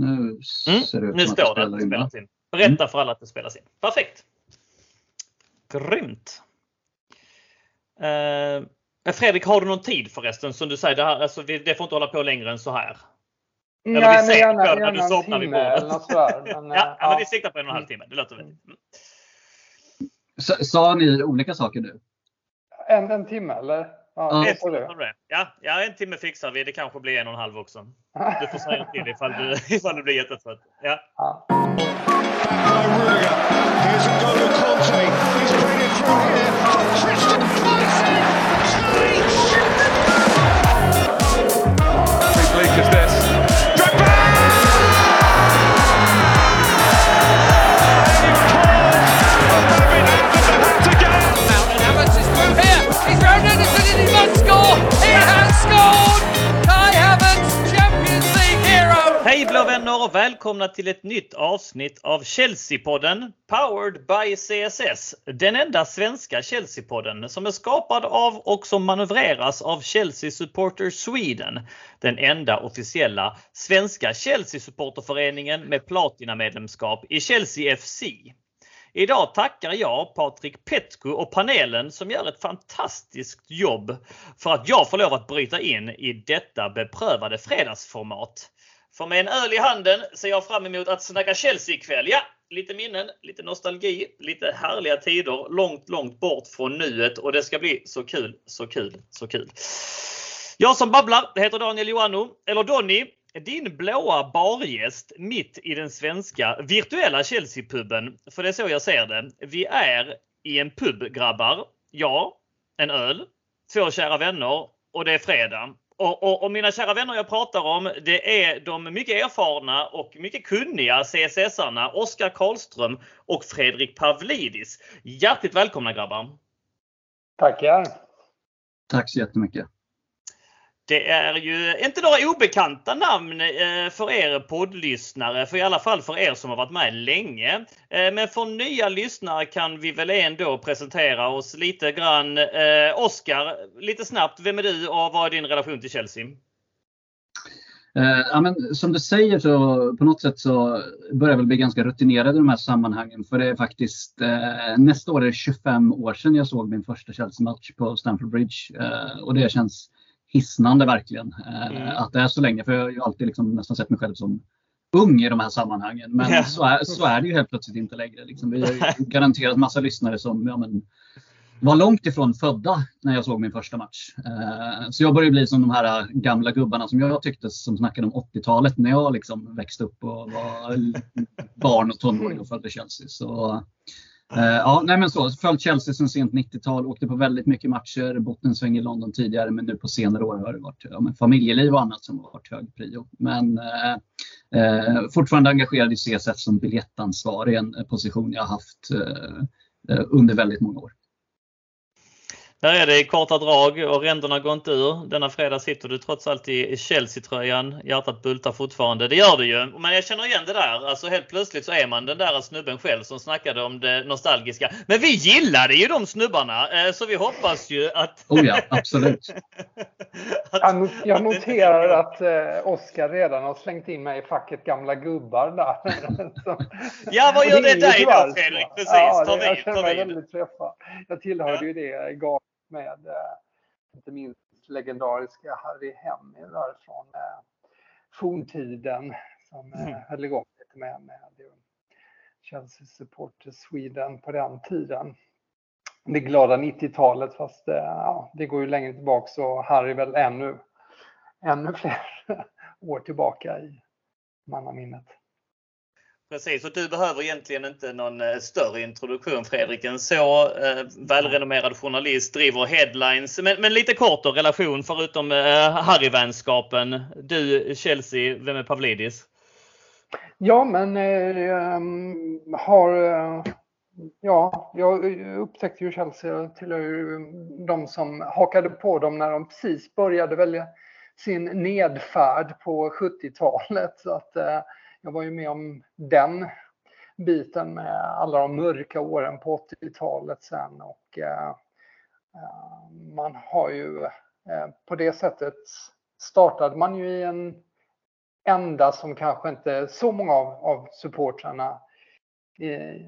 Nu ser det ut Nu som står det att att det in. spelas in. Berätta för alla att det spelas in. Perfekt! Grymt! Eh, Fredrik, har du någon tid förresten? Som du säger, det, här, alltså, vi- det får inte hålla på längre än så här. Eller vi Nej, men gärna, på du gärna en somnar vid timme bordet. Ja, eh, ja, men vi siktar på en och en halv timme. Det låter vettigt. Mm. Sa- Sa ni olika saker nu? en, en timme eller? Ja, tror timme. Ja, ja, en timme fixar vi. Det kanske blir en och en halv också. Du får säga till ifall du, ifall du blir jättetrött. Ja. Ja. by Rudiger. Here's a goal to Conte. He's played it through here. Vänner och välkomna till ett nytt avsnitt av Chelsea-podden Powered by CSS. Den enda svenska Chelsea-podden som är skapad av och som manövreras av Chelsea Supporter Sweden. Den enda officiella svenska Chelsea-supporterföreningen med platinamedlemskap i Chelsea FC. Idag tackar jag Patrik Petko och panelen som gör ett fantastiskt jobb för att jag får lov att bryta in i detta beprövade fredagsformat. För med en öl i handen ser jag fram emot att snacka Chelsea ikväll. Ja, lite minnen, lite nostalgi, lite härliga tider långt, långt bort från nuet och det ska bli så kul, så kul, så kul. Jag som babblar heter Daniel Joannou, eller Donny. Din blåa bargäst mitt i den svenska virtuella Chelsea-puben. För det är så jag ser det. Vi är i en pub grabbar. Jag, en öl, två kära vänner och det är fredag. Och, och, och mina kära vänner jag pratar om det är de mycket erfarna och mycket kunniga CSS-arna Oskar Karlström och Fredrik Pavlidis. Hjärtligt välkomna grabbar! Tackar. Tack så jättemycket. Det är ju inte några obekanta namn eh, för er poddlyssnare, för i alla fall för er som har varit med länge. Eh, men för nya lyssnare kan vi väl ändå presentera oss lite grann. Eh, Oskar, lite snabbt, vem är du och vad är din relation till Chelsea? Ja, men som du säger så på något sätt så börjar jag väl bli ganska rutinerad i de här sammanhangen. För det är faktiskt eh, nästa år är det 25 år sedan jag såg min första Chelsea-match på Stamford Bridge. Eh, och det känns hisnande verkligen eh, Mm. att det är så länge. För jag har alltid liksom nästan sett mig själv som ung i de här sammanhangen. Men Ja. så, är, så är det ju helt plötsligt inte längre. Liksom. Vi har garanterat massa lyssnare som ja, men, var långt ifrån födda när jag såg min första match. Eh, Så jag börjar bli som de här gamla gubbarna som jag tyckte som snackade om 80-talet när jag liksom växte upp och var barn och tonåring och följde Chelsea. Så, Eh, ja, nej men så, följt Chelsea sen sent 90-tal, åkte på väldigt mycket matcher, bottensväng i London tidigare men nu på senare år har det varit ja, men familjeliv och annat som har varit hög prio. Men eh, eh fortfarande engagerad i CSF som biljettansvarig, en eh, position jag haft eh, under väldigt många år. Där är det i korta drag och ränderna går inte ur. Denna fredag sitter du trots allt i Chelsea-tröjan. Hjärtat bultar fortfarande. Det gör det ju. Men jag känner igen det där. Alltså helt plötsligt så är man den där snubben själv som snackade om det nostalgiska. Men vi gillade ju de snubbarna eh, så vi hoppas ju att... Oh ja, absolut. Jag, not, jag noterar att eh, Oskar redan har slängt in mig i facket gamla gubbar där. Ja, vad gör det dig då, Fredrik? Precis, Ja, ta jag vid, känner ta mig vid. väldigt träffad. Jag tillhörde ju det galet med eh, inte minst legendariska Harry Hemmy där från eh, forntiden som eh, Mm. höll igång lite med, med. Chelsea Supporter Sweden på den tiden. Det glada 90-talet fast ja, det går ju längre tillbaka så Harry väl ännu, ännu fler år tillbaka i mannaminnet. Precis, och du behöver egentligen inte någon eh, större introduktion Fredrik. En så eh, välrenommerad journalist driver headlines. Men, men lite kort då, relation förutom eh, Harry-vänskapen. Du Chelsea, vem är Pavlidis? Ja, men eh, ehm, har... Eh, ja, jag upptäckte ju Chelsea. Jag tillhör ju de som hakade på dem när de precis började välja sin nedfärd på 70-talet. Så att eh, jag var ju med om den biten med alla de mörka åren på 80-talet sen. Och eh, eh, man har ju eh, på det sättet startade man ju i en enda som kanske inte så många av, av supportrarna eh,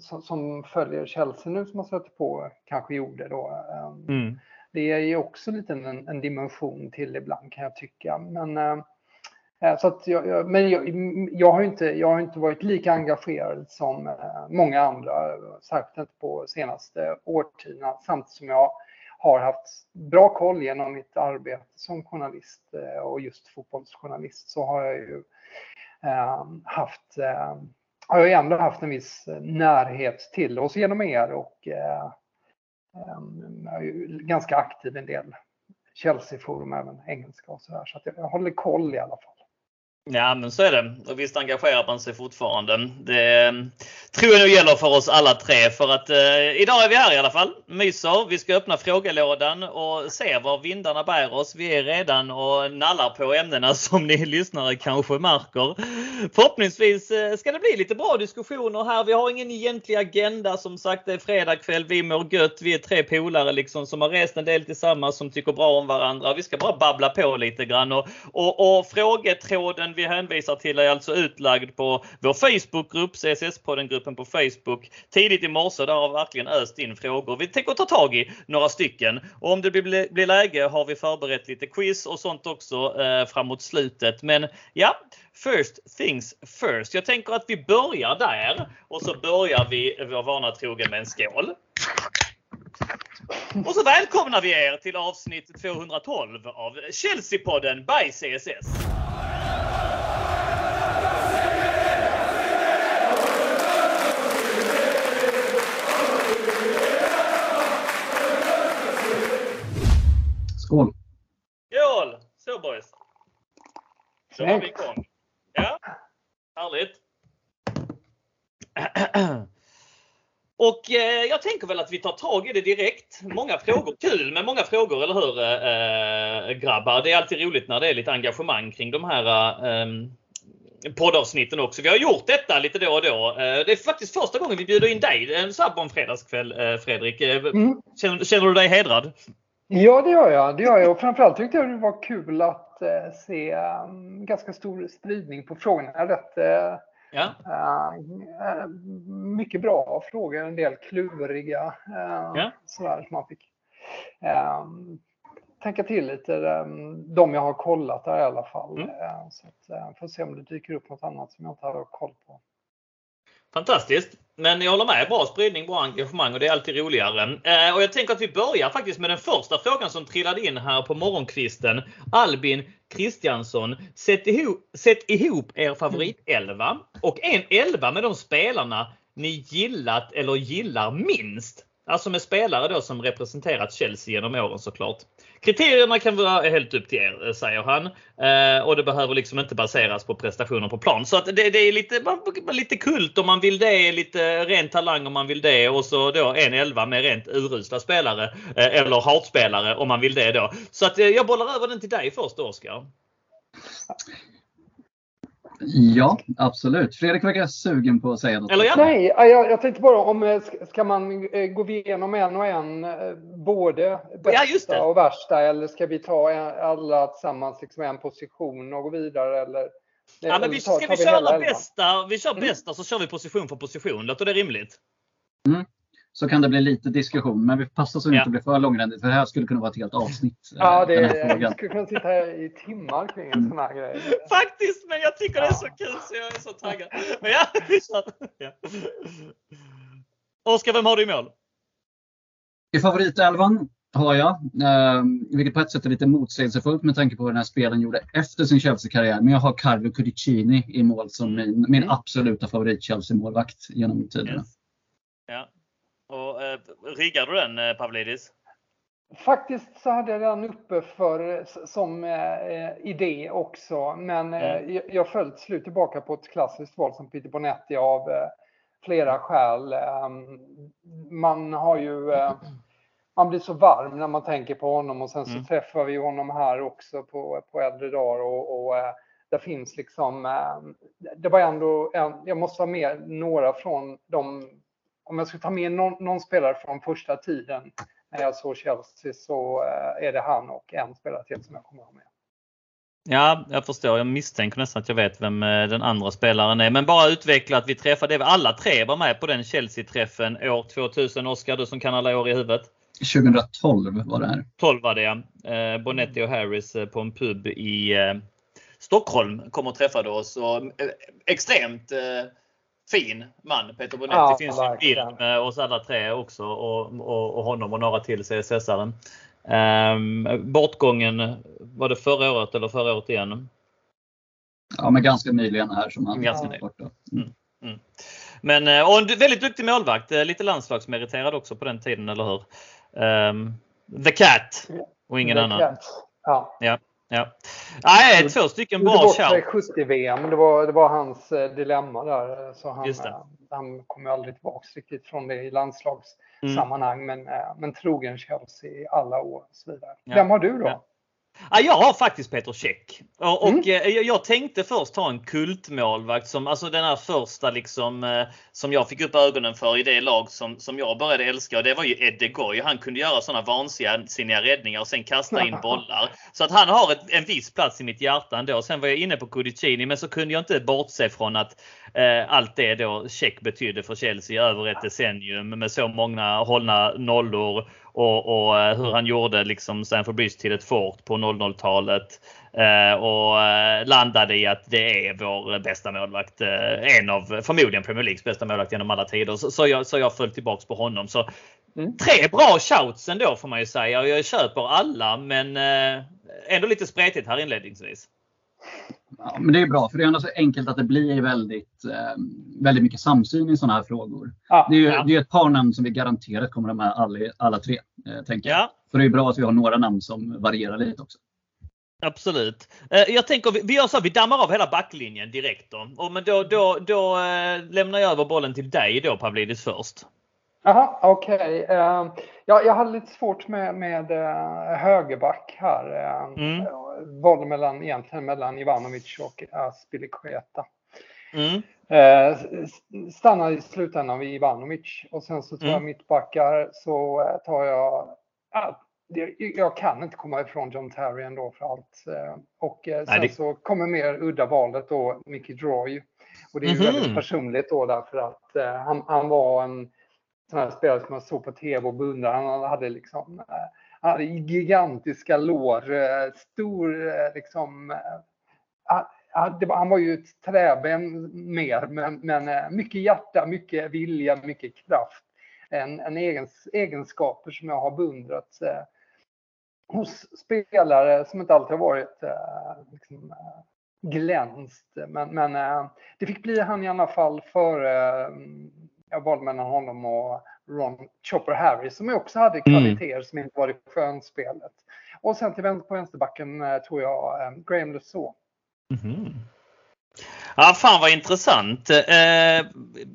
som, som, följer Chelsea nu som har sett på kanske gjorde då. Mm. Det är ju också lite en, en, dimension till ibland kan jag tycka. Men, eh, Eh, så att jag, men jag, jag, har inte, jag har inte varit lika engagerad som eh, många andra, särskilt inte på senaste årtiondena, samtidigt som jag har haft bra koll genom mitt arbete som journalist eh, och just fotbollsjournalist så har jag ju eh, haft, eh, har jag ändå haft en viss närhet till oss genom er och eh, ehm, jag är ju ganska aktiv i en del Chelsea-forum, även engelska och sådär. Så att jag håller koll i alla fall. Ja men så är det. Och visst engagerar man sig fortfarande. Det eh, tror jag nog gäller för oss alla tre. För att eh, idag är vi här i alla fall. Myser. Vi ska öppna frågelådan och se var vindarna bär oss. Vi är redan och nallar på ämnena som ni lyssnare kanske märker. Förhoppningsvis eh, ska det bli lite bra diskussioner här. Vi har ingen egentlig agenda. Som sagt det är fredag kväll. Vi mår gött. Vi är tre polare liksom som har rest en del tillsammans som tycker bra om varandra. Vi ska bara babbla på lite grann. Och, och, och frågetråden vi hänvisar till är alltså utlagd på vår Facebookgrupp, CSS-podden-gruppen på Facebook. Tidigt i morse, där har verkligen öst in frågor. Vi tänker ta tag i några stycken. Och om det blir, blir läge har vi förberett lite quiz och sånt också eh, framåt slutet. Men ja, First things first. Jag tänker att vi börjar där och så börjar vi vår vana trogen med en skål. Och så välkomnar vi er till avsnitt 212 av Chelsea-podden by CSS. Då var vi igång. Ja, härligt. Och eh, jag tänker väl att vi tar tag i det direkt. Många frågor, kul med många frågor, eller hur eh, grabbar? Det är alltid roligt när det är lite engagemang kring de här eh, poddavsnitten också. Vi har gjort detta lite då och då. Eh, det är faktiskt första gången vi bjuder in dig en så här på en fredagskväll, eh, Fredrik. Eh, mm. Känner, känner, du dig hedrad? Ja, det gör jag. Det gör jag. Och framförallt tyckte jag det var kul att eh, se um, ganska stor spridning på frågorna. Rätt, uh, ja. uh, mycket bra frågor, en del kluriga. Ja. Sådär som man fick tänka till lite. De jag har kollat där i alla fall. Mm. så att, får se om det dyker upp något annat som jag inte har koll på. Fantastiskt! Men jag håller med. Bra spridning, bra engagemang och det är alltid roligare. Eh, och jag tänker att vi börjar faktiskt med den första frågan som trillade in här på morgonkvisten. Albin Kristiansson. Sätt ihop, sätt ihop er favoritelva och en elva med de spelarna ni gillat eller gillar minst. Alltså med spelare då som representerat Chelsea genom åren såklart. Kriterierna kan vara helt upp till er, säger han. Eh, och det behöver liksom inte baseras på prestationer på plan. Så att det, det är lite, lite kult om man vill det, lite ren talang om man vill det och så då en elva med rent urusla spelare. Eh, eller hatspelare om man vill det då. Så att eh, jag bollar över den till dig först Oskar. Ja, absolut. Fredrik verkar sugen på att säga något. Eller ja. Nej, jag, jag tänkte bara om eh, ska man eh, gå igenom en och en, eh, både bästa ja, och värsta, eller ska vi ta alla tillsammans, liksom en position och gå vidare? Eller, ja, men vi, ska vi, vi köra bästa, vi kör mm. bästa så kör vi position för position. Låter det rimligt? Mm så kan det bli lite diskussion. Men vi passar så att det inte blir för långrandigt för det här skulle kunna vara ett helt avsnitt. Eh, ja, det är, jag skulle kunna sitta här i timmar kring en mm. sån här grej. Faktiskt, men jag tycker ja. det är så kul så jag är så taggad. Men ja, vi kör. Ja. Oskar, vem har du i mål? I favoritelvan har jag, eh, vilket på ett sätt är lite motsägelsefullt med tanke på vad den här spelen gjorde efter sin Chelsea-karriär. Men jag har Carlo Cudicini i mål som min, min mm. absoluta favorit Chelsea-målvakt genom tiderna. Yes. Ja, och, eh, riggar du den eh, Pavlidis? Faktiskt så hade jag den uppe för, som eh, idé också. Men eh, mm. jag, jag föll till slut tillbaka på ett klassiskt val som Peter Bonetti av eh, flera skäl. Ehm, man har ju eh, man blir så varm när man tänker på honom och sen så mm. träffar vi honom här också på, på äldre dagar och, och eh, det finns liksom, det var ändå, en, jag måste ha med några från de om jag ska ta med någon, någon, spelare från första tiden när jag såg Chelsea så eh, är det han och en spelare till som jag kommer att ha med. Ja, jag förstår. Jag misstänker nästan att jag vet vem eh, den andra spelaren är. Men bara utveckla att vi träffade, alla tre var med på den Chelsea-träffen år 2000. Oskar, du som kan alla år i huvudet. 2012 var det här. 12 var det ja. Eh, Bonetti och Harris på en pub i Stockholm kom och träffade oss. Och, extremt fin man. Peter Bonetti Ja, finns ju en bild med oss alla tre också och, och, och honom och några till CSS-aren. Um, bortgången, var det förra året eller förra året igen? Ja, men ganska nyligen här som han Ganska var borta. Mm. Men, eh, och en väldigt duktig målvakt. eh, Lite landslagsmeriterad också på den tiden, eller hur? Ehm, The Cat och ingen Det annan. känns- Ja. Ja. Ja. Nej, två stycken bra shout. 70-VM. Det var, det var hans eh, dilemma där. Så han, eh, han kom ju aldrig tillbaka riktigt från det i landslagssammanhang. Men, eh, men trogen Chelsea i alla år och så vidare. Ja. Vem har du då? Ja. Ja, jag har faktiskt Peter Käck. Och, Mm. eh, jag, jag tänkte först ha en kultmålvakt som, alltså den här första liksom, eh, som jag fick upp ögonen för i det lag som, som jag började älska och det var ju Ed de Goy. Han kunde göra sådana vansinniga räddningar och sen kasta in bollar. Så att han har ett, en viss plats i mitt hjärta ändå. Sen var jag inne på Cudicini men så kunde jag inte bortse från att eh, allt det då Käck betydde för Chelsea över ett decennium med så många hållna nollor och, och eh, hur han gjorde liksom Stamford Bridge till ett fort på 00-talet. Eh, och eh, landade i att det är vår bästa målvakt. En av förmodligen Premier Leagues bästa målvakt genom alla tider. Så, så, jag, så jag föll tillbaks på honom. Så, Mm. Tre bra shouts ändå får man ju säga. Jag köper alla men ändå lite spretigt här inledningsvis. Ja, men det är bra, för det är ändå så enkelt att det blir väldigt, eh, väldigt mycket samsyn i sådana här frågor. Ja. Det är ju Ja. det är ett par namn som vi garanterat kommer att ha med alla, alla tre. Eh, tänker. Ja, Så det är bra att vi har några namn som varierar lite också. Absolut. Eh, Jag tänker vi, gör så, vi dammar av hela backlinjen direkt då. Och men då, då, då eh, lämnar jag över bollen till dig då Pavlidis först. Jaha, okej. Eh, ja, jag hade lite svårt med, med eh, högerback här. Uh, Mm. Valde mellan, egentligen mellan Ivanovic och Aspilicueta. Mm. Eh, s- stannade i slutändan vid Ivanovic och sen så tar Mm. jag mittbackar så eh, tar jag det, jag kan inte komma ifrån John Terry ändå för allt. Och sen det- så kommer mer udda valet då Mickey Droy. Och det är ju Mhm. väldigt personligt då därför att han, han var en sådana här spelare som man såg på tv och beundrade. Han hade liksom eh, han hade gigantiska lår, eh, stor eh, liksom ah, ah, han var ju ett träben mer, men, men mycket hjärta, mycket vilja, mycket kraft. En, en egens, egenskaper som jag har beundrat hos spelare som inte alltid har varit liksom, glänst. Men, men det fick bli han i alla fall före... Mm, jag valde mellan honom och Ron Chopper Harris som också hade kvaliteter som inte var i skönspelet. Och sen till vänster på vänsterbacken eh, tror jag eh, Graham Lussau. Mhm. Ja, fan vad intressant. Eh,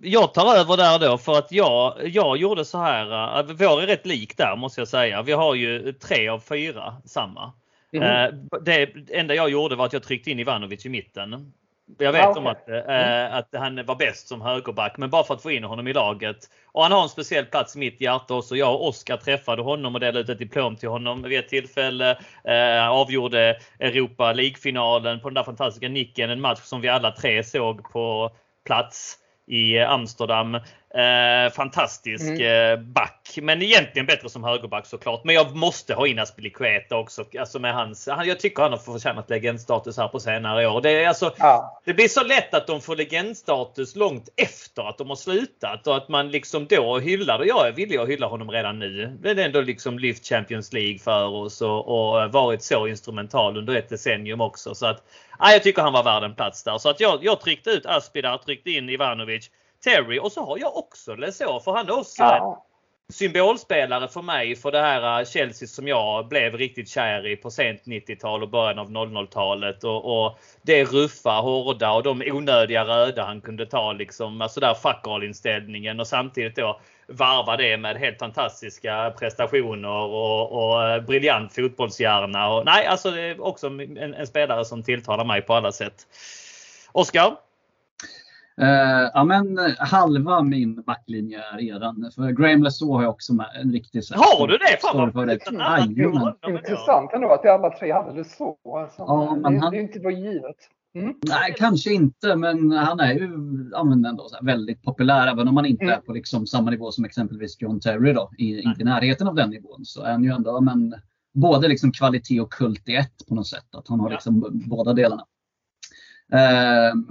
jag tar över där då för att jag, jag gjorde så här. eh, Vår är rätt lik där måste jag säga. Vi har ju tre av fyra samma. Mhm. Eh, det enda jag gjorde var att jag tryckte in Ivanovic i mitten. Jag vet Ja, okej. om att, eh, att han var bäst som högerback, men bara för att få in honom i laget. Och han har en speciell plats i mitt hjärta också. Jag och Oskar träffade honom och delade ut ett diplom till honom vid ett tillfälle. Eh, avgjorde Europa League-finalen på den där fantastiska nicken. En match som vi alla tre såg på plats i Amsterdam. Eh, fantastisk eh, back, men egentligen bättre som högerback såklart. Men jag måste ha in Aspilicueta också. Alltså med hans, han, jag tycker han har förtjänat legendstatus här på senare år. Det, är alltså, Ja. det blir så lätt att de får legendstatus långt efter att de har slutat och att man liksom då hyllar det. Jag är villig att hylla honom redan nu. Det är ändå liksom lyft Champions League för oss och, och varit så instrumental under ett decennium också. Så att, ja, jag tycker han var värd en plats där. Så att jag, jag tryckte ut Aspi där, tryckte in Ivanovic, Terry och så har jag också Lesor för han är också en Ja. symbolspelare för mig för det här uh, Chelsea som jag blev riktigt kär i på sent 90-tal och början av 00-talet. Och, och det ruffa, hårda och de onödiga röda han kunde ta liksom. Alltså där fuck all inställningen och samtidigt då varva det med helt fantastiska prestationer och, och eh, briljant fotbollshjärna. Och, nej, alltså det är också en, en spelare som tilltalar mig på alla sätt. Oskar? Eh, ja, men eh, halva min backlinje är redan. För Graham Lesaux har jag också med. En riktig så Har du det? Fan vad fint. Jajamän. Intressant ändå att alla tre hade det så. Alltså, Ja, men det, han- det är inte var givet. Mm. Nej, kanske inte, men han är ju ja, ändå så här väldigt populär. Även om han inte Mm. är på liksom samma nivå som exempelvis John Terry. Då, i, inte i närheten av den nivån. Så är han ju ändå men, både liksom kvalitet och kult i ett på något sätt. Att han har Ja. liksom b- båda delarna. Ehm,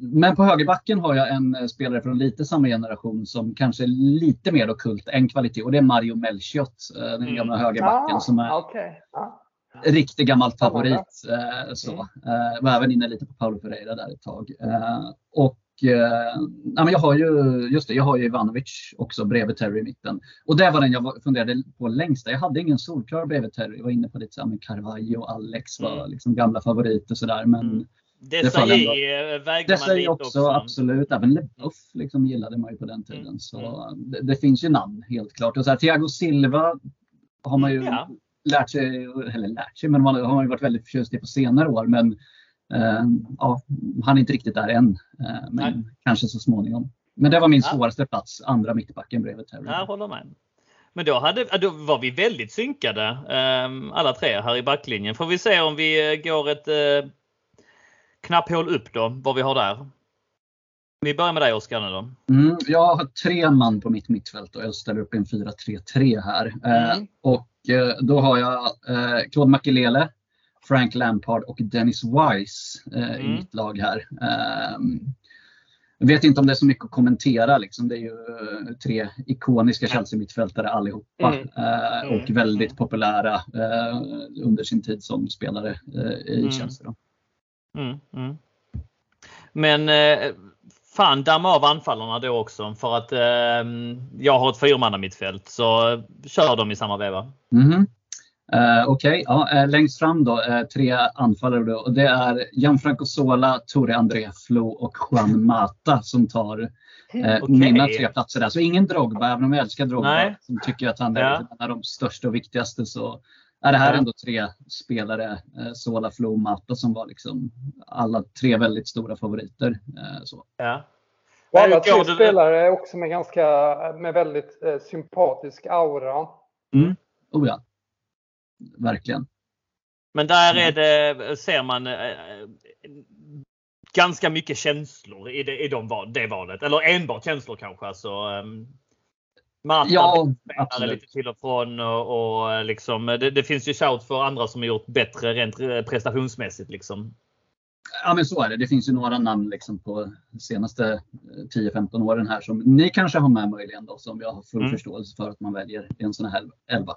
men på högerbacken har jag en eh, spelare från lite samma generation som kanske är lite mer kult än kvalitet. Och det är Mario Melchiot, eh, den Mm. gamla högerbacken som är Ah, okej. Ja. riktig gammal favorit. Eh, så. Mm. Eh, var även inne lite på Paulo Ferreira där ett tag. Och ja, men jag har ju, just det, jag har ju Ivanovic också bredvid Terry i mitten. Och det var den jag funderade på längst. Jag hade ingen solklar bredvid Terry. Jag var inne på lite så här, men Carvalho och Alex var Mm. liksom gamla favoriter sådär. Men Mm. Desai väger det man säger lite också, också. absolut. Även LeBuff liksom gillade man ju på den tiden. Mm. Så det, det finns ju namn helt klart. Och så här, Thiago Silva har man ju Mm, Ja. lärt sig, eller lärt sig, men man har man ju varit väldigt förtjust i på senare år. Men eh, ja, han är inte riktigt där än. Eh, men Nej. kanske så småningom. Men det var min Ja. svåraste plats, andra mittbacken bredvid Terry. Jag håller med. Men då, hade, då var vi väldigt synkade ehm, alla tre här i backlinjen. Får vi se om vi eh, går ett eh, knapphål upp då, vad vi har där. Vi börjar med dig Oskar nu då. Mm, jag har tre man på mitt mittfält och jag ställer upp en 4-3-3 här. Eh, Mm. och eh, då har jag eh, Claude Makelele, Frank Lampard och Dennis Wise eh, i Mm. mitt lag här. Ehm, jag vet inte om det är så mycket att kommentera. Liksom. Det är ju eh, tre ikoniska Chelsea-mittfältare allihopa. Mm. Eh, och Mm. väldigt populära eh, under sin tid som spelare eh, i Mm. Chelsea. Då. Mm, mm. Men eh, fan damma av anfallarna då också för att ehm, jag har ett fyrmanna mittfält så eh, kör dem i samma veva. Mhm. Eh, Okej, ja, eh, längst fram då eh, tre anfallare då, och det är Gianfranco Sola, Tore André Flo och Juan Mata som tar eh, Okej. mina tre platser där. Så ingen Drogba, även om jag älskar Drogba Nej. som tycker att han är Ja. en av de största och viktigaste så är det här Ja. ändå tre spelare, eh, Sola, Flo och Mata som var liksom alla tre väldigt stora favoriter. Eh, så. Ja. Och alla tre spelare också med ganska med väldigt eh, sympatisk aura. Oh ja, verkligen. Men där Mm. är det, ser man eh, ganska mycket känslor i det, i de, det valet. Eller enbart känslor kanske. Alltså, Marta Ja, lite till och från och, och eh, liksom, det, det finns ju shout för andra som har gjort bättre rent eh, prestationsmässigt. Liksom. Ja men så är det. Det finns ju några namn liksom på de senaste eh, 10-15 åren här som ni kanske har med möjligen då som jag har full Mm. förståelse för att man väljer i en sån här elva.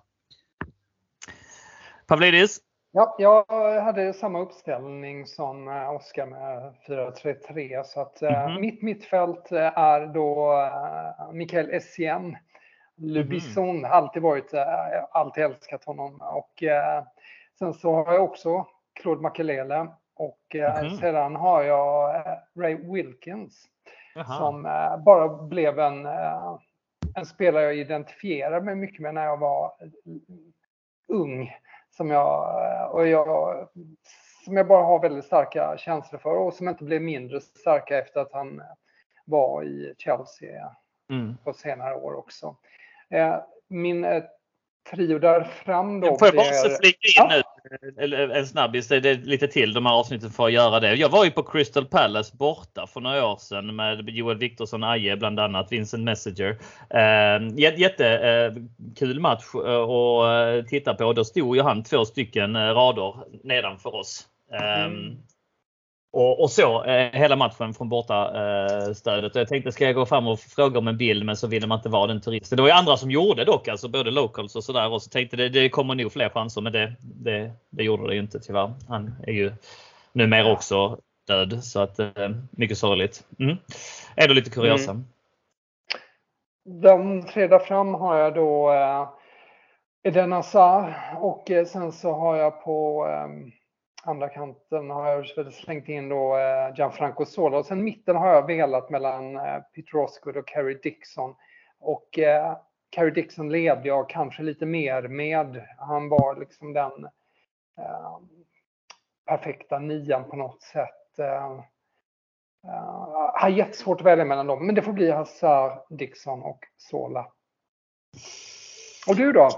Pavlidis? Ja, jag hade samma uppställning som eh, Oskar med 4-3-3. Så att eh, Mhm. mitt mittfält eh, är då eh, Mikael Essien. Le Mhm. Bisson, alltid varit, eh, alltid älskat honom. Och eh, sen så har jag också Claude Makelele. Och Mhm. sedan har jag Ray Wilkins. Jaha. som bara blev en, en spelare jag identifierade mig mycket med när jag var ung. Som jag, och jag, som jag bara har väldigt starka känslor för och som inte blev mindre starka efter att han var i Chelsea Mm. på senare år också. Eh, Min eh, trio där fram då Får jag bara flika in nu eller en snabbis, det är lite till de här avsnitten för att göra det. Jag var ju på Crystal Palace borta för några år sedan med Joel Viktorsson Aje bland annat, Vincent Messenger. Eh, Jättekul match eh, att titta på. Då stod ju han två stycken eh, rader nedanför oss. Eh, Mm. Och, och så eh, hela matchen från borta eh, stödet. Jag tänkte ska jag gå fram och fråga om en bild men så ville man inte vara den turisten. Det var ju andra som gjorde dock, alltså både locals och sådär. Och så tänkte det, det kommer nog fler chanser men det, det, det gjorde det ju inte tyvärr. Han är ju numera också död så att eh, mycket sorgligt. Mm. Ändå lite kuriosa. De tre där fram har jag då eh, Eden Hazard och eh, sen så har jag på eh, andra kanten har jag slängt in då eh, Gianfranco Sola och sen mitten har jag velat mellan eh, Peter Osgood och Kerry Dixon. Och eh, Kerry Dixon levde jag kanske lite mer med. Han var liksom den eh, perfekta nian på något sätt. Eh, Uh, har jättesvårt att välja mellan dem, men det får bli Hazard, Dixon och Sola. Och du då?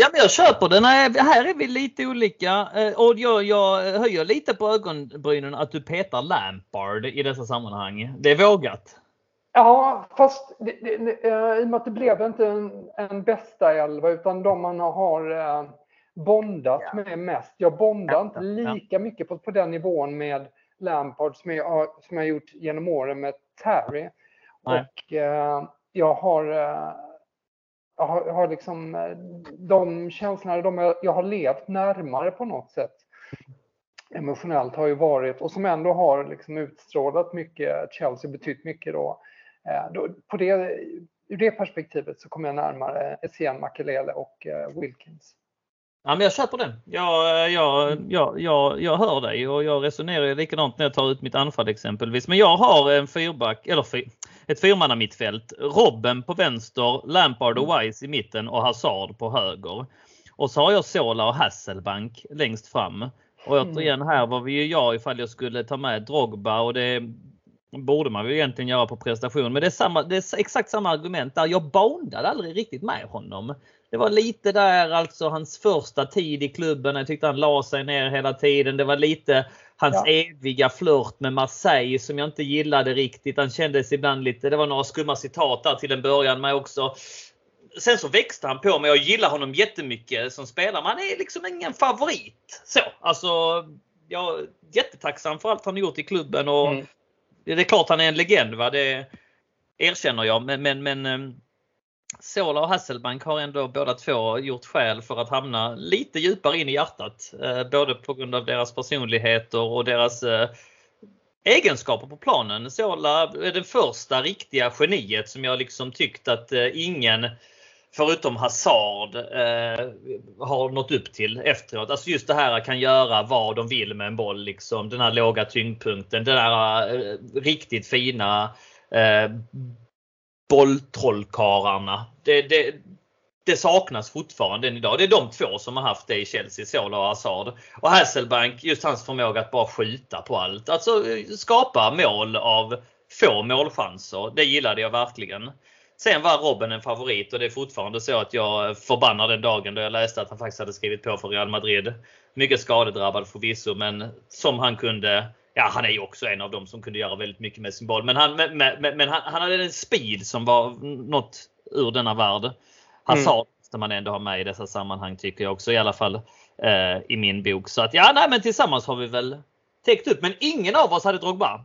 Ja, men jag köper det. Nej, här är vi lite olika. Eh, och jag, jag höjer lite på ögonbrynen att du petar Lampard i dessa sammanhang. Det är vågat. Ja, fast det, det, i och med att det blev inte en, en bästa elva utan de man har eh, bondat ja. med mest. Jag bondar ja, inte lika ja. mycket på, på den nivån med Lampard som jag, som jag gjort genom åren med Terry. Nej. Och eh, jag har eh, jag har, jag har liksom eh, de känslorna, de jag, jag har levt närmare på något sätt emotionellt har ju varit och som ändå har liksom utstrålat mycket, Chelsea betytt mycket då. Eh, då på det, ur det perspektivet så kommer jag närmare Essien, Makelele och eh, Wilkins. Ja, men jag köper den. Jag, jag, jag, jag, jag hör dig och jag resonerar likadant när jag tar ut mitt anfall exempelvis. Men jag har en fyrback, eller fyr, ett fyrmanna mittfält. Robben på vänster, Lampard och Wise i mitten och Hazard på höger. Och så har jag Sola och Hasselbank längst fram. Och mm. återigen här var vi ju jag ifall jag skulle ta med Drogba och det borde man ju egentligen göra på prestation. Men det är, samma, det är exakt samma argument där. Jag bondade aldrig riktigt med honom. Det var lite där alltså hans första tid i klubben. Jag tyckte han la sig ner hela tiden. Det var lite hans ja. eviga flört med Marseille som jag inte gillade riktigt. Han kändes ibland lite, det var några skumma citat där till en början med också. Sen så växte han på mig. Jag gillar honom jättemycket som spelare. Men han är liksom ingen favorit. Så, alltså, jag är jättetacksam för allt han har gjort i klubben. Och mm. Det är klart han är en legend. Va? Det erkänner jag. Men, men, men ehm, Sola och Hasselbank har ändå båda två gjort skäl för att hamna lite djupare in i hjärtat. Eh, både på grund av deras personligheter och deras eh, egenskaper på planen. Sola eh, är det första riktiga geniet som jag liksom tyckt att ingen förutom Hazard eh, har nått upp till efteråt. Alltså just det här kan göra vad de vill med en boll. Liksom. Den här låga tyngdpunkten. Den här eh, riktigt fina eh, bolltrollkarlarna. Det, det, det saknas fortfarande än idag. Det är de två som har haft det i Chelsea, Sola och Hazard. Och Hasselbank, just hans förmåga att bara skjuta på allt. Alltså skapa mål av få målchanser. Det gillade jag verkligen. Sen var Robben en favorit och det är fortfarande så att jag förbannar den dagen då jag läste att han faktiskt hade skrivit på för Real Madrid. Mycket skadedrabbad förvisso men som han kunde Ja, han är ju också en av dem som kunde göra väldigt mycket med sin boll. Men han, men, men, men han, han, hade en speed som var något ur denna värld. Hazard mm. måste man ändå ha med i dessa sammanhang tycker jag också i alla fall eh, i min bok. Så att ja, nej, men tillsammans har vi väl täckt upp. Men ingen av oss hade Drogba.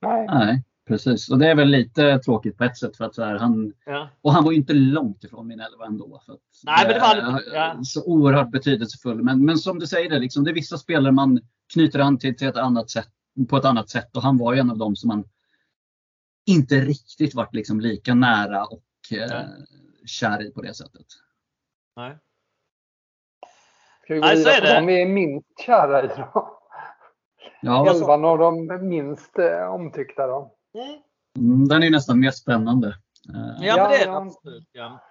Nej. nej. Precis, och det är väl lite tråkigt på ett sätt för att så här, han, ja. och han var ju inte långt ifrån min elva ändå. För att Nej, men det var ja. Så oerhört betydelsefull. Men, men som du säger, det, liksom, det är vissa spelare man knyter an till, till ett annat sätt, på ett annat sätt och han var ju en av dem som man inte riktigt varit liksom lika nära och eh, kär i på det sättet. Nej. Ska vi gå Nej, så är det. de är minst kära i då? Ja, Elvan av de minst eh, omtyckta då? Mm, den är nästan mer spännande. Ja, ja men det är det absolut. Ja.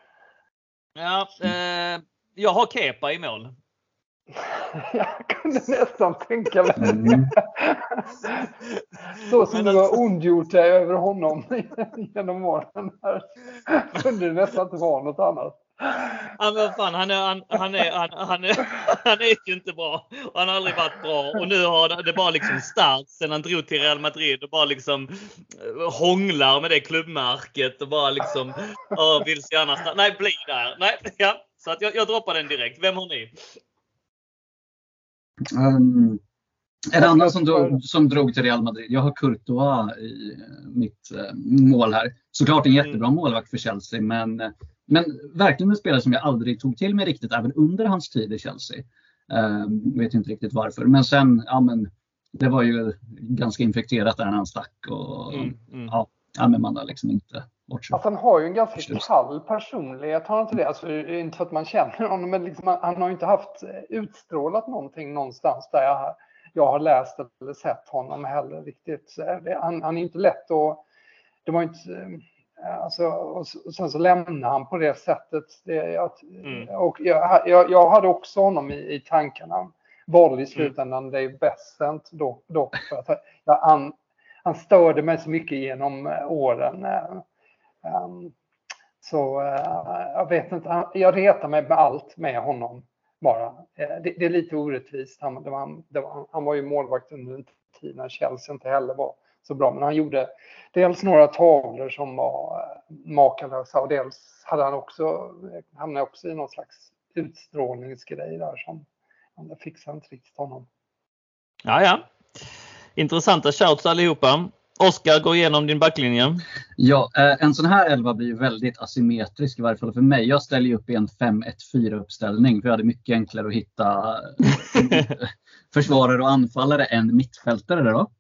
Ja, eh, jag har Kepa i mål. Jag kunde nästan tänka mig det. Mm. Så som du har ondgjort dig över honom genom åren. Här. Kunde det nästan inte vara något annat. Ja, men fan, han, är, han, han, är, han, han, är, han är ju inte bra. Och han har aldrig varit bra. Och nu har det bara liksom stärkts sen han drog till Real Madrid och bara liksom eh, hånglar med det klubbmärket och bara liksom vill så gärna starta. Nej, bli där. Nej, ja. Så att jag, jag droppar den direkt. Vem har ni? Um, en annan som drog, som drog till Real Madrid. Jag har Courtois i mitt uh, mål här. Såklart en jättebra mm. målvakt för Chelsea, men men verkligen en spelare som jag aldrig tog till mig riktigt även under hans tid i Chelsea. Uh, vet inte riktigt varför. Men sen, ja men det var ju ganska infekterat där när han stack. Och, mm, mm. Ja, ja, men man har liksom inte bortsett. Alltså, han har ju en ganska kall personlighet, har han inte det? Alltså, inte för att man känner honom, men liksom, han har ju inte haft utstrålat någonting någonstans där jag, jag har läst eller sett honom heller riktigt. Han, han är inte lätt att... Det var inte Alltså, och sen så lämnar han på det sättet. Det, jag, mm. och jag, jag, jag, hade också honom i, i tankarna. Valde i mm. slutändan mm. Dave Bessent dock. dock för att, ja, han, han störde mig så mycket genom eh, åren. Eh, ehm, så eh, jag vet inte, jag retar mig med allt med honom bara. Det, det är lite orättvist. Han, det var, det var, han var ju målvakt under en tid när Chelsea inte heller var så bra. Men han gjorde dels några tavlor som var makalösa och dels hade han också, hamnade också i någon slags utstrålningsgrej där som det fixade inte riktigt honom. Ja, ja. Intressanta shouts allihopa. Oskar, gå igenom din backlinje. Ja, eh, en sån här elva blir väldigt asymmetrisk i varje fall för mig. Jag ställer upp i en 5-1-4 uppställning för jag hade mycket enklare att hitta försvarare och anfallare än mittfältare. Då.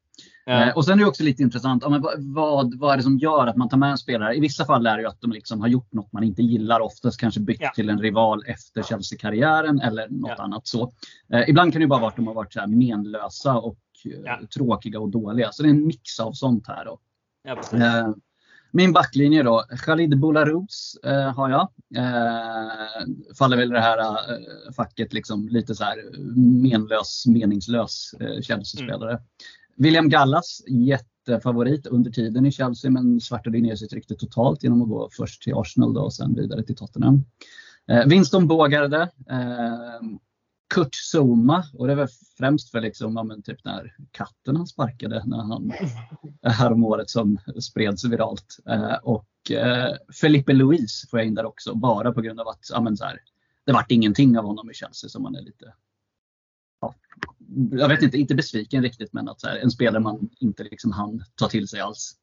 Ja. Eh, och sen är det också lite intressant, ja, men vad, vad är det som gör att man tar med en spelare? I vissa fall är det ju att de liksom har gjort något man inte gillar, oftast kanske bytt ja. till en rival efter Chelsea-karriären eller något annat så. Eh, ibland kan det bara vara att de har varit så menlösa och eh, tråkiga och dåliga. Så det är en mix av sånt här. Då. Eh, min backlinje då, Khalid Boularus eh, har jag. Eh, faller väl i det här eh, facket liksom lite så här menlös, meningslös eh, Chelsea-spelare. Mm. William Gallas, jättefavorit under tiden i Chelsea men svartade ner sitt rykte totalt genom att gå först till Arsenal då, och sen vidare till Tottenham. Eh, Winston Bogarde, Kurt Zuma och det var främst för liksom, ja, men typ när katten han sparkade när han häromåret som spreds viralt. Eh, och eh, Felipe Luis får jag in där också bara på grund av att ja, men så här, det vart ingenting av honom i Chelsea som man är lite ja, jag vet inte, inte besviken riktigt men att så här, en spelare man inte liksom hann ta till sig alls.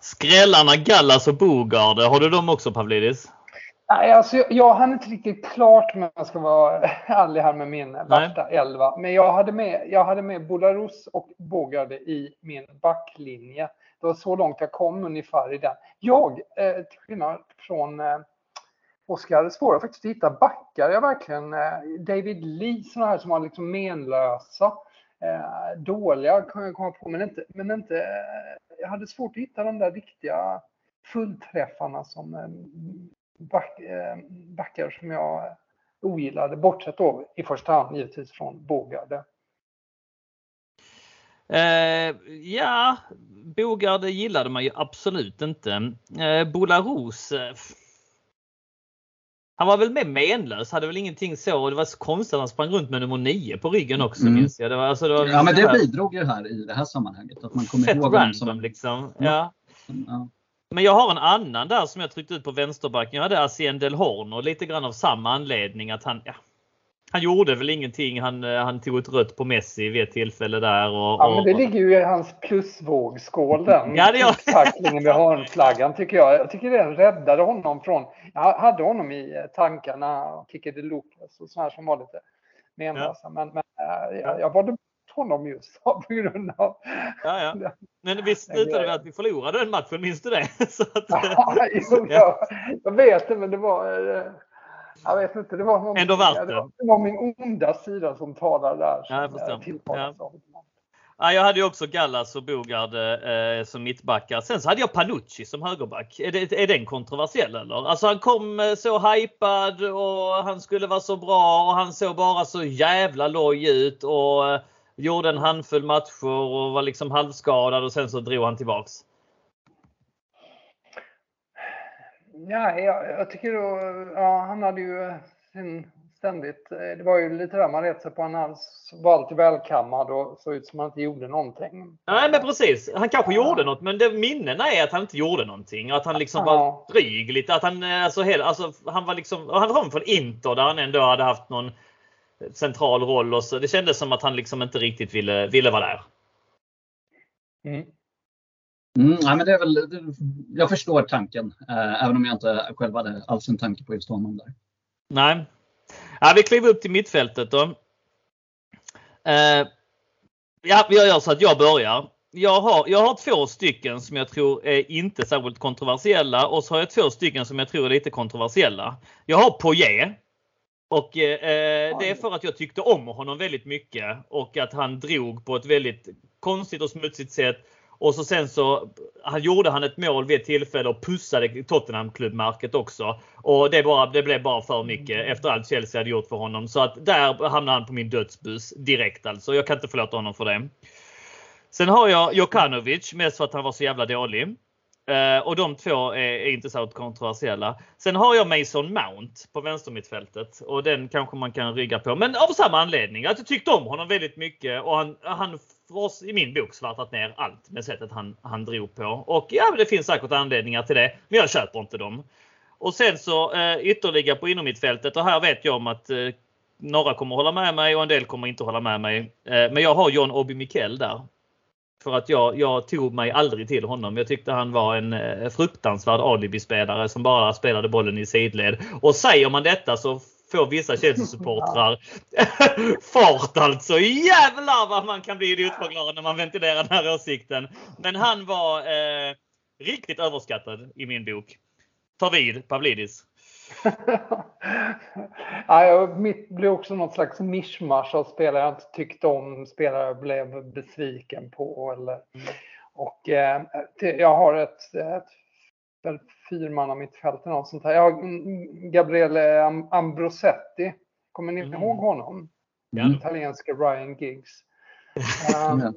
Skrällarna Gallas och Bogard, har du dem också Pavlidis? Nej, alltså, jag, jag hann inte riktigt klart med jag ska vara ärlig här med min värsta elva. Men jag hade med, jag hade med Bolarus och Bogarde i min backlinje. Det var så långt jag kom ungefär i den. Jag, eh, till skillnad från eh, Oskar, det svåra faktiskt att hitta backar. Jag verkligen, eh, David Lee, sådana här som var liksom menlösa. Eh, dåliga kan jag komma på, men inte, men inte, eh, jag hade svårt att hitta de där riktiga fullträffarna som eh, back, eh, backar som jag ogillade, bortsett då i första hand givetvis från Bogarde. Eh, ja, Bogarde gillade man ju absolut inte. Eh, Bolaros han var väl med menlös, hade väl ingenting så. Det var så konstigt att han sprang runt med nummer 9 på ryggen också mm. minns jag. Det var, alltså, det var ja men det här... bidrog ju här i det här sammanhanget. Att man kommer ihåg random som... liksom. Ja. ja. Men jag har en annan där som jag tryckte ut på vänsterbacken. Jag hade Asien Del Horn lite grann av samma anledning att han, ja, han gjorde väl ingenting. Han, eh, han tog ett rött på Messi vid ett tillfälle där. Och, ja, men det ligger ju i hans plusvågskål den. Ja, det gör Tacklingen med hörnflaggan tycker jag. Jag tycker den räddade honom från... Jag hade honom i eh, tankarna och kickade Lucas och sådana som var lite menlösa. Ja. Men, men äh, jag, jag valde honom just på grund av... Ja, ja. Men visst slutade det att vi förlorade den matchen, minns du det? Att, ja, jo, ja. Jag vet det, men det var... Jag vet inte, det var, någon, Ändå värt det. det var min onda sida som talade där. Ja, jag förstår. Ja. Ja, jag hade ju också Gallas och Bogard eh, som mittbackar. Sen så hade jag Panucci som högerback. Är, det, är den kontroversiell eller? Alltså han kom eh, så hypad och han skulle vara så bra och han såg bara så jävla loj ut och eh, gjorde en handfull matcher och var liksom halvskadad och sen så drog han tillbaks. Ja, jag, jag tycker då, ja, han hade ju sin ständigt, det var ju lite där man ret sig på, han var alltid välkammad och såg ut som han inte gjorde någonting. Nej men precis, han kanske ja. gjorde något men det minnena är att han inte gjorde någonting. Att han liksom ja. var dryg lite. Att han, alltså, hela, alltså, han var liksom, han kom från Inter där han ändå hade haft någon central roll och så. Det kändes som att han liksom inte riktigt ville, ville vara där. Mm. Mm, ja, men det är väl, jag förstår tanken, eh, även om jag inte själv hade alls en tanke på just honom där. Nej. Ja, vi kliver upp till mittfältet då. Eh, ja, jag gör så att jag börjar. Jag har, jag har två stycken som jag tror är inte särskilt kontroversiella och så har jag två stycken som jag tror är lite kontroversiella. Jag har Poirier. Och eh, det är för att jag tyckte om honom väldigt mycket och att han drog på ett väldigt konstigt och smutsigt sätt och så sen så han gjorde han ett mål vid ett tillfälle och pussade Tottenham klubbmärket också. Och det, bara, det blev bara för mycket efter allt Chelsea hade gjort för honom. Så att där hamnade han på min dödsbus direkt alltså. Jag kan inte förlåta honom för det. Sen har jag Jokanovic, mest för att han var så jävla dålig. Eh, och de två är, är inte så kontroversiella. Sen har jag Mason Mount på vänstermittfältet och den kanske man kan rygga på. Men av samma anledning. Att jag tyckte om honom väldigt mycket och han, han oss i min bok svartat ner allt med sättet han, han drog på. Och ja, det finns säkert anledningar till det. Men jag köper inte dem. Och sen så eh, ytterligare på innermittfältet. och här vet jag om att eh, några kommer hålla med mig och en del kommer inte hålla med mig. Eh, men jag har John Obi Mikkel där. För att jag, jag tog mig aldrig till honom. Jag tyckte han var en eh, fruktansvärd alibispelare som bara spelade bollen i sidled. Och säger man detta så får vissa Chelsea-supportrar fart alltså. Jävlar vad man kan bli idiotförklarad när man ventilerar den här åsikten. Men han var eh, riktigt överskattad i min bok. Ta vid Pavlidis ja, mitt blev också något slags mischmasch av spelare jag inte tyckte om, spelare jag blev besviken på. Eller, och, eh, jag har ett, ett, fyrmanna mittfält eller något sånt här. Jag har mm, Gabriele Am- Ambrosetti. Kommer ni Mm. ihåg honom? Mm. Italienska Ryan Giggs. Um,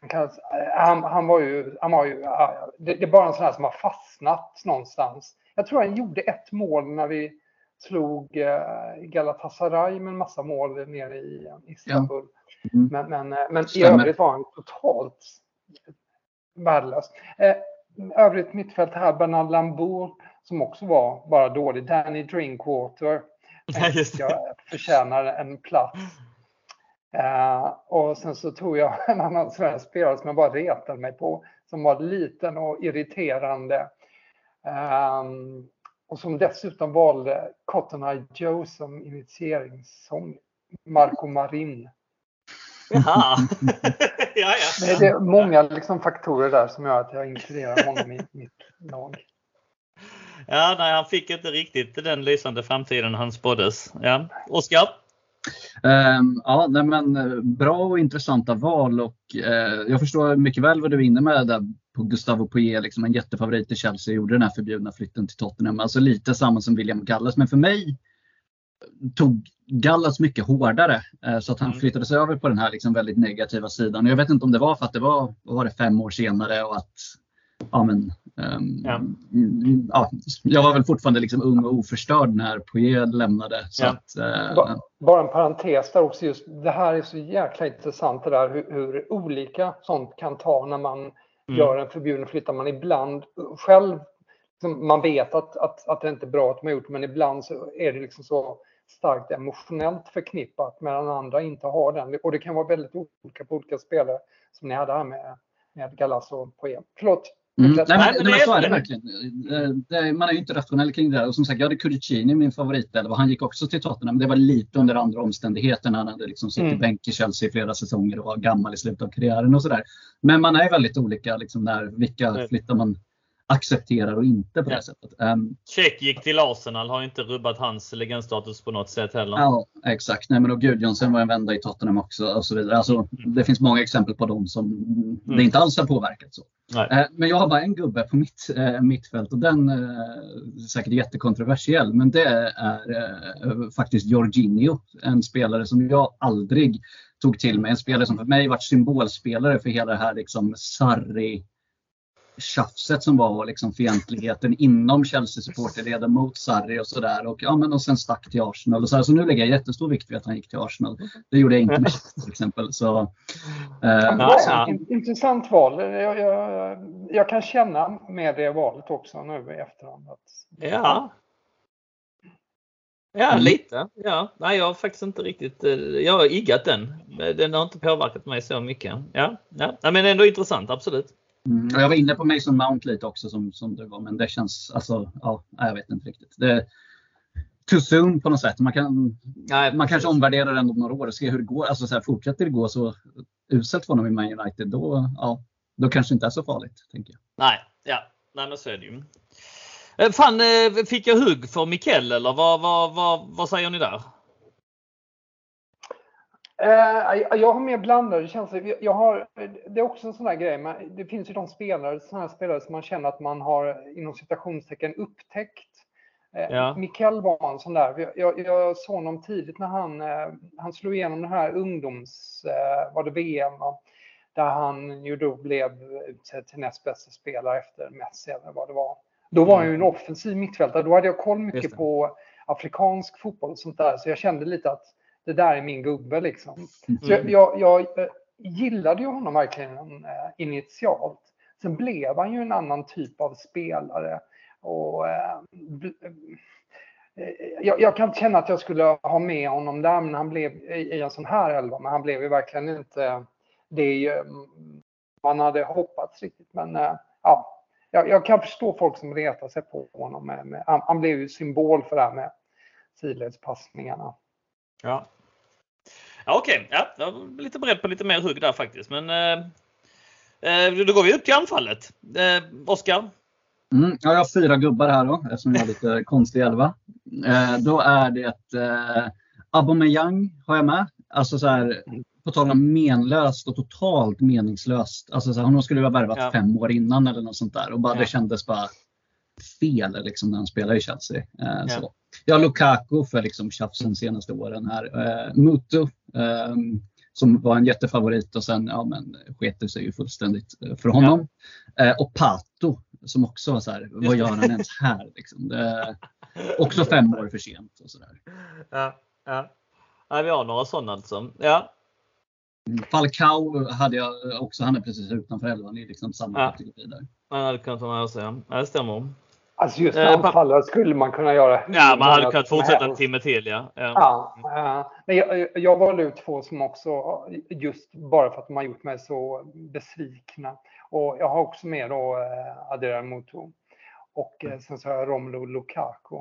han, kallas- han, han var ju, han var ju det, det är bara en sån här som har fastnat någonstans. Jag tror han gjorde ett mål när vi slog eh, Galatasaray med en massa mål nere i eh, Istanbul. Mm. Men, men, eh, men i övrigt var han totalt värdelös. Eh, övrigt mittfält här, Bernard Lambour som också var bara dålig. Danny Drinkwater. Ja. Jag förtjänar en plats. Eh, och sen så tog jag en annan svensk spelare som jag bara retade mig på. Som var liten och irriterande. Ehm, och som dessutom valde Cotton Eye Joe som initieringssång. Marco Marin. Jaha. ja, Det är, ja. det är många liksom faktorer där som gör att jag inkluderar honom i mitt lag. ja, nej, han fick inte riktigt den lysande framtiden han spåddes. Ja. Oskar? Ehm, ja, nej men, eh, bra och intressanta val och eh, jag förstår mycket väl vad du är inne med där på Gustavo Poirier, liksom en jättefavorit i Chelsea, gjorde den här förbjudna flytten till Tottenham. Alltså lite samma som William Gallas, men för mig tog Gallas mycket hårdare eh, så att han Mm. flyttades över på den här liksom väldigt negativa sidan. Och jag vet inte om det var för att det var, var det, fem år senare och att Ja, men, ehm, Ja. mm, ja, jag var väl fortfarande liksom ung och oförstörd när Poirier lämnade. Så Ja. att, Ba- Bara en parentes där också. Just, det här är så jäkla intressant det där hur, hur olika sånt kan ta när man Mm. gör en förbjuden flytt. Man ibland själv, liksom, man vet att, att, att det inte är bra att man har gjort men ibland så är det liksom så starkt emotionellt förknippat medan andra inte har den. Och det kan vara väldigt olika på olika spelare som ni hade här med, med Gallas och Poirier. Förlåt. Mm. Nej, men, nej, men så är det verkligen. Eh, Det, man är ju inte rationell kring det där. Och som sagt, jag hade Curicini, min favoritdelva. Han gick också till Tottenham. Det var lite under andra omständigheter när han hade liksom suttit Mm. bänk i Chelsea i flera säsonger och var gammal i slutet av karriären och sådär. Men man är väldigt olika liksom, när, vilka Mm. flyttar man accepterar och inte på Ja. det sättet. Um, Check gick till Arsenal, har inte rubbat hans legendstatus på något sätt heller. ja, exakt. Nej, men och Gudjonsen var en vända i Tottenham också och så vidare. Alltså, det finns många exempel på dem som det inte alls har påverkat. så. Eh, Men jag har bara en gubbe på mitt eh, mittfält och den eh, är säkert jättekontroversiell. Men det är eh, faktiskt Jorginho. En spelare som jag aldrig tog till mig. En spelare som för mig varit symbolspelare för hela det här liksom Sarri tjafset som var och liksom fientligheten inom Chelsea-supporterleden mot Sarri och sådär. Och, ja, men och sen stack till Arsenal. Och så, här. så nu lägger jag jättestor vikt vid att han gick till Arsenal. Det gjorde jag inte med till exempel. Så, eh, Ja, Intressant val. Jag, jag, jag kan känna med det valet också nu i efterhand. Att, Ja. Ja, Mm. lite. Ja. Nej, jag har faktiskt inte riktigt... eh, Jag har iggat den. Den har inte påverkat mig så mycket. Ja, ja. Men ändå intressant, absolut. Mm, jag var inne på Mason Mount lite också som, som du var, men det känns, alltså, ja, jag vet inte riktigt. Det, too soon på något sätt. Man, kan, Nej, man kanske omvärderar den om några år och ser hur det går. Alltså, så här, fortsätter det gå så uselt för honom i Man United, då, ja, då kanske det inte är så farligt. Tänker jag. Nej, ja. Nej, men så är det ju. Eh, Fan, eh, fick jag hugg för Mikkel eller vad, vad, vad, vad säger ni där? Eh, jag- har mer blandade känslor. Jag- har, det är också en sån här grej. Men det finns ju de spelare, såna här spelare som man känner att man har inom citationstecken upptäckt. Eh, Ja. Mikael var en sån där. Jag, jag, såg honom tidigt när han, eh, han slog igenom den här ungdoms, eh, var det VM, va? där han ju då blev utsedd till näst bästa spelare efter Messi eller vad det var. Då var han ju en offensiv mittfältare. Då hade jag koll mycket på afrikansk fotboll och sånt där. Så jag kände lite att det där är min gubbe liksom. Så jag, Mm. jag, jag eh, gillade ju honom verkligen eh, initialt. Sen blev han ju en annan typ av spelare. Och, eh, eh, jag, jag kan känna att jag skulle ha med honom där, men han blev i, en sån här elva. Men han blev ju verkligen inte det eh, man hade hoppats riktigt. Men ja, jag, jag kan förstå folk som retar sig på honom. Med, med, han, han blev ju symbol för det här med sidledspassningarna. Ja. Ja, Okej, ja, jag var lite beredd på lite mer hugg där faktiskt. Men eh, eh, då går vi upp till anfallet. Eh, Oskar? Mm, ja, jag har fyra gubbar här då, eftersom jag har lite konstig elva. Eh, då är det eh, Aubameyang har jag med. Alltså så här, på tal om menlöst och totalt meningslöst. Alltså så här, honom skulle vi ha värvat Ja. fem år innan eller något sånt där. Och bara Ja. det kändes bara fel liksom, när han spelar i Chelsea. Eh, Ja. så. Ja, Lukaku för liksom tjafsen senaste åren här. Eh, Mutu eh, som var en jättefavorit och sen ja, men, sket det sig ju fullständigt eh, för honom. Eh, och Pato som också var så här, vad gör han ens här? Liksom. Det, också fem år för sent. Och så där. Ja, ja. ja, vi har några sådana alltså. Ja, Falcao hade jag också, han är precis utanför elvan. Det är liksom samma Ja. kategori där. man hade kunnat ha med. Ja, det stämmer. Alltså just Eh, pa- anfallare skulle man kunna göra. Ja, man hade kunnat fortsätta en timme till. Ja. Ja. Ja, men jag, jag valde ut två som också, just bara för att de har gjort mig så besvikna. Och jag har också med då eh, Adrian Mutu. Och eh, sen så har jag Romelu Lukaku.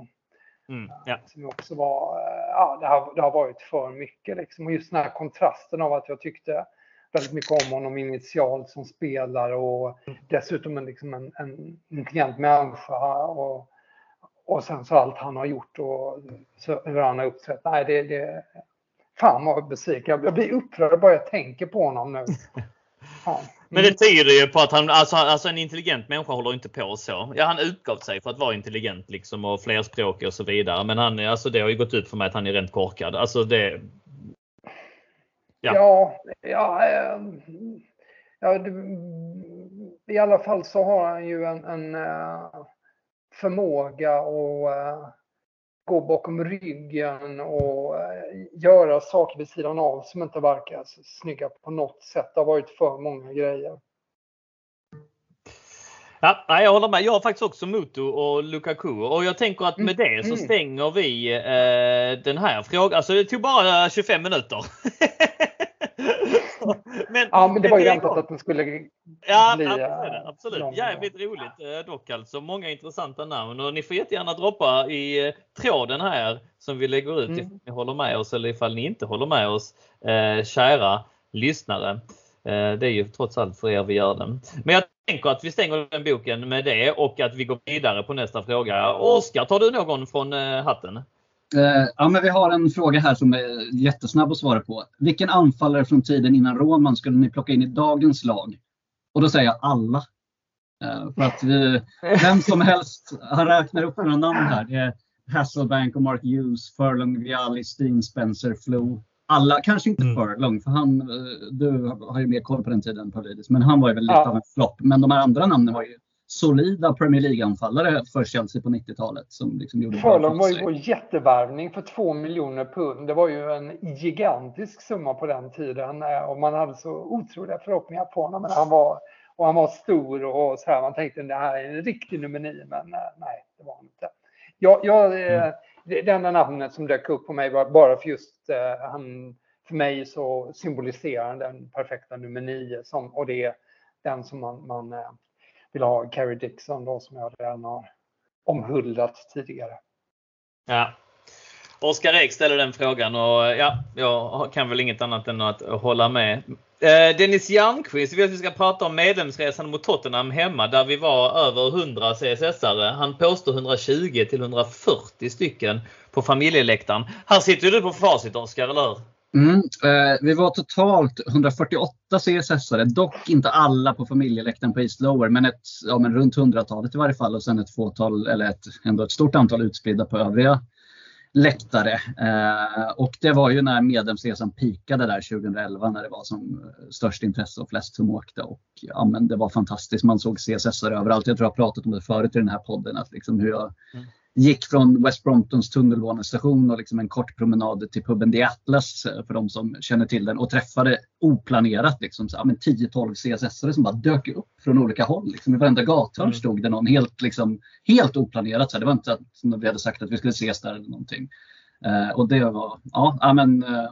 Mm, ja. Som också var, ja det har, det har varit för mycket liksom. Och just den här kontrasten av att jag tyckte väldigt mycket om honom initialt som spelare och dessutom en, liksom en, en intelligent människa. Och, och sen så allt han har gjort och så hur han har uppträtt. Nej, det, det, fan vad besviken. Jag- blir upprörd bara jag tänker på honom nu. Fan. Men det tyder ju på att han, alltså, alltså en intelligent människa håller inte på så. Ja, han utgav sig för att vara intelligent liksom och flerspråkig och så vidare. Men han, alltså, det har ju gått ut för mig att han är rent korkad. Alltså det, Ja. Ja, ja, eh, ja det, i alla fall så har han ju en, en eh, förmåga att eh, gå bakom ryggen och eh, göra saker vid sidan av som inte verkar snygga på något sätt. Det har varit för många grejer. Ja, jag håller med. Jag har faktiskt också Mutu och Lukaku och jag tänker att med det så Mm. stänger vi eh, den här frågan. Alltså det tog bara 25 minuter. men, Ja, men det var ju väntat att den skulle Ja, bli, ja, eh, absolut. absolut. lång. Jävligt roligt eh, dock alltså. Många intressanta namn och ni får jättegärna droppa i eh, tråden här som vi lägger ut Mm. ifall ni håller med oss eller ifall ni inte håller med oss. Eh, kära lyssnare. Eh, det är ju trots allt för er vi gör den. Men jag tänker att vi stänger den boken med det och att vi går vidare på nästa fråga. Oskar, tar du någon från eh, hatten? Eh, ja, men vi har en fråga här som är jättesnabb att svara på. Vilken anfallare från tiden innan Roman skulle ni plocka in i dagens lag? Och då säger jag alla. Eh, för att vi, vem som helst, han räknar upp några namn här. Det är Hasselbank och Mark Hughes, Furlong, Vialli, Steen, Spencer, Flo. Alla, kanske inte Mm. Furlong, för han, eh, du har ju mer koll på den tiden Paulidis, men han var ju väl lite Ja. av en flopp. Men de här andra namnen var ju solida Premier League-anfallare för Chelsea på 90-talet. Som liksom gjorde var ju vår jättevärvning för två miljoner pund. Det var ju en gigantisk summa på den tiden eh, och man hade så otroliga förhoppningar på honom. Men han var, och han var stor och så här. Man tänkte det här är en riktig nummer nio, men eh, nej, det var han inte. Jag, jag, eh, det, det enda namnet som dök upp på mig var bara för just eh, han, för mig så symboliserar han den perfekta nummer nio som, och det är den som man, man vill ha, Carrie Dixon då som jag redan har omhuldat tidigare. Ja. Oskar Ek ställer den frågan och ja, jag kan väl inget annat än att hålla med. Eh, Dennis Järnqvist vill att vi ska prata om medlemsresan mot Tottenham hemma där vi var över 100 CSS-are. Han påstår 120 till 140 stycken på familjeläktaren. Här sitter du på facit Oskar, eller hur? Mm, eh, vi var totalt 148 CSS-are, dock inte alla på familjeläktaren på East Lower, men, ett, ja, men runt hundratalet i varje fall och sen ett fåtal, eller ett, ändå ett stort antal utspridda på övriga läktare. Eh, och det var ju när medlemsresan pikade där 2011 när det var som eh, störst intresse och flest som åkte. Och ja, men det var fantastiskt. Man såg CSS överallt. Jag tror jag har pratat om det förut i den här podden. Att liksom hur jag Mm gick från West Bromptons tunnelbanestation och liksom en kort promenad till puben The Atlas eh, för de som känner till den och träffade oplanerat liksom, ja, men 10-12 CSS-are som bara dök upp från olika håll. Liksom, I varenda gathörn Mm. stod det någon helt, liksom, helt oplanerat. Så. Det var inte att som vi hade sagt att vi skulle ses där eller någonting. Eh, och det var ja, men, eh,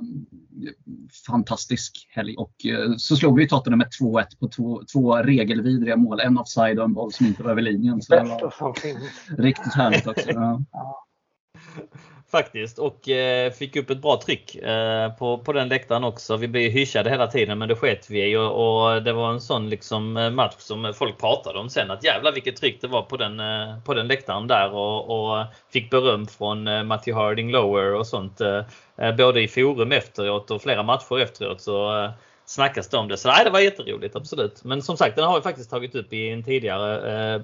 fantastisk helg. Och eh, så slog vi Tottenham med 2-1 på två, två regelvidriga mål. En offside och en boll som inte var över linjen. Så det var riktigt härligt också. Ja. Faktiskt och eh, fick upp ett bra tryck eh, på, på den läktaren också. Vi blev hyschade hela tiden men det sket vi i och, och det var en sån liksom eh, match som folk pratade om sen att jävlar vilket tryck det var på den, eh, på den läktaren där och, och fick beröm från eh, Matthew Harding Lower och sånt. Eh, eh, både i forum efteråt och flera matcher efteråt så eh, snackas det om det. Så nej, det var jätteroligt absolut. Men som sagt den har vi faktiskt tagit upp i en tidigare eh,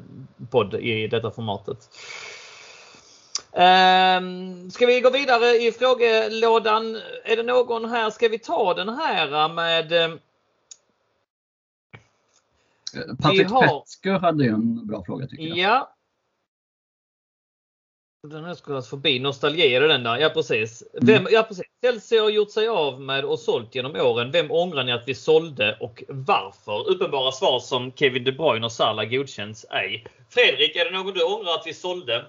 podd i detta formatet. Ehm, ska vi gå vidare i frågelådan? Är det någon här? Ska vi ta den här med eh, Patrik har- Petskö hade ju en bra fråga tycker jag. Ja. Den här skulle alltså förbi. Nostalgi är det den där. Ja precis. Vem, ja precis. Chelsea har gjort sig av med och sålt genom åren. Vem ångrar ni att vi sålde och varför? Uppenbara svar som Kevin De Bruyne och Salah godkänns ej. Fredrik, är det någon du ångrar att vi sålde?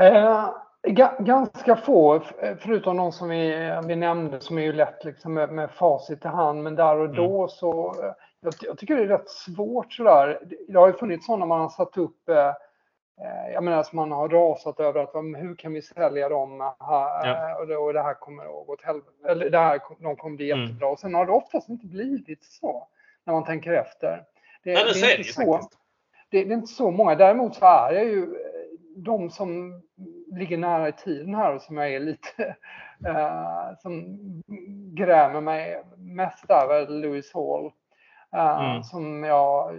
Eh, ga- ganska få, förutom de som vi, vi nämnde som är ju lätt liksom med, med facit i hand. Men där och då så, eh, jag, jag tycker det är rätt svårt sådär. Det- Det har ju funnits sådana man har satt upp, eh, eh, jag menar som man har rasat över att "Men hur kan vi sälja dem här, Ja. och, det, och det här kommer att gå åt helvete, eller det här, de kommer bli Mm. jättebra. Och sen har det oftast inte blivit så när man tänker efter. Det, Nej, det så är det inte så det, det är inte så många. Däremot så är jag ju de som ligger nära i tiden här och som jag är lite eh, som grämer mig mest väl Lewis Hall. eh, Mm. Som jag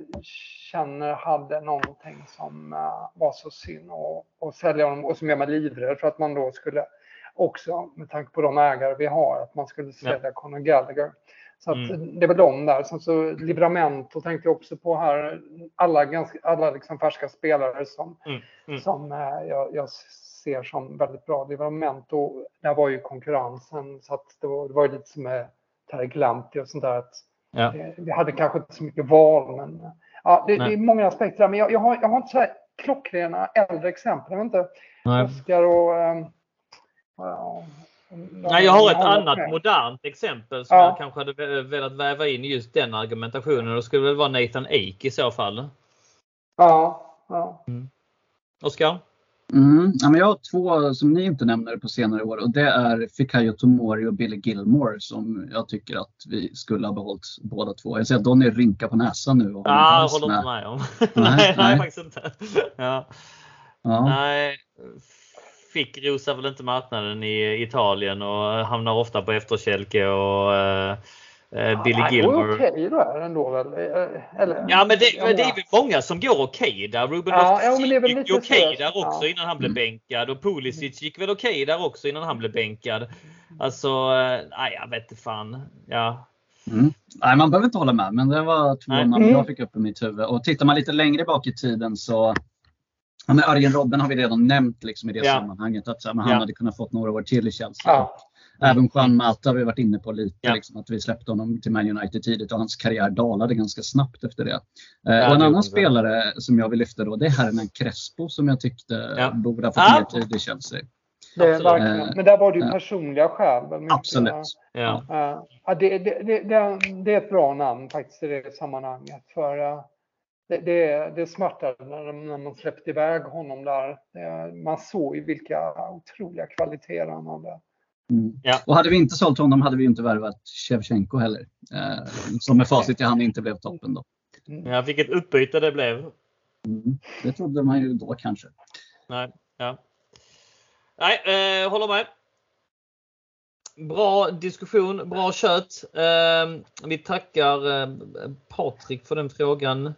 känner hade någonting som eh, var så synd att- sälja honom och som gör mig livrädd för att man då skulle också med tanke på de ägare vi har att man skulle sälja Conor Gallagher. Så att Mm. det väl de där. Sen så Livramento tänkte jag också på här. Alla, ganska, alla liksom färska spelare som, Mm, mm. som eh, jag, jag ser som väldigt bra. Livramento, där var ju konkurrensen så att det var, det var ju lite som med Terry Glanti och sånt där. Att, Ja. eh, vi hade kanske inte så mycket val men eh, ja, det, det är många aspekter där. Men jag, jag, har, jag har inte så här klockrena äldre exempel. Jag vet inte. Nej. Oscar och... ja, Nej, jag har ett annat med. modernt exempel som Ja. jag kanske hade ve- velat väva in i just den argumentationen. Det skulle väl vara Nathan Ake i så fall. Ja, ja. Oskar? Mm. Ja, men jag har två som ni inte nämner på senare år och det är Fikayo Tomori och Billy Gilmore som jag tycker att vi skulle ha behållit båda två. Jag ser att Donny rynkar på näsan nu. och en Ja, håller inte med. om. Nej, nej, nej, nej. faktiskt inte. Ja. Ja. Nej, fick rosar väl inte marknaden i Italien och hamnar ofta på efterkälke och eh, eh, Billy Gilmore. Okej då är det ändå väl? Eh, Eller, Ja men det, men det är väl många som går okej där. Ruben Ja, ja, men det är väl gick okej där också Ja. innan han blev bänkad och Pulisic gick väl okej där också innan han blev bänkad. Alltså, eh, nej jag vet inte fan. Ja. Mm. Nej, man behöver inte hålla med, men det var två namn Mm. jag fick upp i mitt huvud. Och tittar man lite längre bak i tiden så Ja, men Arjen Robben har vi redan nämnt liksom i det Ja. sammanhanget. Att här, han Ja. hade kunnat fått några år till i Chelsea. Ja. Även Juan Mata har vi varit inne på lite. Liksom, att vi släppte honom till Man United tidigt och hans karriär dalade ganska snabbt efter det. Eh, och en annan spelare som jag vill lyfta då det är Hernan Crespo som jag tyckte borde ha fått Ja. mer tid i Chelsea. Verkligen. Eh, Men där var det ju personliga skäl. Absolut. Ja. Ja, det, det, det, det, det är ett bra namn faktiskt i det sammanhanget. För eh, det, det, det smärtade när, man släppte iväg honom där. Man såg ju vilka otroliga kvaliteter han hade. Mm. Ja. Och hade vi inte sålt honom hade vi inte värvat Shevchenko heller. Eh, som med facit i hand inte blev toppen då. ja, vilket utbyte det blev. Mm. Det trodde man ju då kanske. Nej, ja. Nej, eh, håller med. Bra diskussion, bra kött. Eh, vi tackar eh, Patrik för den frågan.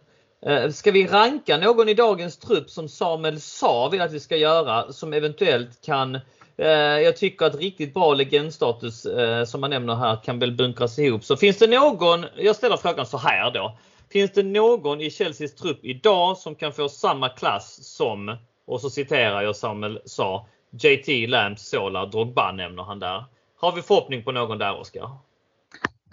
Eh, ska vi ranka någon i dagens trupp som Samuel sa vill att vi ska göra som eventuellt kan eh, jag tycker att riktigt bra legendstatus eh, som man nämner här kan väl bunkras ihop. Så finns det någon, jag ställer frågan så här då. Finns det någon i Chelseas trupp idag som kan få samma klass som, och så citerar jag Samuel sa, JT, Lamps, Sola, Drogba nämner han där. Har vi förhoppning på någon där Oskar?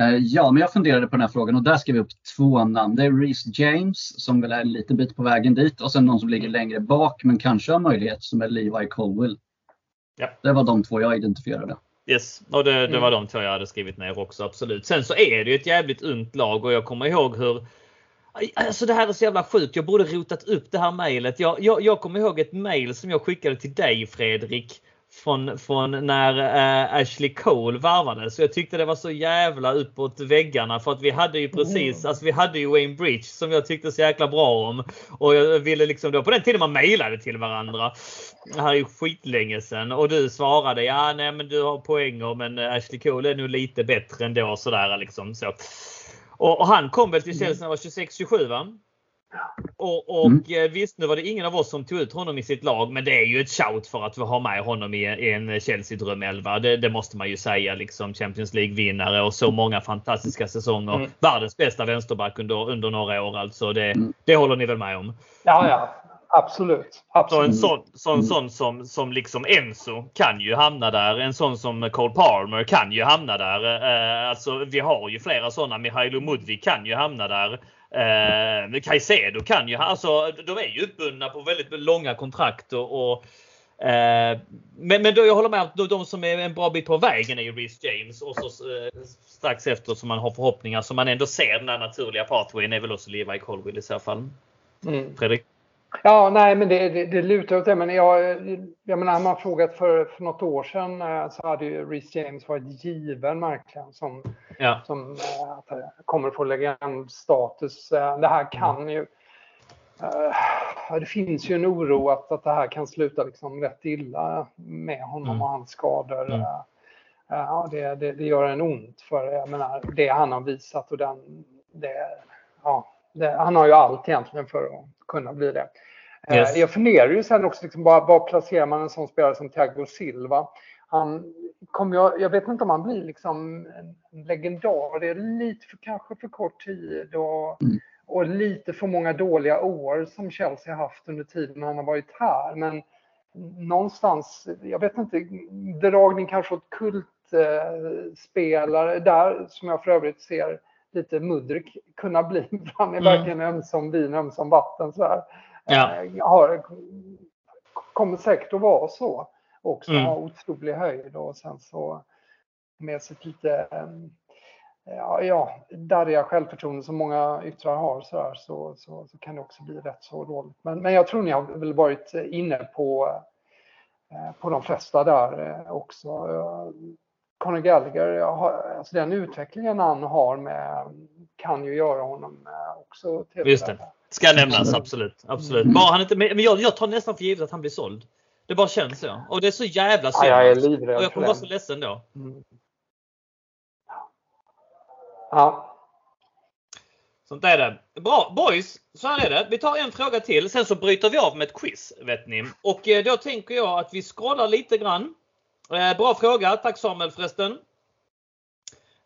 Eh, Ja, men jag funderade på den här frågan och där skrev vi upp två namn. Det är Reece James som väl är en liten bit på vägen dit och sen någon som ligger längre bak men kanske har möjlighet som är Levi Colwill. Ja. Det var de två jag identifierade. Yes, och det, det Mm. var de två jag hade skrivit ner också absolut. Sen så är det ju ett jävligt ungt lag och jag kommer ihåg hur Alltså det här är så jävla sjukt. Jag borde rotat upp det här mejlet. Jag, jag, jag kommer ihåg ett mejl som jag skickade till dig Fredrik. Från, från när eh, Ashley Cole varvades. Så jag tyckte det var så jävla uppåt väggarna för att vi hade ju precis, alltså vi hade ju Wayne Bridge som jag tyckte så jäkla bra om. Och jag ville liksom då, på den tiden man mejlade till varandra. Det här är ju skitlänge sedan och du svarade ja nej men du har poänger men Ashley Cole är nog lite bättre ändå sådär liksom så. Och, och han kom väl till Chelsea när han var 26-27 va? Och, och Mm. eh, visst, nu var det ingen av oss som tog ut honom i sitt lag, men det är ju ett shout för att vi har med honom i, i en Chelsea-drömelva. Det, det måste man ju säga. Liksom Champions League-vinnare och så många fantastiska säsonger. Mm. Världens bästa vänsterback under, under några år alltså. Det, Mm. det håller ni väl med om? Ja, ja. Absolut. Så absolut. en sån, sån, Mm. sån som, som liksom Enzo kan ju hamna där. En sån som Cole Palmer kan ju hamna där. Eh, alltså vi har ju flera sådana. Mihailo Mudvik kan ju hamna där. Eh, Caicedo kan ju, alltså de är ju uppbundna på väldigt långa kontrakt och, och eh, men, men då jag håller med att de, de som är en bra bit på vägen är ju Reece James och så eh, strax efter som man har förhoppningar som man ändå ser den här naturliga pathwayen är väl också Levi Colwill i så fall. Mm. Fredrik? Ja, nej, men det, det, det lutar åt det. Men jag, jag menar, man frågat för, för något år sedan eh, så hade ju Reece James varit given verkligen som, Ja. som eh, att han kommer få legendstatus. Eh, Det här kan ju... eh, Det finns ju en oro att, att det här kan sluta liksom rätt illa med honom Mm. och hans skador. Mm. Eh, Ja, det, det, det gör en ont för jag menar, det han har visat och den, det, ja, han har ju allt egentligen för att kunna bli det. Eh, Yes. Jag funderar ju sen också, liksom, var, var placerar man en sån spelare som Thiago Silva? Han kom jag, jag vet inte om han blir liksom en legendar. Det är lite för, kanske för kort tid och, Mm. och lite för många dåliga år som Chelsea haft under tiden han har varit här. Men någonstans, jag vet inte, dragning kanske åt kultspelare där som jag för övrigt ser lite Mudrik kunna bli. Han är Mm. verkligen ömsom vin, ömsom vatten. Så här. Ja. Eh, har, kommer säkert att vara så också. Mm. Ha otrolig höjd och sen så med sitt lite eh, ja, ja, darriga självförtroende som många yttrar har så, där, så, så, så kan det också bli rätt så dåligt. Men, men jag tror ni har väl varit inne på, eh, på de flesta där eh, också. Conor Gallagher, alltså den utvecklingen han har med kan ju göra honom eh, också till Just det. Ska nämnas absolut. absolut. Mm. Bara han inte, men jag, jag tar nästan för givet att han blir såld. Det bara känns så. Och det är så jävla Ja, synd. jag är livrädd och jag kommer vara så ledsen då. Mm. Ja, Sånt är det. Bra boys! Så här är det. Vi tar en fråga till. Sen så bryter vi av med ett quiz. Vet ni. Och eh, då tänker jag att vi scrollar lite grann. Eh, bra fråga. Tack Samuel förresten.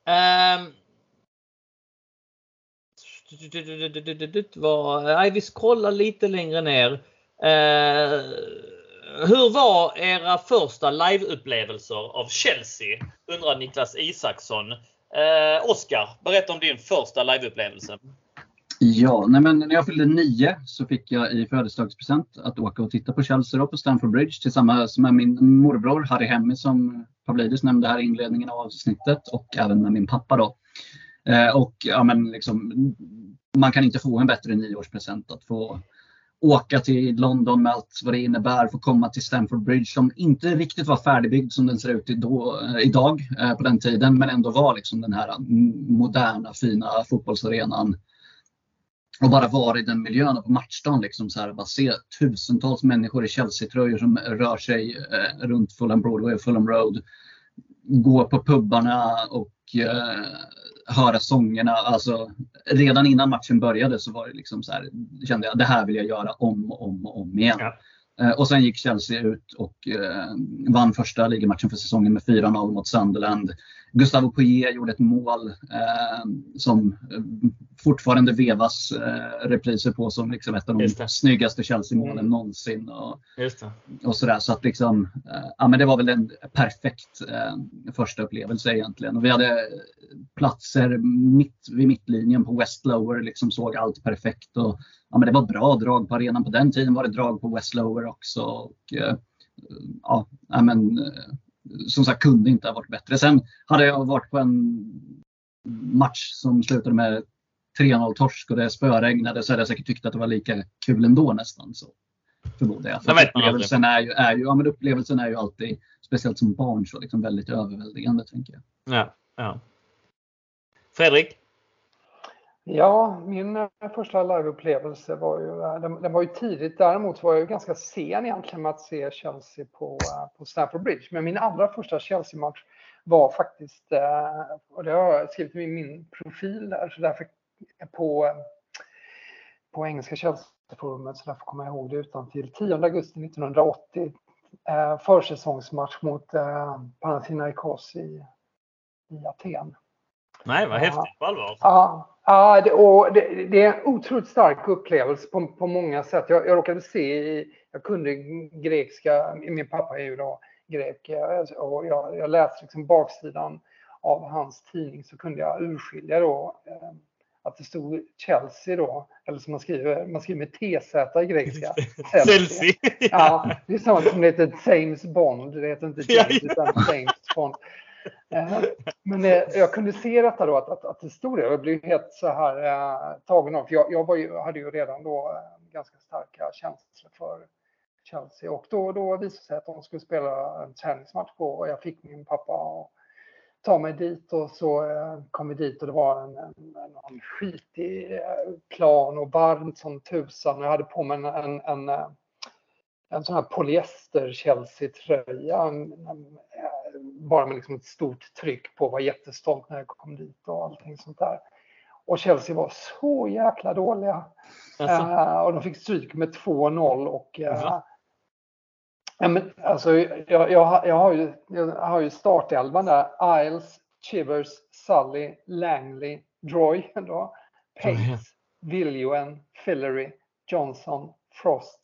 Eh, var, Nej, vi scrollar lite längre ner. Eh, hur var era första liveupplevelser av Chelsea? Undrar Niklas Isaksson. Eh, Oskar, berätta om din första liveupplevelse. Ja, nej men när jag fyllde nio så fick jag i födelsedagspresent att åka och titta på Chelsea då på Stamford Bridge tillsammans med min morbror Harry Hemmi som Pavlidis nämnde här i inledningen av avsnittet och även med min pappa då. Eh, och ja, men liksom, man kan inte få en bättre nioårspresent att få åka till London med allt vad det innebär, få komma till Stamford Bridge som inte riktigt var färdigbyggd som den ser ut idag, eh, idag eh, på den tiden men ändå var liksom den här moderna fina fotbollsarenan och bara vara i den miljön och på matchdagen. Liksom så här, bara se tusentals människor i Chelsea-tröjor som rör sig eh, runt Fulham Broadway och Fulham Road. Gå på pubbarna och eh, höra sångerna. Alltså, redan innan matchen började så var det liksom så här, kände jag det här vill jag göra om och om och om igen. Ja. Eh, och sen gick Chelsea ut och eh, vann första ligamatchen för säsongen med 4-0 mot Sunderland. Gustavo Poirier gjorde ett mål eh, som eh, fortfarande vevas eh, repriser på som liksom ett av de snyggaste Chelsea-målen mm. någonsin. Och, och sådär. Så att liksom, eh, ja, men det var väl en perfekt eh, första upplevelse egentligen. Och vi hade platser mitt vid mittlinjen på West Lower, liksom såg allt perfekt. Och, ja, men det var bra drag på arenan. På den tiden var det drag på West Lower också. Och, eh, ja, men, som sagt kunde inte ha varit bättre. Sen hade jag varit på en match som slutade med 3-0 torsk och det spöregnade så hade jag säkert tyckt att det var lika kul ändå nästan. Så förmodar jag. För upplevelsen, är ju, är ju, ja, men upplevelsen är ju alltid, speciellt som barn, så liksom väldigt överväldigande. tänker jag. Ja, ja. Fredrik? Ja, min eh, första liveupplevelse var ju, eh, den, den, var ju tidigt. Däremot var jag ju ganska sen egentligen med att se Chelsea på, eh, på Stamford Bridge. Men min allra första Chelsea-match var faktiskt, och det har jag skrivit i min profil där, så därför på, på engelska Chelsea-forumet, så därför kommer jag ihåg det utan till 10 augusti 1980. Försäsongsmatch mot Panathinaikos i, i Aten. Nej, vad häftigt på allvar. Ja, Ja, det, och det, det, är en otroligt stark upplevelse på, på många sätt. Jag, jag råkade se, jag kunde grekiska, min pappa är ju då grek, och jag, jag läste liksom baksidan av hans tidning så kunde jag urskilja då eh, att det stod Chelsea då, eller som man skriver, man skriver med TZ i grekiska. Chelsea. ja, det är samma som det heter James Bond, det heter inte James utan James Bond. Eh, men eh, jag kunde se detta då, att, att, att det stod det. Jag blev helt så här eh, tagen av, för jag, jag ju, hade ju redan då eh, ganska starka känslor för Chelsea och då, då visade det sig att de skulle spela en träningsmatch på och jag fick min pappa att ta mig dit och så eh, kom vi dit och det var en, en, en skitig eh, plan och varmt som tusan. Jag hade på mig en, en, en eh, en sån här polyester Chelsea-tröja bara med liksom ett stort tryck på, var jättestolt när jag kom dit och allting sånt där. Och Chelsea var så jäkla dåliga. Alltså. Uh, och de fick stryk med 2-0 och uh, ja, men, alltså, jag, jag, jag, har ju, jag har ju startelvan där. Isles, Chivers, Sully, Langley, Droy, då, Pace, Viljoen, Fillery, Johnson, Frost,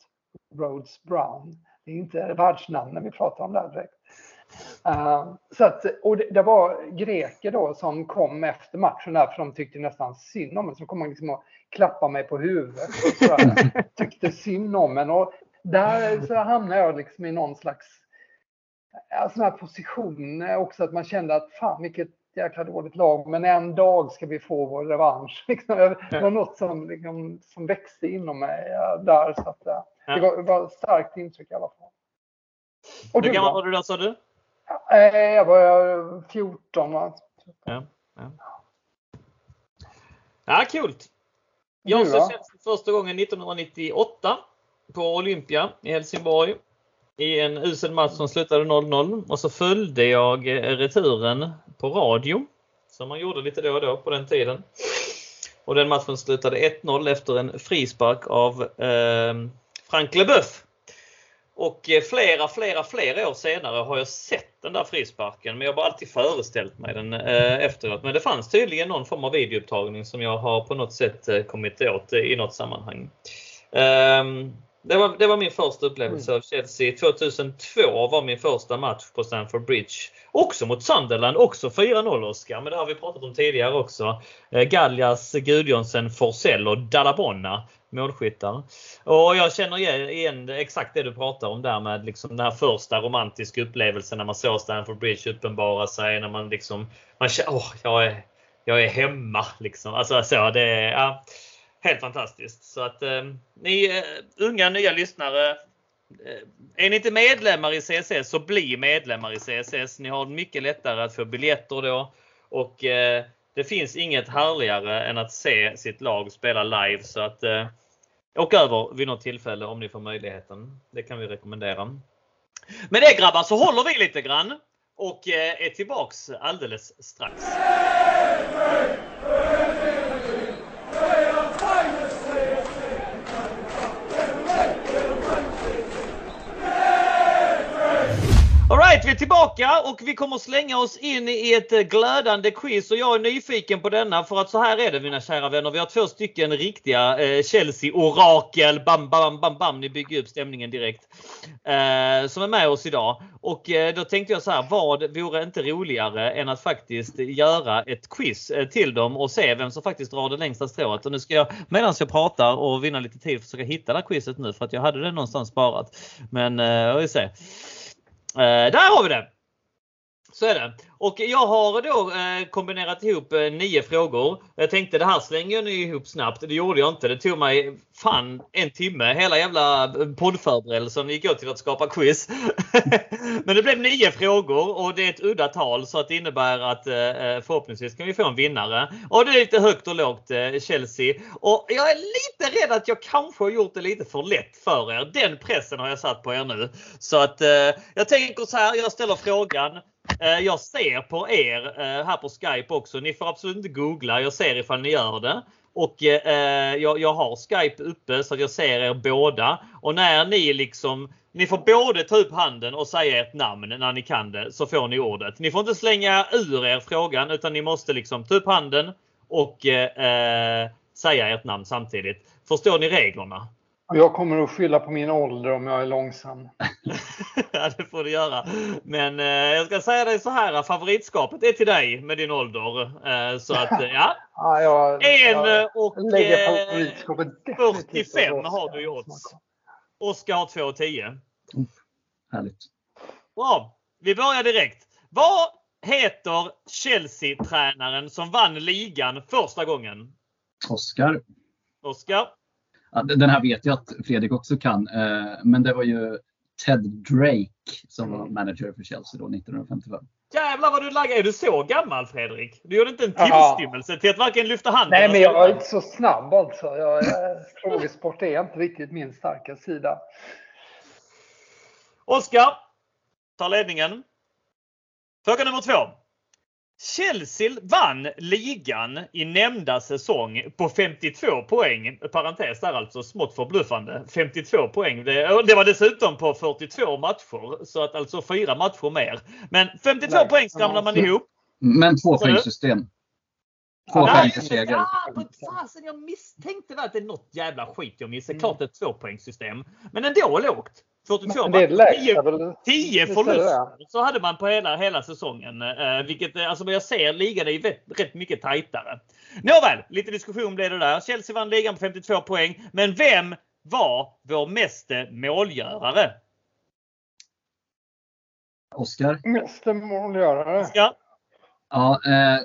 Rhodes, Brown. Det är inte världsnamn när vi pratar om det här direkt. Uh, så att, och det, det, var greker då som kom efter matchen där, för de tyckte nästan synd om mig. Så de kom liksom och klappade mig på huvudet och så tyckte synd om mig. Och där så hamnade jag liksom i någon slags sån här position också, att man kände att fan vilket jäkla dåligt lag, men en dag ska vi få vår revansch. Liksom, det var något som, liksom, som växte inom mig där. Så att, det, var, det var ett starkt intryck i alla fall. Och Hur gammal var du då sa du? Eh, jag var 14 va? Ja, ja. ja kul! Jag såg första gången 1998 på Olympia i Helsingborg. I en usel match som slutade 0-0 och så följde jag returen på radio. Som man gjorde lite då och då på den tiden. Och den matchen slutade 1-0 efter en frispark av eh, Frank Leboeuf. Och eh, flera, flera, flera år senare har jag sett den där frisparken men jag har alltid föreställt mig den eh, efteråt. Men det fanns tydligen någon form av videoupptagning som jag har på något sätt eh, kommit åt i något sammanhang. Um, det var, det var min första upplevelse mm. av Chelsea. 2002 var min första match på Stamford Bridge. Också mot Sunderland, också 4-0 Oskar. Men det har vi pratat om tidigare också. Eh, Gallias, Gudjonsen, Forsell och Dalabonna målskyttar. Och jag känner igen exakt det du pratar om där med liksom den här första romantiska upplevelsen när man såg Stamford Bridge uppenbara sig. När man liksom, man känner, åh, jag är, jag är hemma liksom. Alltså så, det ja, helt fantastiskt. Så att eh, ni eh, unga nya lyssnare eh, är ni inte medlemmar i CSS så bli medlemmar i CSS. Ni har mycket lättare att få biljetter då. Och eh, det finns inget härligare än att se sitt lag spela live. Så att eh, åk över vid något tillfälle om ni får möjligheten. Det kan vi rekommendera. Med det grabbar så håller vi lite grann och eh, är tillbaks alldeles strax. Då är vi tillbaka och vi kommer slänga oss in i ett eh, glödande quiz och jag är nyfiken på denna för att så här är det mina kära vänner. Vi har två stycken riktiga eh, Chelsea-orakel. Bam, bam, bam, bam. Ni bygger upp stämningen direkt. Eh, som är med oss idag. Och eh, då tänkte jag så här, vad vore inte roligare än att faktiskt göra ett quiz eh, till dem och se vem som faktiskt drar det längsta strået. Och nu ska jag medan jag pratar och vinna lite tid försöka hitta det här quizet nu för att jag hade det någonstans sparat. Men eh, vi se. Eh, där har vi det! Så är det. Och jag har då eh, kombinerat ihop eh, nio frågor. Jag tänkte det här slänger jag nu ihop snabbt. Det gjorde jag inte. Det tog mig fan en timme. Hela jävla eh, poddförberedelsen gick åt till att skapa quiz. Men det blev nio frågor och det är ett udda tal så att det innebär att eh, eh, förhoppningsvis kan vi få en vinnare. Och det är lite högt och lågt eh, Chelsea. Och jag är lite rädd att jag kanske har gjort det lite för lätt för er. Den pressen har jag satt på er nu. Så att eh, jag tänker så här. Jag ställer frågan. Eh, jag ser på er eh, här på Skype också. Ni får absolut inte googla. Jag ser ifall ni gör det. Och eh, jag, jag har Skype uppe så att jag ser er båda. Och när ni liksom ni får både ta upp handen och säga ert namn när ni kan det så får ni ordet. Ni får inte slänga ur er frågan utan ni måste liksom ta upp handen och eh, eh säga ert namn samtidigt. Förstår ni reglerna? Och jag kommer att skylla på min ålder om jag är långsam. ja, det får du göra. Men eh, jag ska säga dig så här. Favoritskapet är till dig med din ålder. Eh, så att eh, ja. Ja, jag, En jag och eh, favoritskapet definitivt 45 på har du i odds. Oskar har 2,10. Härligt. Bra. Vi börjar direkt. Vad heter Chelsea-tränaren som vann ligan första gången? Oskar. Oskar? Den här vet jag att Fredrik också kan. eh, Men det var ju Ted Drake som var manager för Chelsea då 1955. Jävlar vad du laggar. Är du så gammal Fredrik? Du gjorde inte en tillstymmelse till att varken lyfta handen Nej, men jag är inte så snabb alltså. Jag, frågesport är inte riktigt min starka sida. Oskar tar ledningen. Fråga nummer två. Chelsea vann ligan i nämnda säsong på 52 poäng. Parentes där alltså, smått förbluffande. 52 poäng. Det, det var dessutom på 42 matcher. Så att alltså fyra matcher mer. Men 52 Nej. poäng skramlar man ihop. Men två poängssystem. Två Ja, poäng Nej, för seger. ja, fasen, jag misstänkte väl att det är något jävla skit jag missade. Klart det är ett tvåpoängssystem. Men ändå lågt. 42 Men det är matcher. lägsta väl? 10 Visst är det förluster så hade man på hela, hela säsongen. Eh, vilket, eh, alltså jag ser ligan är ju rätt, rätt mycket tajtare. Nåväl, lite diskussion blev det där. Chelsea vann ligan på 52 poäng. Men vem var vår meste målgörare? Oskar. Meste målgörare. Ja, Ja, eh,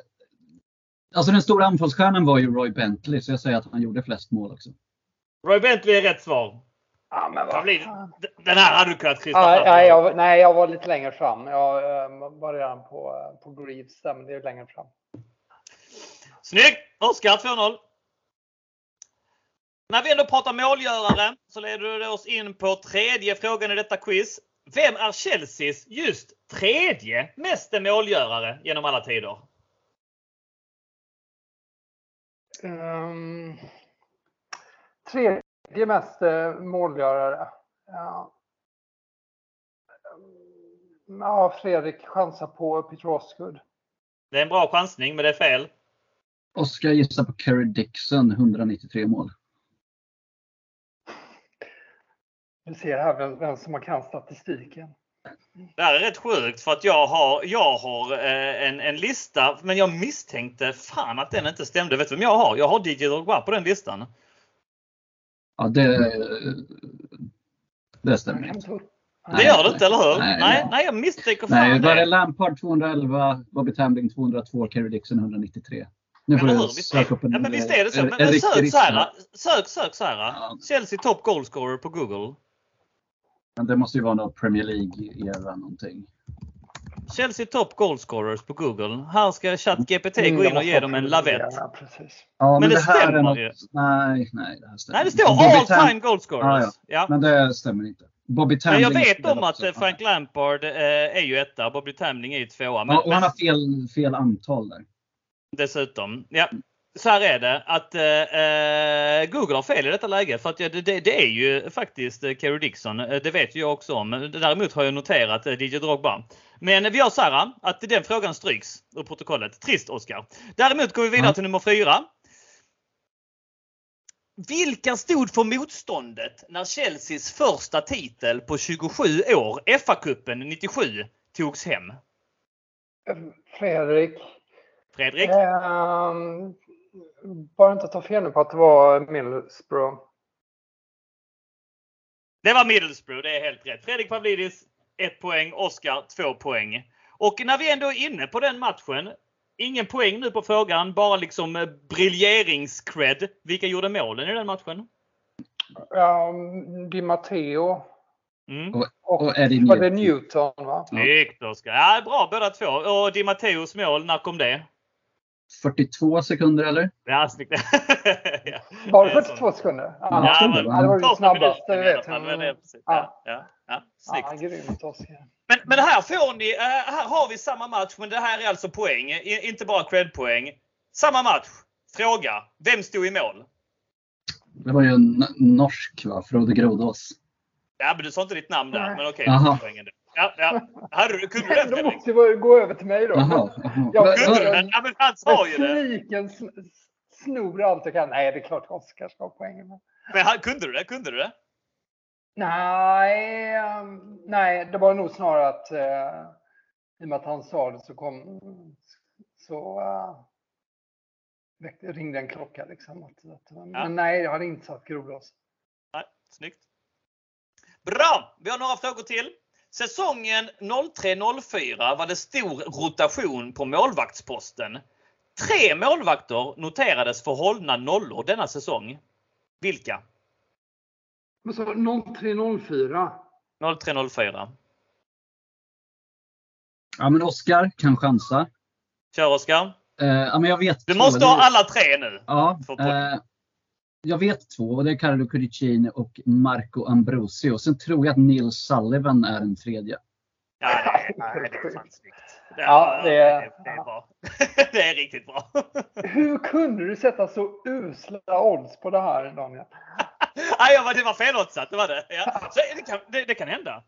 alltså den stora anfallsstjärnan var ju Roy Bentley, så jag säger att han gjorde flest mål också. Roy Bentley är rätt svar. Ja, men Vad vad blir? Den här hade du kunnat kryssa fram. nej, jag, nej, jag var lite längre fram. Jag eh, var redan på, eh, på Greaves där, men det är längre fram. Snyggt! Oskar 2-0. När vi ändå pratar målgörare så leder det oss in på tredje frågan i detta quiz. Vem är Chelseas just tredje meste målgörare genom alla tider? Um, tredje mest eh, målgörare. Ja. Ja, Fredrik chansar på Peter Osgood. Det är en bra chansning, men det är fel. Oskar gissar på Kerry Dixon, 193 mål. Vi ser här vem, vem som kan statistiken. Det här är rätt sjukt för att jag har, jag har eh, en, en lista, men jag misstänkte fan att den inte stämde. Vet du vem jag har? Jag har DJ Drogba på den listan. Ja, det, det stämmer Det gör det inte, eller hur? Nej, nej, jag misstänker fan Nej, var det det. Lampard 211, Bobby Tambling 202, Kerry Dixon 193. Nu får du söka upp en, ja, men visst är det så. en- Men, en men sök så här. Sök, sök så här. Ja. Chelsea top goalscorer på Google. Men det måste ju vara något Premier League-era någonting. Chelsea top goalscorers på Google. Här ska ChatGPT Mm, gå in och ge dem en Premier lavett. Ja, precis. Ja, Men det här är stämmer något- ju. Nej, nej, det här stämmer Nej, det står Bobby all Tam- time goalscorers. Ja, ja. Ja. Men det stämmer inte. Bobby Men Tambling jag vet om att också. Frank Lampard eh, är ju etta. Bobby Tambling är ju tvåa. Men, Ja, och han men har fel, fel antal där. dessutom. Ja. Så här är det att eh, Google har fel i detta läge för att det, det, det är ju faktiskt eh, Kerry Dixon. Eh, det vet ju jag också om. Däremot har jag noterat eh, DJ Drogba. Men vi gör så här att den frågan stryks ur protokollet. Trist Oskar. Däremot går vi vidare Ja. till nummer fyra. Vilka stod för motståndet när Chelseas första titel på 27 år, FA-cupen 97, togs hem? Fredrik. Fredrik? Ehm, bara inte ta fel nu på att det var Middlesbrough. Det var Middlesbrough, det är helt rätt. Fredrik Pavlidis 1 poäng, Oskar 2 poäng. Och när vi ändå är inne på den matchen. Ingen poäng nu på frågan, bara liksom eh, briljeringscred. Vilka gjorde målen i den matchen? Um, Di Matteo. Mm. Och, Och Eddie var det Newton. Newton va? Snyggt Oskar! Ja, bra båda två. Och Di Matteos mål, när kom det? 42 sekunder eller? Ja, snyggt! ja. Var det är så. 42 sekunder? Ja, Ja, det men det var Det i alla vet. Ja. Ja, ja. Snyggt. Ja, grymt. Men, men här får ni, eh, här har vi samma match, men det här är alltså poäng. Inte bara credpoäng. Samma match. Fråga. Vem stod i mål? Det var ju en norsk va? Frode Grodås. Ja, men du sa inte ditt namn där. Nej. Men okej, Jaha. Du du. Ja, ja. Hade du, kunde du den Då måste vi gå över till mig då. Jaha. jaha. Ja, Va- Kunde du den? Ja, men han sa ju det. Musiken sn- snor allt jag kan. Nej, det är klart Oskar ska ha poängen. Men han, kunde du det? Kunde du det? Nej, ehm, nej, det var nog snarare att eh, i och med att han sa det så kom så väckte, ringde en klocka liksom. Att, att, men Ja. nej, jag hade inte satt grovlås. Nej, snyggt. Bra! Vi har några frågor till. Säsongen 03-04 var det stor rotation på målvaktsposten. Tre målvakter noterades för hållna nollor denna säsong. Vilka? Men så 0304. 03-04. Ja men Oskar kan chansa. Kör Oskar. Eh, ja, men jag vet Du måste ha alla tre nu. Ja, eh, jag vet två och det är Carlo Curicini och Marco Ambrosio. Sen tror jag att Neil Sullivan är den tredje. Ja, det är, nej, det är fan snyggt. Det, Ja, det är- det, det är bra. det är riktigt bra. Hur kunde du sätta så usla odds på det här Daniel? Var- det var feloddset, det var det. Ja. Så det, kan, det, det kan hända.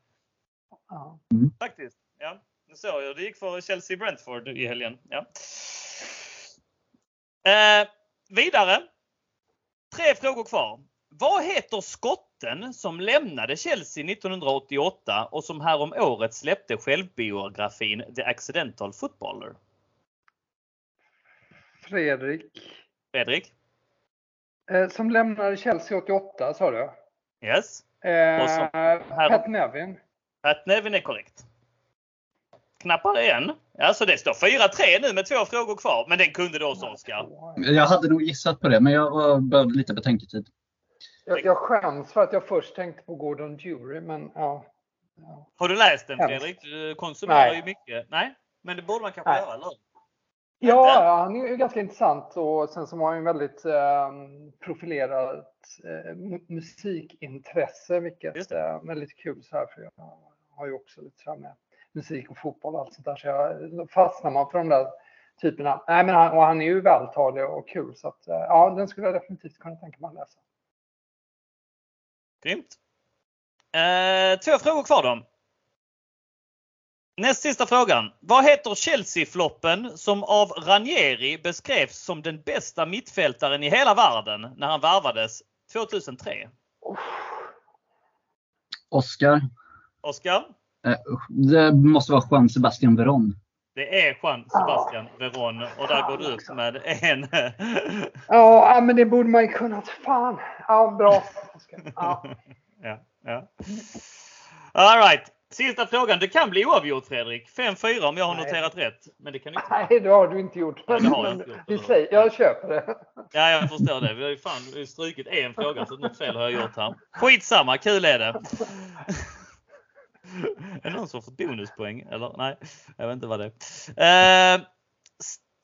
Ja. Faktiskt. Ja, nu såg jag. Det gick för Chelsea-Brentford i helgen. Ja. Eh, vidare. Tre frågor kvar. Vad heter skotten som lämnade Chelsea 1988 och som härom året släppte självbiografin The Accidental Footballer? Fredrik. Fredrik? Eh, som lämnade Chelsea 88 sa du? Yes? Eh, Och så- här- Pat Nevin. Pat Nevin är korrekt. Knappare än. Ja, så det står 4-3 nu med två frågor kvar. Men den kunde du också Oskar. Jag hade nog gissat på det men jag behövde lite betänketid. Jag, jag skäms för att jag först tänkte på Gordon Jury, men ja. ja. Har du läst den. Fredrik? Du konsumerar Nej. ju mycket. Nej, men det borde man kanske Nej. göra, eller? Ja, han är ju ganska intressant och sen så har han ju väldigt eh, profilerat eh, mu- musikintresse, vilket är väldigt kul så här för jag har ju också lite så här med musik och fotboll och allt sånt där så jag, fastnar man för de där typerna. Nej, men han, och han är ju vältalig och kul så att eh, ja, den skulle jag definitivt kunna tänka mig att läsa. Grymt. Eh, två frågor kvar då. Näst sista frågan. Vad heter Chelsea-floppen som av Ranieri beskrevs som den bästa mittfältaren i hela världen när han värvades 2003? Oskar. Oskar? Eh, det måste vara Juan Sebastian Veron. Det är Juan Sebastian Veron och där går du upp med en. Ja, ja, men det borde man ju kunnat. Fan. Ja, bra. Ja. ja, ja. All right. Sista frågan. Det kan bli oavgjort Fredrik. 5-4 om jag har Nej. noterat rätt. Men det kan inte. Nej, det har du inte gjort. Nej, det har jag Men inte gjort. vi säger, jag köper det. Ja, jag förstår det. Vi har ju fan strukit en fråga så något fel har jag gjort här. Skitsamma, kul är det. Är det någon som fått bonuspoäng? Eller nej, jag vet inte vad det är. Eh,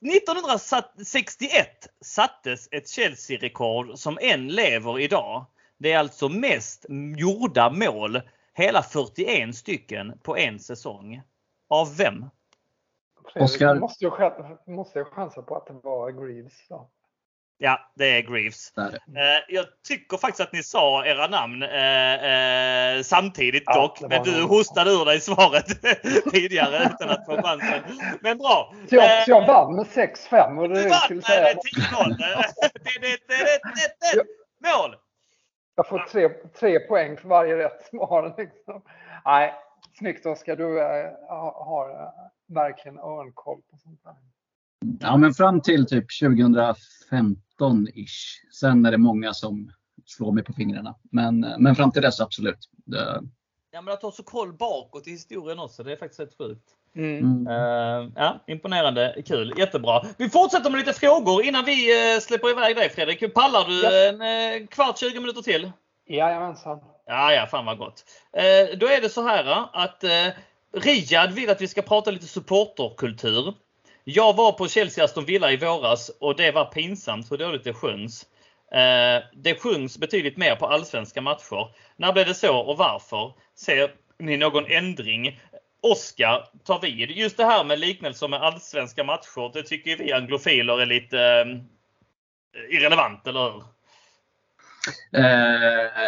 1961 sattes ett Chelsea-rekord som än lever idag. Det är alltså mest gjorda mål, hela 41 stycken på en säsong. Av vem? Oskar. Måste jag, måste jag chansa på att det var Greaves då? Ja, det är Greaves. Eh, Jag tycker faktiskt att ni sa era namn eh, eh, samtidigt Ja, dock. Men du hostade ur dig svaret tidigare utan att få chansen. Men bra. Så jag, Eh, så jag vann med 6-5 och det Du är det vann med säga. 10-0. Det- det- det- det- det- det- Mål! Jag får tre, tre poäng för varje rätt svar. Liksom. Nej, snyggt Oskar. Du eh, har, eh, verkligen örnkoll på sånt där. Ja, men fram till typ 2015-ish. Sen är det många som slår mig på fingrarna. Men, men fram till dess absolut. Det, Ja, men att ha så koll bakåt i historien också, det är faktiskt rätt sjukt. mm. Eh, ja, imponerande, kul, jättebra. Vi fortsätter med lite frågor innan vi uh, släpper iväg dig Fredrik. Pallar du Ja. en eh, kvart, 20 minuter till? Jajamensan. Ja, ja, fan vad gott. Eh, då är det så här eh, att eh, Riyad vill att vi ska prata lite supporterkultur. Jag var på Chelsea Aston Villa i våras och det var pinsamt hur dåligt det sjungs. Eh, det sjungs betydligt mer på allsvenska matcher. När blev det så och varför? Ser ni någon ändring? Oskar tar vid. Just det här med liknelser med allsvenska matcher, det tycker vi anglofiler är lite eh, irrelevant, eller hur? Eh,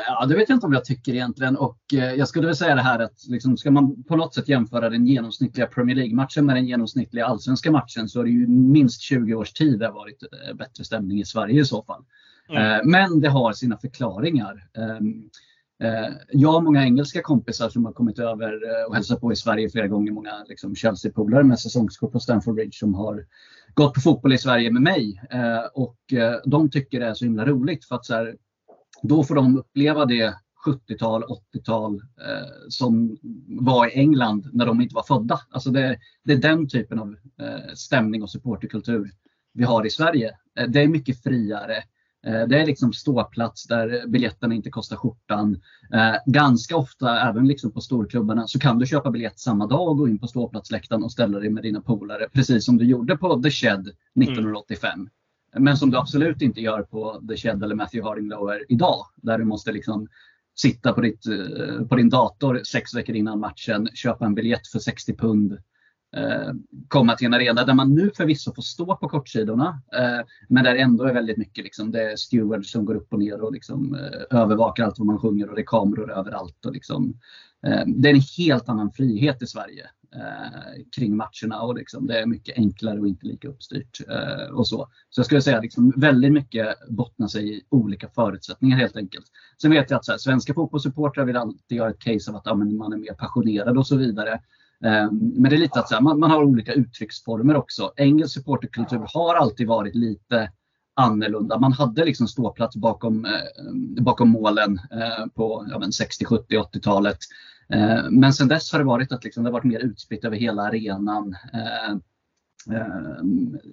ja, det vet jag inte om jag tycker egentligen. Och eh, jag skulle väl säga det här att liksom, ska man på något sätt jämföra den genomsnittliga Premier League-matchen med den genomsnittliga allsvenska matchen så är det ju minst 20 års tid det har varit eh, bättre stämning i Sverige i så fall. Mm. Eh, men det har sina förklaringar. Ehm, eh, jag har många engelska kompisar som har kommit över eh, och hälsat på i Sverige flera gånger. Många liksom, Chelsea-polare med säsongskort på Stamford Bridge som har gått på fotboll i Sverige med mig. Och de tycker det är så himla roligt för att så här, då får de uppleva det 70-tal, 80-tal eh, som var i England när de inte var födda. Alltså det, det är den typen av eh, stämning och supporterkultur vi har i Sverige. Eh, det är mycket friare. Eh, det är liksom ståplats där biljetterna inte kostar skjortan. Eh, ganska ofta, även liksom på storklubbarna, så kan du köpa biljett samma dag och gå in på ståplatsläktaren och ställa dig med dina polare. Precis som du gjorde på The Shed 1985. Men som du absolut inte gör på The Shed eller Matthew Harding Lower idag. Där du måste liksom sitta på, ditt, eh, på din dator sex veckor innan matchen, köpa en biljett för 60 pund. Eh, komma till en arena där man nu förvisso får stå på kortsidorna. Eh, men där det ändå är väldigt mycket liksom, det är stewards som går upp och ner och liksom, eh, övervakar allt vad man sjunger och det är kameror överallt. Och liksom, eh, det är en helt annan frihet i Sverige eh, kring matcherna och liksom, det är mycket enklare och inte lika uppstyrt. Eh, och så. så jag skulle säga liksom, väldigt mycket bottnar sig i olika förutsättningar helt enkelt. Sen vet jag att så här, svenska fotbollssupportrar vill alltid göra ett case av att ja, men man är mer passionerad och så vidare. Eh, Men det är lite att så här, man, man har olika uttrycksformer också. Engelsk supporterkultur har alltid varit lite annorlunda. Man hade liksom ståplats bakom, eh, bakom målen eh, på ja, men 60, 70, 80-talet. Eh, men sen dess har det varit att liksom, det har varit mer utspritt över hela arenan. Eh, eh,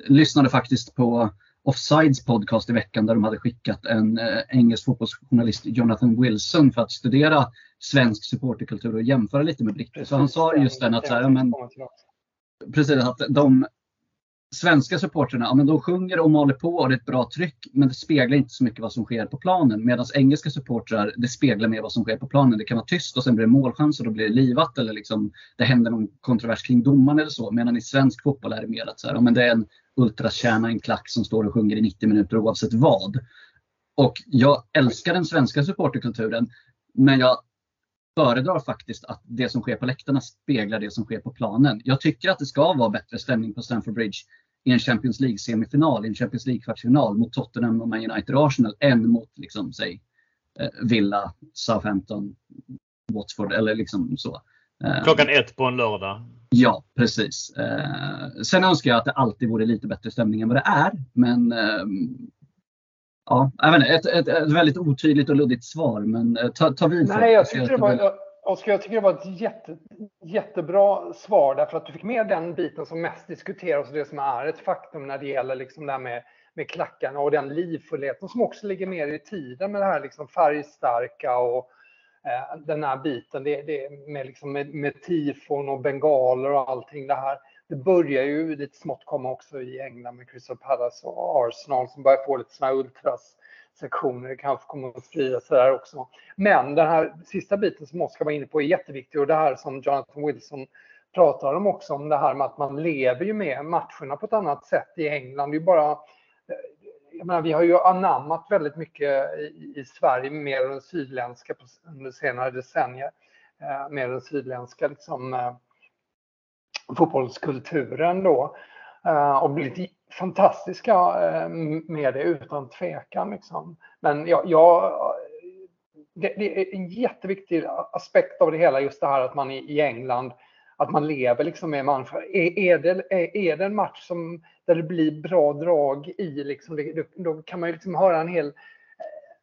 lyssnade faktiskt på Offsides podcast i veckan där de hade skickat en eh, engelsk fotbollsjournalist, Jonathan Wilson, för att studera svensk supporterkultur och jämföra lite med britter. Så han sa just den att, så här, men, precis, att de svenska supporterna, ja, men de sjunger och maler på och det är ett bra tryck, men det speglar inte så mycket vad som sker på planen. Medan engelska supportrar, det speglar mer vad som sker på planen. Det kan vara tyst och sen blir det målchans och då blir det livat eller liksom, det händer någon kontrovers kring domaren eller så. Medan i svensk fotboll är det mer att så här, ja, men det är en ultrakärna, en klack som står och sjunger i 90 minuter oavsett vad. Och jag älskar den svenska supporterkulturen, men jag föredrar faktiskt att det som sker på läktarna speglar det som sker på planen. Jag tycker att det ska vara bättre stämning på Stamford Bridge i en Champions League-semifinal, i en Champions League-kvartsfinal mot Tottenham, och Man United och Arsenal än mot liksom, säg, eh, Villa, Southampton, Watford eller liksom så. Eh, Klockan ett på en lördag. Ja, precis. Eh, sen önskar jag att det alltid vore lite bättre stämning än vad det är. Men ja, jag vet inte, ett, ett, ett väldigt otydligt och luddigt svar. Men ta, ta vid. Nej, jag att det var, Oskar, jag tycker det var ett jätte, jättebra svar därför att du fick med den biten som mest diskuteras och det som är ett faktum när det gäller liksom det här med, med klackarna och den livfullheten som också ligger mer i tiden med det här liksom färgstarka och eh, den här biten det, det, med, liksom med, med tifon och bengaler och allting det här. Det börjar ju lite smått komma också i England med Crystal Palace och Arsenal som börjar få lite sådana här ultras sektioner. Det kanske kommer att sprida sig där också. Men den här sista biten som Oskar var inne på är jätteviktig och det här som Jonathan Wilson pratar om också, om det här med att man lever ju med matcherna på ett annat sätt i England. Det är ju bara, eh, jag menar, vi har ju anammat väldigt mycket i, i Sverige, mer den sydländska på, under senare decennier. Eh, mer den sydländska liksom, eh, fotbollskulturen då. Eh, och blivit fantastiska eh, med det utan tvekan. Liksom. Men jag, jag det, det, är en jätteviktig aspekt av det hela, just det här att man i, England, att man lever liksom med människor. Är, är, det, är, är det en match som, där det blir bra drag i, liksom, det, då kan man ju liksom höra en hel,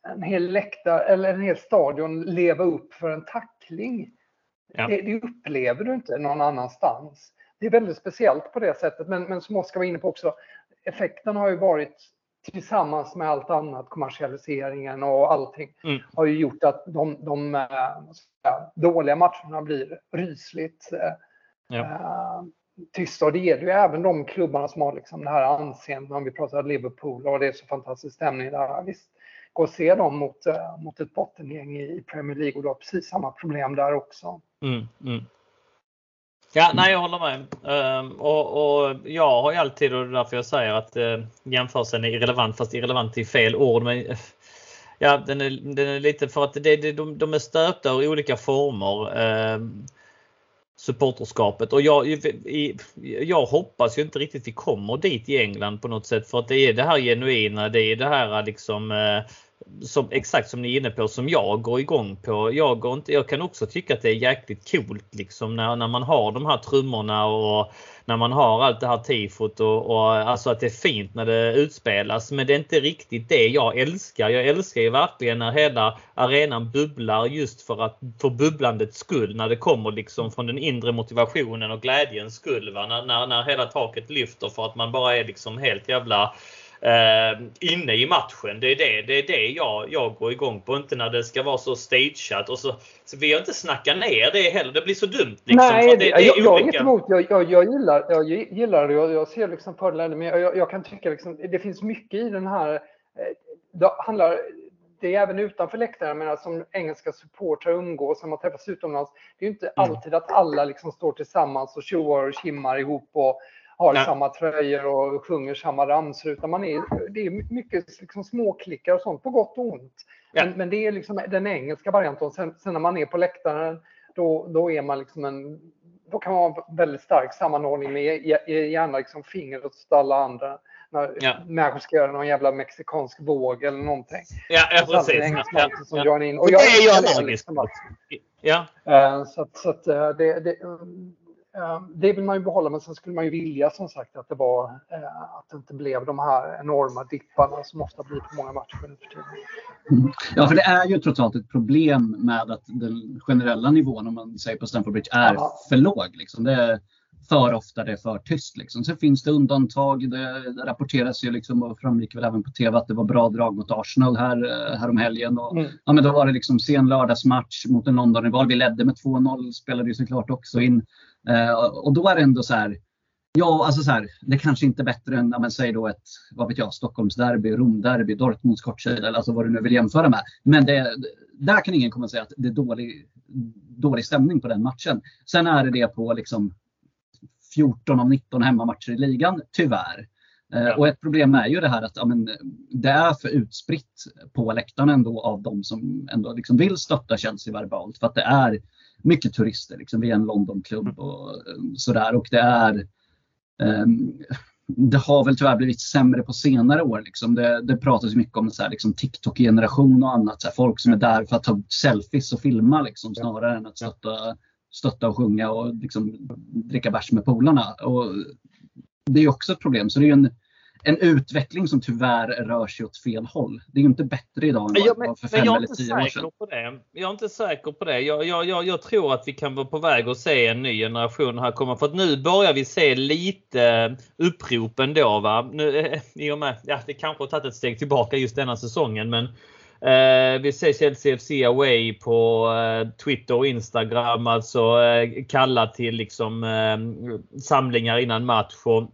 en hel läktare eller en hel stadion leva upp för en tackling. Ja. Det, det, upplever du inte någon annanstans. Det är väldigt speciellt på det sättet, men, men som Oskar var inne på också, effekten har ju varit tillsammans med allt annat, kommersialiseringen och allting, mm. har ju gjort att de, de äh, dåliga matcherna blir rysligt äh, ja. äh, tysta. Och det det ju även de klubbarna som har liksom det här anseendet, om vi pratar Liverpool och det är så fantastisk stämning där. Visst, gå och se dem mot, mot ett bottengäng i Premier League och du har precis samma problem där också. Mm, mm. Ja, nej jag håller med. Um, och, och, jag har ju alltid, och det är därför jag säger att uh, jämförelsen är irrelevant, fast irrelevant i fel ord. Men, uh, ja, den är, den är lite för att det, det, de, de är stöpta ur olika former. Uh, supporterskapet och jag, i, jag hoppas ju inte riktigt vi kommer dit i England på något sätt för att det är det här genuina, det är det här liksom eh, som, exakt som ni är inne på, som jag går igång på. Jag, går inte, jag kan också tycka att det är jäkligt coolt liksom när, när man har de här trummorna och när man har allt det här tifot och, och alltså att det är fint när det utspelas. Men det är inte riktigt det jag älskar. Jag älskar ju verkligen när hela arenan bubblar just för att för bubblandets skull. När det kommer liksom från den inre motivationen och glädjens skull. Va? När, när, när hela taket lyfter för att man bara är liksom helt jävla eh, inne i matchen. Det är det, det, är det jag, jag går igång på. Inte när det ska vara så stageat. Och så, så vill jag inte snacka ner det heller. Det blir så dumt. Liksom, Nej, det, jag, jag är inget emot. Jag, jag, jag, gillar, jag gillar det. Jag, jag ser liksom fördelar Men jag, jag, kan tycka liksom, det finns mycket i den här. Eh, det handlar det är även utanför läktaren, men som engelska supportrar umgås, när man träffas utomlands. Det är inte mm. alltid att alla liksom står tillsammans och tjoar och kimmar ihop och har Nej. samma tröjor och sjunger samma ramsor. Utan man är, det är mycket liksom småklickar och sånt, på gott och ont. Ja. Men, men, det är liksom den engelska varianten. Sen, sen, när man är på läktaren, då, då är man liksom en då kan man ha väldigt stark sammanhållning med gärna liksom fingret åt alla andra. När ja. människor ska göra någon jävla mexikansk våg eller någonting. Ja, ja precis. Ja, som ja. in. Och jag, det är jag allergisk liksom Ja. Uh, så så uh, det, det, Ehm, det vill man ju behålla, men sen skulle man ju vilja som sagt att det var eh, att det inte blev de här enorma dipparna som ofta blir på många matcher nu för tiden. Mm. Ja, för det är ju trots allt ett problem med att den generella nivån, om man säger på Stamford Bridge, är Aha. för låg. Liksom. Det är för ofta det är för tyst. Liksom. Sen finns det undantag. Det, rapporteras ju liksom, och framgick väl även på TV att det var bra drag mot Arsenal här, eh, här om helgen. Och, mm. ja, men då var det liksom sen lördagsmatch mot en London-rival. Vi ledde med 2-0, spelade ju såklart också in. Eh, och då är det ändå så här, Ja, alltså så här, det kanske inte är bättre än, men säg då ett, vad vet jag, Stockholmsderby, Romderby, Dortmunds kortsida, alltså vad du nu vill jämföra med. Men det, där kan ingen komma och säga att det är dålig, dålig stämning på den matchen. Sen är det det på liksom 14 av 19 hemmamatcher i ligan, tyvärr. Eh, ja. Och ett problem är ju det här att ja, men, det är för utspritt på läktaren ändå av de som ändå liksom vill stötta Chelsea verbalt. För att det är mycket turister. Liksom. Vi är en Londonklubb mm. och eh, sådär. Och det är um, det har väl tyvärr blivit sämre på senare år. Liksom. Det, det pratas mycket om så här, liksom, TikTok-generation och annat. Så här, folk som är där för att ta selfies och filma liksom, snarare än att stötta, stötta och sjunga och liksom, dricka bärs med polarna. Och det är också ett problem. Så det är en, en utveckling som tyvärr rör sig åt fel håll. Det är inte bättre idag än det var för fem eller tio år sedan. På det. Jag är inte säker på det. Jag, jag, jag, jag, tror att vi kan vara på väg att se en ny generation här komma. För att nu börjar vi se lite upprop ändå. Va? Nu, eh, i och med, ja, det kanske har tagit ett steg tillbaka just denna säsongen. Men Eh, vi ser Chelsea FC Away på eh, Twitter och Instagram. Alltså eh, kalla till liksom, eh, samlingar innan match. Och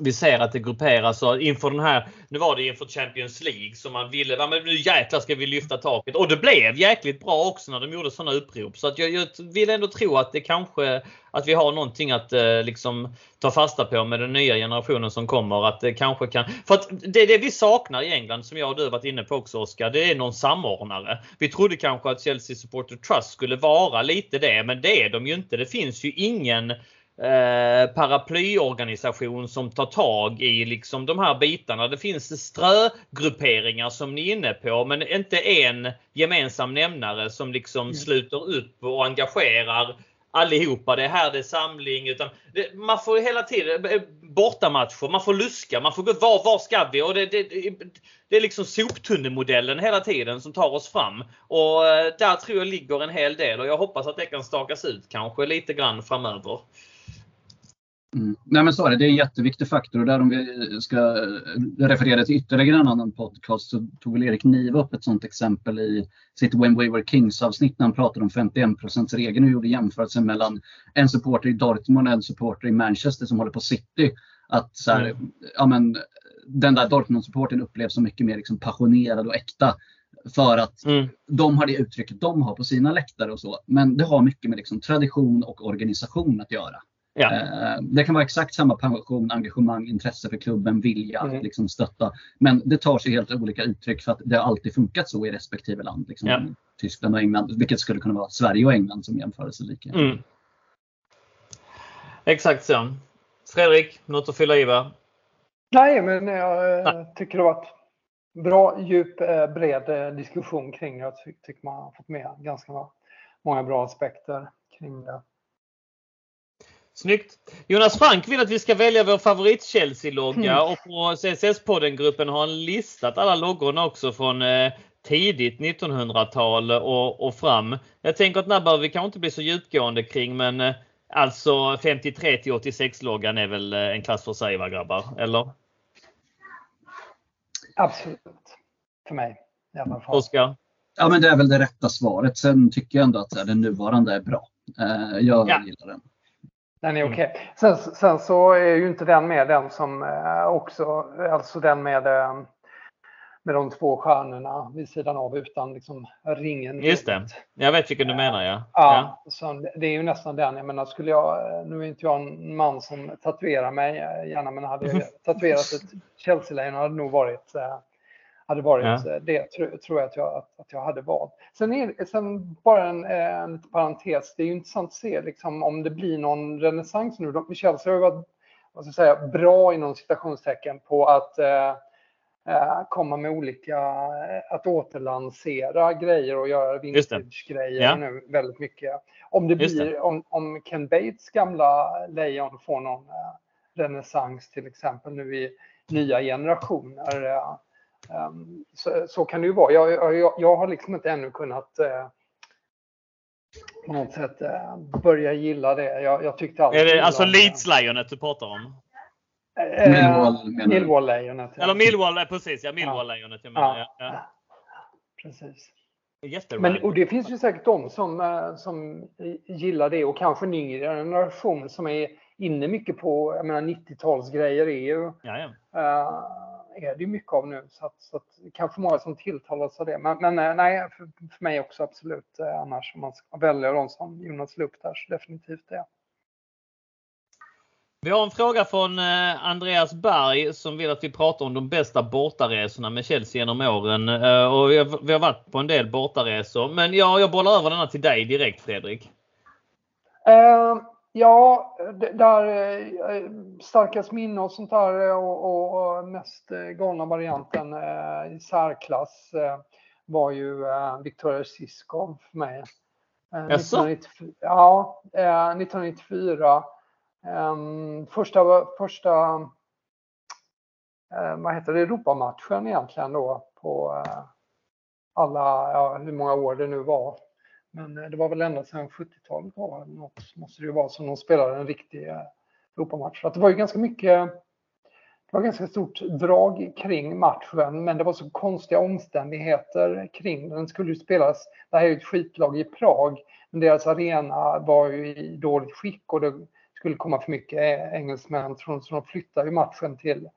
vi ser att det grupperas och inför den här, nu var det inför Champions League som man ville, ja, men nu jäklar ska vi lyfta taket. Och det blev jäkligt bra också när de gjorde sådana upprop. Så att jag, jag vill ändå tro att det kanske, att vi har någonting att eh, liksom ta fasta på med den nya generationen som kommer. Att det kanske kan, för att det det vi saknar i England som jag och du varit inne på också Oskar. Det är någon samordnare. Vi trodde kanske att Chelsea Supporter Trust skulle vara lite det, men det är de ju inte. Det finns ju ingen eh, paraplyorganisation som tar tag i liksom de här bitarna. Det finns strögrupperingar som ni är inne på men inte en gemensam nämnare som liksom mm. sluter upp och engagerar allihopa. Det är här det är samling. Utan det, man får hela tiden eh, bortamatcher, man får luska, man får gå var, var ska vi? Och det, det, det är liksom soptunnemodellen hela tiden som tar oss fram. Och eh, där tror jag ligger en hel del och jag hoppas att det kan stakas ut kanske lite grann framöver. Mm. Nej men så är det, det är en jätteviktig faktor och där om vi ska referera till ytterligare en annan podcast så tog väl Erik Niva upp ett sådant exempel i sitt When We Were Kings avsnitt när han pratade om 51% regeln och gjorde jämförelsen mellan en supporter i Dortmund och en supporter i Manchester som håller på City. Att så här, mm. ja, men, den där Dortmund-supporten upplevs som mycket mer liksom passionerad och äkta. För att mm. de har det uttrycket de har på sina läktare och så. Men det har mycket med liksom tradition och organisation att göra. Ja. Eh, det kan vara exakt samma passion, engagemang, intresse för klubben, vilja mm. att liksom stötta. Men det tar sig helt olika uttryck för att det har alltid funkat så i respektive land. Liksom ja. Tyskland och England, vilket skulle kunna vara Sverige och England som jämförelselika. Mm. Exakt så. Fredrik, något att fylla i va? Nej, men jag Nej. tycker det har varit bra, djup, eh, bred diskussion kring det. Jag tycker man har fått med ganska många bra aspekter kring det. Snyggt! Jonas Frank vill att vi ska välja vår favorit Chelsea-logga mm. och på CSS-podden-gruppen har han listat alla loggorna också från eh, tidigt 1900-tal och, och, fram. Jag tänker att den här behöver vi kanske inte bli så djupgående kring men eh, alltså 53 till 86-loggan är väl eh, en klass för sig va grabbar? Eller? Absolut. För mig i alla fall. Oskar? Ja men det är väl det rätta svaret. Sen tycker jag ändå att den nuvarande är bra. Jag ja. gillar den. Den är mm. okej. Okay. Sen, sen, så är ju inte den med den som eh, också, alltså den med, eh, med de två stjärnorna vid sidan av utan liksom ringen. Just det. Jag vet vilken du menar ja. Ja, ja. Så det är ju nästan den. Jag menar skulle jag, nu är inte jag en man som tatuerar mig gärna, men hade jag tatuerat ett Chelsea-lejon hade det nog varit hade varit ja. det tror jag att jag, att, att jag hade valt. Sen, är, sen bara en, en parentes, det är ju intressant att se liksom, om det blir någon renässans nu. Chelsea har ju varit vad ska jag säga, bra inom citationstecken på att eh, eh komma med olika, eh, att återlansera grejer och göra vintage-grejer ja. nu väldigt mycket. Om det blir, om, om Ken Bates gamla lejon får någon eh, renässans till exempel nu i nya generationer. Eh, så, så, kan det ju vara. Jag, jag, jag har liksom inte ännu kunnat uh, på något sätt uh, börja gilla det. Jag, jag tyckte alltid... Är det alltså Leeds-lejonet du pratar om? Uh, Millwall, Millwall-lejonet. Ja. Eller Millwall, precis. Ja, Millwall-lejonet. Jag menar, ja. ja. Precis. Men, och det finns ju säkert de som, som gillar det och kanske en yngre generation som är inne mycket på, jag menar 90-talsgrejer är ju ja, ja är det mycket av nu. Så, att, så att, kanske många som tilltalas av det. Men, men eh, nej, för, för, mig också absolut eh, annars om man ska välja de som Jonas la upp där så definitivt det. Vi har en fråga från eh, Andreas Berg som vill att vi pratar om de bästa bortaresorna med Chelsea genom åren. Och vi har, vi har varit på en del bortaresor. Men ja, jag bollar över denna till dig direkt Fredrik. Uh, Ja, där eh, starkast minne och sånt där eh, och, och mest eh, galna varianten i särklass var ju Viktoria Siskov för mig. Jaså? ja, 1994. Ehm, första, första vad heter det, Europamatchen egentligen då på alla, ja, hur många år det nu var. Men eh, det var väl ända sedan 70-talet något måste det ju vara som de spelade en riktig eh, Europamatch. Att det var ju ganska mycket det var ganska stort drag kring matchen, men det var så konstiga omständigheter kring den. skulle ju spelas, det här är ju ett skitlag i Prag, men deras arena var ju i dåligt skick och det skulle komma för mycket eh, engelsmän. Så de flyttade ju matchen till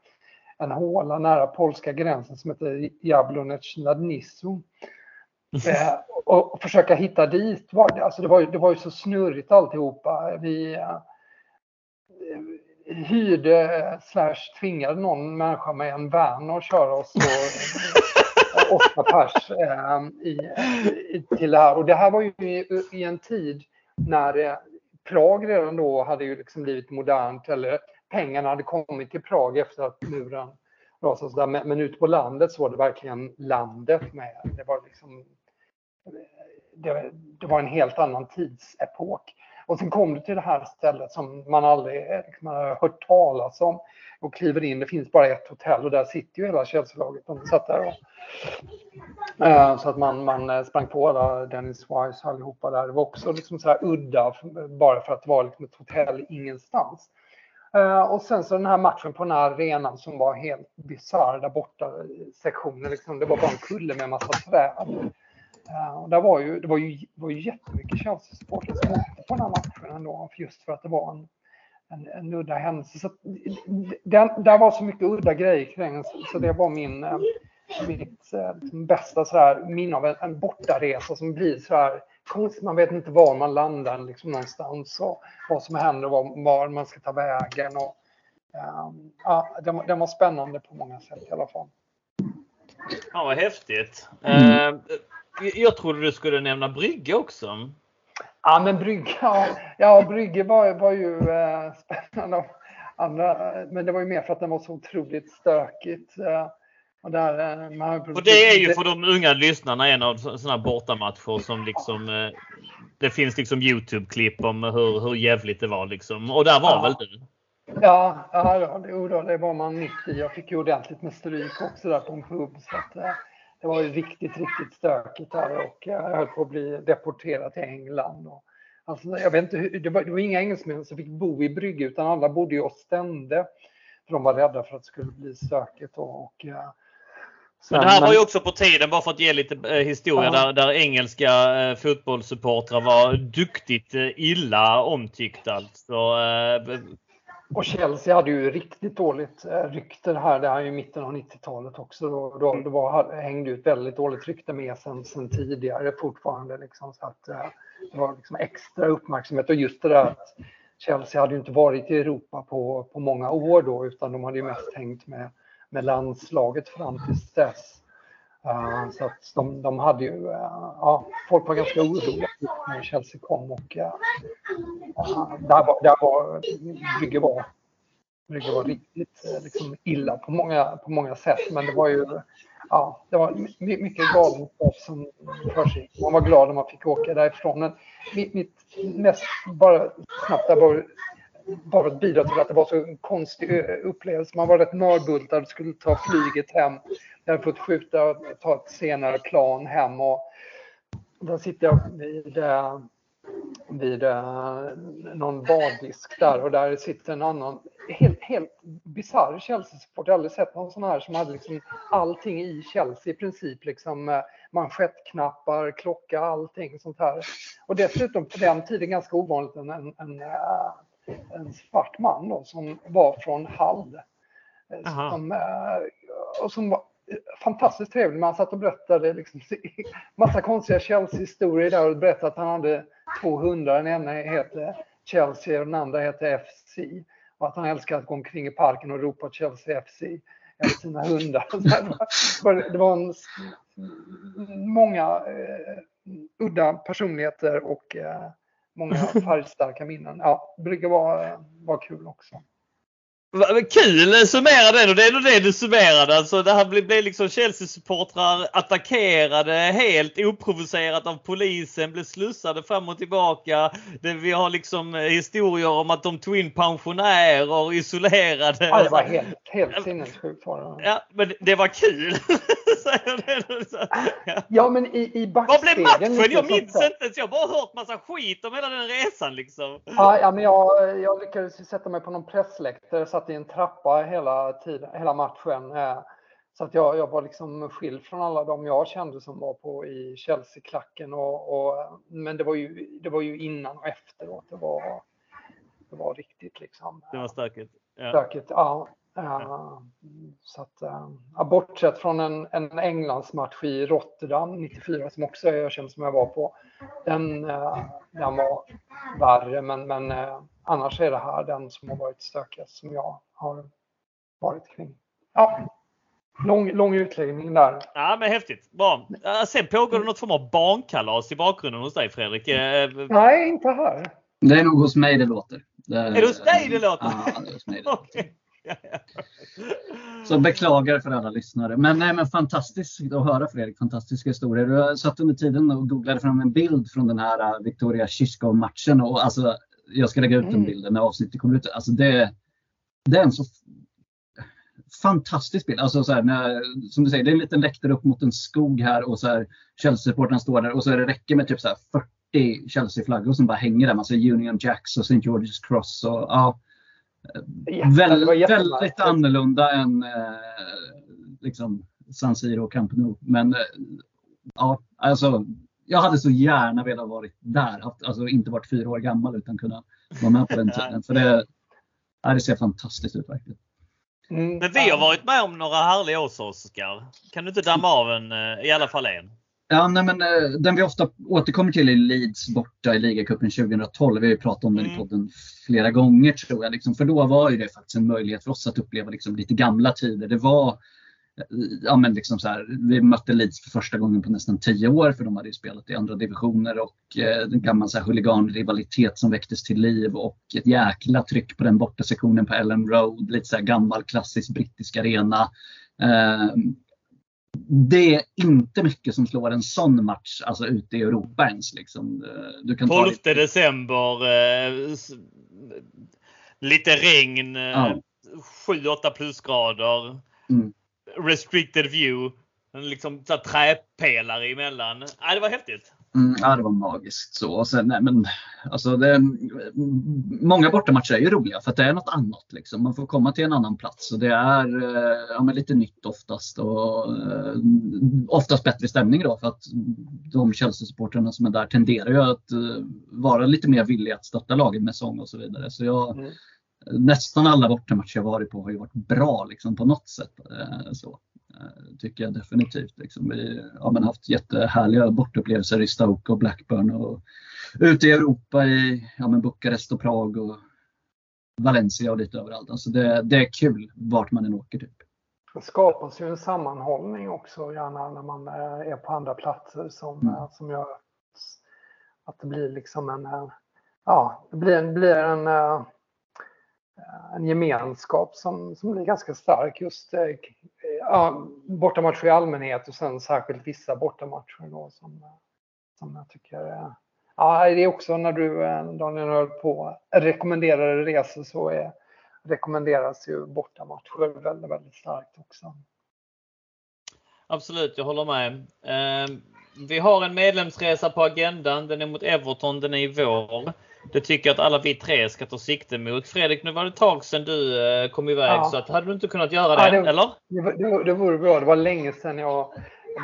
en håla nära polska gränsen som heter Jablonec nad Eh, och försöka hitta dit. Var det, alltså det, var ju, det var ju så snurrigt alltihopa. Vi eh, hyrde eh, slash tvingade någon människa med en van att köra oss och, eh, åtta pers eh, i, i, till det här. Och det här var ju i, i en tid när eh, Prag redan då hade ju liksom blivit modernt eller pengarna hade kommit till Prag efter att muren rasade. Men, men ute på landet så var det verkligen landet med. Det var liksom det, det, var en helt annan tidsepok. Och sen kom du till det här stället som man aldrig liksom, har hört talas om och kliver in. Det finns bara ett hotell och där sitter ju hela Chelsea-laget. De satt där och, uh, så att man, man eh, sprang på alla Dennis Wise allihopa där. Det var också liksom så här udda bara för att det var liksom ett hotell ingenstans. Uh, och sen så den här matchen på den här arenan som var helt bisarr där borta sektionen. Liksom, det var bara en kulle med en massa träd. Uh, där var ju, det var ju, var ju jättemycket Chelsea-supportrar som åkte på den här matchen ändå, just för att det var en, en, en udda händelse. Så den, där var så mycket udda grejer kring så det var min, eh, mitt eh, liksom bästa sådär, minne av en, en bortaresa som blir så här konstigt. Man vet inte var man landar liksom någonstans och vad som händer och var, var man ska ta vägen. Och, um, ja, den, den var spännande på många sätt i alla fall. Ja, vad häftigt. Mm. Uh, jag trodde du skulle nämna Brygge också. Ja, men Brygge, ja, ja, Brygge var, var ju eh, spännande. Andra, men det var ju mer för att den var så otroligt stökigt. Eh, och, där, eh, man, och det är ju för de unga lyssnarna en av sådana bortamatcher som liksom eh, det finns liksom Youtube-klipp om hur, hur jävligt det var liksom. Och där var ja. väl du? Ja, ja det, det var man mitt i. Jag fick ju ordentligt med stryk också där på en pub. Så att, eh, det var ju riktigt, riktigt stökigt där och jag höll på att bli deporterad till England. Och, alltså, jag vet inte, det, var, det var inga engelsmän som fick bo i Brygge utan alla bodde i Ostende. För de var rädda för att det skulle bli stökigt. Och, och Sen, men det här var ju också på tiden, bara för att ge lite eh, historia, ja. där, där engelska eh, fotbollssupportrar var duktigt eh, illa omtyckta. Alltså, eh, och Chelsea hade ju riktigt dåligt eh, rykte här, det här är ju mitten av 90-talet också. Då, då, det var, hängde ut väldigt dåligt rykte med sen, sen tidigare fortfarande. Liksom, så att, eh, det var liksom extra uppmärksamhet och just det där att Chelsea hade ju inte varit i Europa på, på många år då utan de hade ju mest hängt med, med landslaget fram till dess. Eh, så att de, de hade ju, eh, ja, folk var ganska oroliga när Chelsea kom och ja, där var, där var Brygge var, Brygge var riktigt liksom, illa på många, på många sätt. Men det var ju, ja, det var mycket galenskap som försiggick. Man var glad när man fick åka därifrån. Men mitt, mitt mest, bara snabbt där var bara att bidra till att det var så en konstig upplevelse. Man var rätt mörbultad, och skulle ta flyget hem. Jag hade fått skjuta och ta ett senare plan hem och då sitter jag vid, eh, vid eh, någon baddisk där och där sitter en annan helt, helt bisarr Chelsea-support. Jag har aldrig sett någon sån här som hade liksom allting i Chelsea i princip. Liksom eh, manschettknappar, klocka, allting sånt här. Och dessutom på den tiden ganska ovanligt en, en, en, en svart man då, som var från Hall. Som, och som var fantastiskt trevlig. Man satt och berättade liksom, massa konstiga Chelsea-historier där och berättade att han hade två hundar. Den ena heter Chelsea och den andra heter FC. Och att han älskar att gå omkring i parken och ropa Chelsea FC efter sina hundar. Det var en, många eh, udda personligheter och eh, många färgstarka minnen. Ja, brukar vara, vara kul också. Kul! Summera den och det är nog det du summerade. Alltså det här blev, blev liksom Chelsea-supportrar attackerade helt oprovocerat av polisen, blev slussade fram och tillbaka. Det, vi har liksom historier om att de tog in pensionärer isolerade. Ja, det var helt, helt sinnessjukt. Ja, men det var kul! ja. men i, i. Vad blev matchen? Jag minns inte Jag har bara hört massa skit om hela den resan liksom. Ja, ja men jag, jag lyckades sätta mig på någon pressläktare satt i en trappa hela, tiden, hela matchen. Eh, så att jag, jag var liksom skild från alla de jag kände som var på i Chelsea-klacken. Och, och, men det var, ju, det var ju innan och efteråt. Det var, det var riktigt liksom. Det var stökigt. Ja. Stökigt, ja. Uh, så att, uh, bortsett från en, en Englandsmatch i Rotterdam 94 som också jag känner som jag var på. Den, den var värre men, men annars är det här den som har varit stökigast som jag har varit kring. Ja, lång, lång utläggning där. Ja men häftigt. Bra. Sen pågår det något form av barnkalas i bakgrunden hos dig Fredrik? Nej, inte här. Det är nog hos mig det låter. Det, är det hos dig det låter? Ja, det är hos mig det låter. Så beklagar för alla lyssnare. Men, nej, men fantastiskt att höra Fredrik. Fantastiska historier. Du satt under tiden och googlade fram en bild från den här äh, Victoria Shishkov-matchen. Och alltså, jag ska lägga ut den mm. bilden när avsnittet kommer ut. Alltså, det, det är en så fantastisk bild. Alltså, så här, när, som du säger, det är en liten läktare upp mot en skog här och så här, Chelsea-supportrarna står där och så är det räcker med typ så här 40 Chelsea-flaggor som bara hänger där. Man ser Union Jacks och St. George's Cross. Och, ja, Väl, väldigt annorlunda än eh, liksom San Siro och Camp Nou. Men eh, ja, alltså, jag hade så gärna velat varit där. Alltså inte varit fyra år gammal utan kunna vara med på den tiden. För det, det ser fantastiskt ut verkligen. Mm, Men vi har varit med om några härliga år Oskar. Kan du inte damma av en, eh, i alla fall en? Ja, nej, men, eh, den vi ofta återkommer till är Leeds borta i ligacupen 2012. Vi har ju pratat om den mm. i podden flera gånger tror jag. Liksom, för då var ju det faktiskt en möjlighet för oss att uppleva liksom, lite gamla tider. Det var ja, men liksom så här, vi mötte Leeds för första gången på nästan tio år för de hade ju spelat i andra divisioner och eh, en gammal så här, huliganrivalitet som väcktes till liv och ett jäkla tryck på den borta sektionen på Ellen Road. Lite så här gammal klassisk brittisk arena. Eh, det är inte mycket som slår en sån match alltså ute i Europa ens. Liksom. Du kan 12 ta december. Eh, lite regn. Eh, ja. 7-8 plusgrader. Mm. Restricted view. En liksom så träpelare emellan. Ja, det var häftigt. Mm, ja, det var magiskt. så. Och sen, nej, men, alltså det, många bortamatcher är ju roliga för att det är något annat. Liksom. Man får komma till en annan plats och det är eh, ja, lite nytt oftast. Och, eh, oftast bättre stämning då för att de Chelsea-supportrarna som är där tenderar ju att eh, vara lite mer villiga att stötta laget med sång och så vidare. Så jag, mm. Nästan alla bortamatcher jag varit på har ju varit bra liksom, på något sätt. Eh, så. Eh, tycker jag definitivt. Liksom. Vi har ja, haft jättehärliga bortupplevelser i Stoke och Blackburn och ute i Europa i ja, men Bukarest och Prag och Valencia och lite överallt. Alltså det, det är kul vart man än åker. Typ. Det skapas ju en sammanhållning också gärna när man är på andra platser som, mm. som gör att det blir liksom en, ja, det blir, blir en, Eh, en gemenskap som, som blir ganska stark just eh, eh, ja, bortamatcher i allmänhet och sen särskilt vissa bortamatcher då som, eh, som jag tycker Ja, det är också när du Daniel höll på rekommenderade resor så är, rekommenderas ju bortamatcher väldigt, väldigt starkt också. Absolut, jag håller med. Eh, vi har en medlemsresa på agendan. Den är mot Everton, den är i vår. Det tycker jag att alla vi tre ska ta sikte mot. Fredrik, nu var det ett tag sedan du eh, kom iväg ja. så att, hade du inte kunnat göra det, ja, det eller? Det, det vore bra. Det var länge sedan jag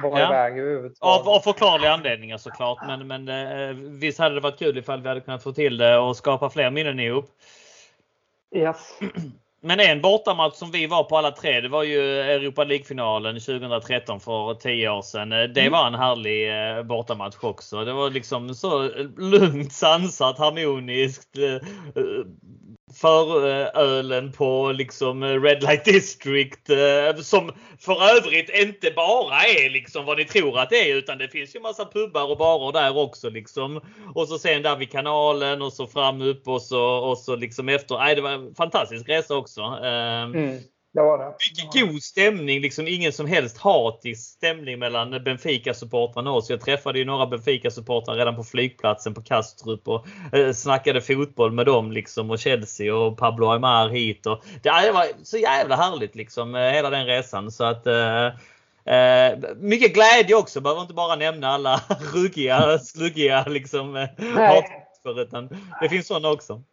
var ja. iväg överhuvudtaget. Av, av förklarliga anledningar såklart. Men, men eh, visst hade det varit kul ifall vi hade kunnat få till det och skapa fler minnen ihop. Yes. Men en bortamatch som vi var på alla tre, det var ju Europa League-finalen 2013 för 10 år sedan. Det mm. var en härlig eh, bortamatch också. Det var liksom så lugnt, sansat, harmoniskt förölen eh, på liksom eh, Red Light District eh, som för övrigt inte bara är liksom vad ni tror att det är utan det finns ju massa pubbar och barer där också liksom. Och så sen där vid kanalen och så fram upp och så, och så liksom efter. Nej, det var en fantastisk resa också. Mm. Det var det. Mycket god stämning, liksom ingen som helst hatisk stämning mellan Benfica-supportrarna och oss. Jag träffade ju några Benfica-supportrar redan på flygplatsen på Kastrup och eh, snackade fotboll med dem liksom och Chelsea och Pablo Aymar hit. Och, det, var så jävla härligt liksom eh, hela den resan. Så att eh, eh, mycket glädje också. Behöver inte bara nämna alla ruggiga, sluggiga liksom, utan det finns sådana också.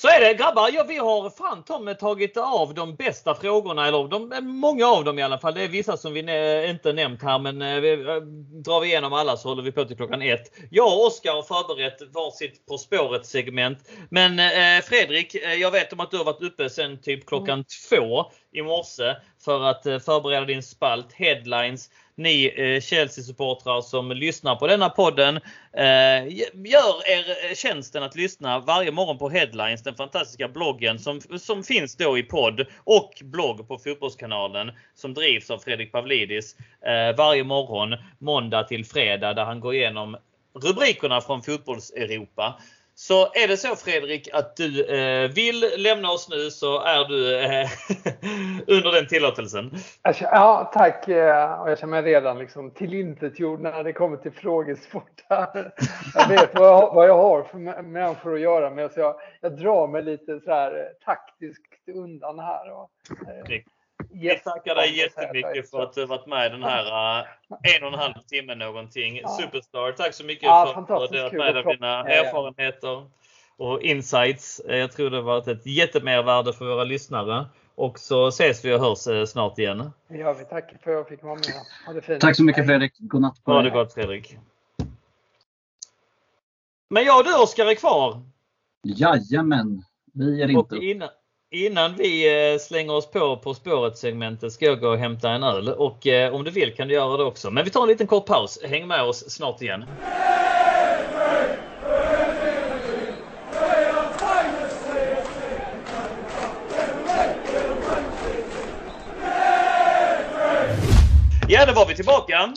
Så är det grabbar. Ja, vi har fan mig tagit av de bästa frågorna. Eller de, många av dem i alla fall. Det är vissa som vi ne- inte nämnt här men eh, vi, eh, drar vi igenom alla så håller vi på till klockan ett. Jag och Oskar har förberett varsitt På spåret segment. Men eh, Fredrik, eh, jag vet om att du har varit uppe sen typ klockan två i morse för att eh, förbereda din spalt Headlines ni eh, Chelsea-supportrar som lyssnar på denna podden. Eh, gör er eh, tjänsten att lyssna varje morgon på Headlines, den fantastiska bloggen som, som finns då i podd och blogg på Fotbollskanalen som drivs av Fredrik Pavlidis eh, varje morgon måndag till fredag där han går igenom rubrikerna från fotbolls-Europa. Så är det så Fredrik att du eh, vill lämna oss nu så är du eh, under den tillåtelsen. Ja, tack. eh, Och jag känner mig redan liksom tillintetgjord när det kommer till frågesport. här. Jag vet vad jag, vad jag har för mä- människor att göra med så jag, jag drar mig lite så här taktiskt undan här. Och, eh, Vi yes, tackar dig jättemycket för att du har varit med den här uh, en och en halv timme någonting. Ja. Superstar. Tack så mycket Ja, för att du delat med dig av dina. Ja, ja. erfarenheter och insights. Eh, Jag tror det har varit ett jättemervärde för våra lyssnare. Och så ses vi och hörs eh, snart igen. Gör vi. Tack för att jag fick vara med. Ha det fint. Tack så mycket. Fredrik. Godnatt på Ha dig. det gott Fredrik. Men jag och du Oskar är kvar. Jajamän. Vi är Och inte upp. innan, innan vi eh, slänger oss på På spåret-segmentet ska jag gå och hämta en öl. Och eh, om du vill kan du göra det också. Men vi tar en liten kort paus. Häng med oss snart igen. Ja, då var vi tillbaka.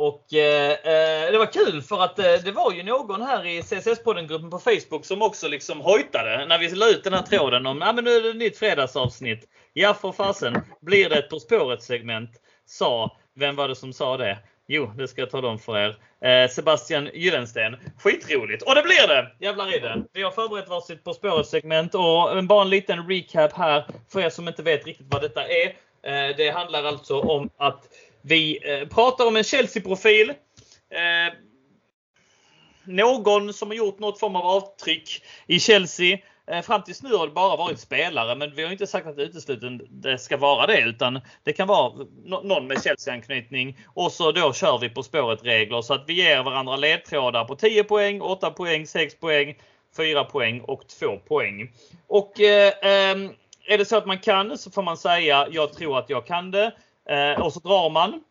Och eh, eh, det var kul för att eh, det var ju någon här i CSS-podden-gruppen på Facebook som också liksom hojtade när vi la ut den här tråden om ah, men nu är det ett nytt fredagsavsnitt. Ja för fasen, blir det ett På spåret-segment? Sa, vem var det som sa det? Jo, det ska jag tala om för er. Eh, Sebastian Gyllensten. Skitroligt! Och det blir det! Jävlar i det. Vi har förberett varsitt På spåret-segment och bara en liten recap här för er som inte vet riktigt vad detta är. Eh, det handlar alltså om att vi eh, pratar om en Chelsea-profil. Eh, någon som har gjort något form av avtryck i Chelsea. Eh, fram tills nu har det bara varit spelare, men vi har inte sagt att det uteslutande det ska vara det, utan det kan vara någon med Chelsea-anknytning. Och så då kör vi På spåret-regler så att vi ger varandra ledtrådar på 10 poäng, 8 poäng, 6 poäng, 4 poäng och 2 poäng. Och eh, ehm, är det så att man kan så får man säga jag tror att jag kan det. Eh, och så drar man.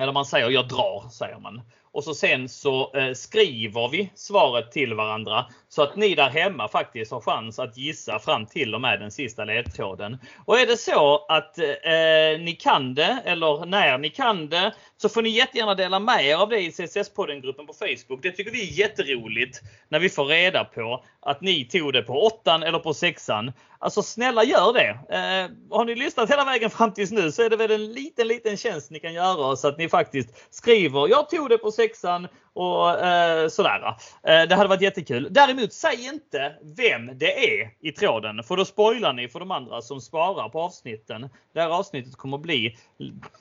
Eller man säger jag drar, säger man. Och så sen så eh, skriver vi svaret till varandra så att ni där hemma faktiskt har chans att gissa fram till och med den sista ledtråden. Och är det så att eh, ni kan det eller när ni kan det så får ni jättegärna dela med er av det i CSS-podden-gruppen på Facebook. Det tycker vi är jätteroligt när vi får reda på att ni tog det på åttan eller på sexan. Alltså snälla gör det! Eh, har ni lyssnat hela vägen fram tills nu så är det väl en liten, liten tjänst ni kan göra så att ni faktiskt skriver jag tog det på sexan och eh, sådär. Eh, det hade varit jättekul. Däremot säg inte vem det är i tråden för då spoilar ni för de andra som sparar på avsnitten. Det här avsnittet kommer bli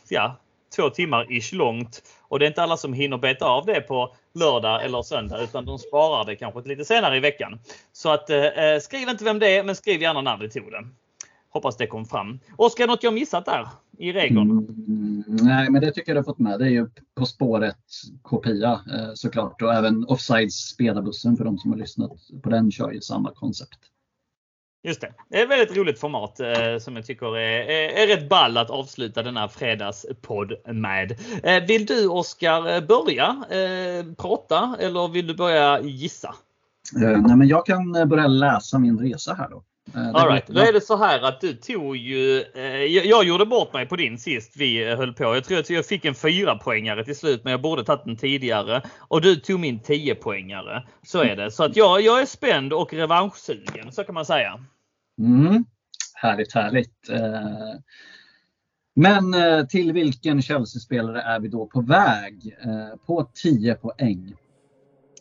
ja, två timmar ish långt och det är inte alla som hinner beta av det på lördag eller söndag utan de sparar det kanske lite senare i veckan. Så att eh, eh skriv inte vem det är men skriv gärna när ni tog det. Hoppas det kom fram. Oskar, något jag missat där i reglerna? Mm, nej, men det tycker jag du har fått med. Det är ju På spåret kopia eh, såklart och även Offsides spelarbussen för de som har lyssnat på den kör ju samma koncept. Just det. Det är ett väldigt roligt format eh, som jag tycker är, är, är rätt ball att avsluta denna fredagspodd med. Eh, vill du Oskar börja eh, prata eller vill du börja gissa? Eh, nej, men jag kan eh, börja läsa min resa här då. Eh, All right. Då är det så här att du tog ju, eh, jag, jag gjorde bort mig på din sist vi eh, höll på. Jag tror att jag fick en fyra poängare till slut men jag borde tagit den tidigare. Och du tog min 10 poängare. Så är det. Så att jag, jag är spänd och revanschsugen så kan man säga. Mm. Härligt, härligt. Men till vilken Chelsea-spelare är vi då på väg? På 10 poäng.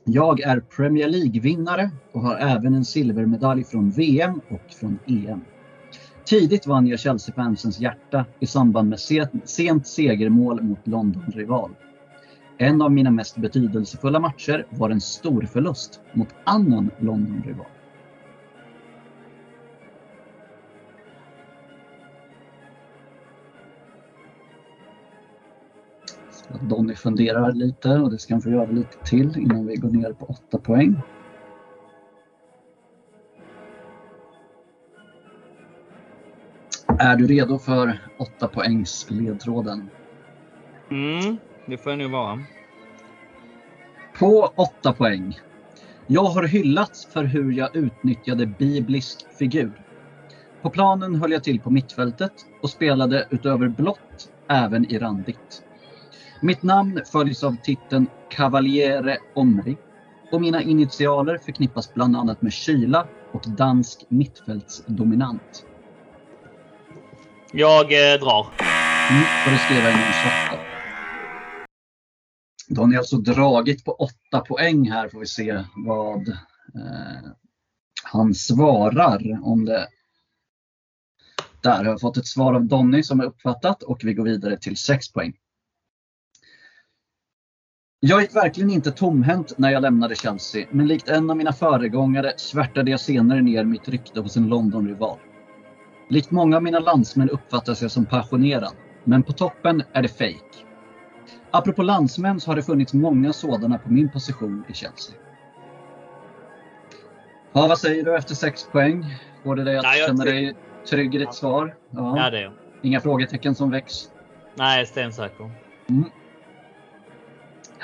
Jag är Premier League-vinnare och har även en silvermedalj från VM och från EM. Tidigt vann jag Chelsea-fansens hjärta i samband med sent segermål mot London-rival. En av mina mest betydelsefulla matcher var en stor förlust mot annan London-rival. Att Donny funderar lite och det ska han få göra lite till innan vi går ner på 8 poäng. Är du redo för 8 poängs ledtråden? Mm, det får jag nog vara. På 8 poäng. Jag har hyllats för hur jag utnyttjade biblisk figur. På planen höll jag till på mittfältet och spelade utöver blått även i randigt. Mitt namn följs av titeln Cavaliere Omri och mina initialer förknippas bland annat med kyla och dansk mittfältsdominant. Jag eh, drar. Mm, får du skriva in en chatt då. Då har ni alltså dragit på 8 poäng här får vi se vad eh, han svarar. Om det... Där har jag fått ett svar av Donny som är uppfattat och vi går vidare till 6 poäng. Jag gick verkligen inte tomhänt när jag lämnade Chelsea, men likt en av mina föregångare svärtade jag senare ner mitt rykte hos en London-rival. Likt många av mina landsmän uppfattas jag som passionerad, men på toppen är det fake. Apropå landsmän så har det funnits många sådana på min position i Chelsea. Ja, vad säger du efter 6 poäng? Får det dig att jag känna dig trygg i ditt svar? Ja. Ja, det är jag. Inga frågetecken som väcks? Nej, stensäker.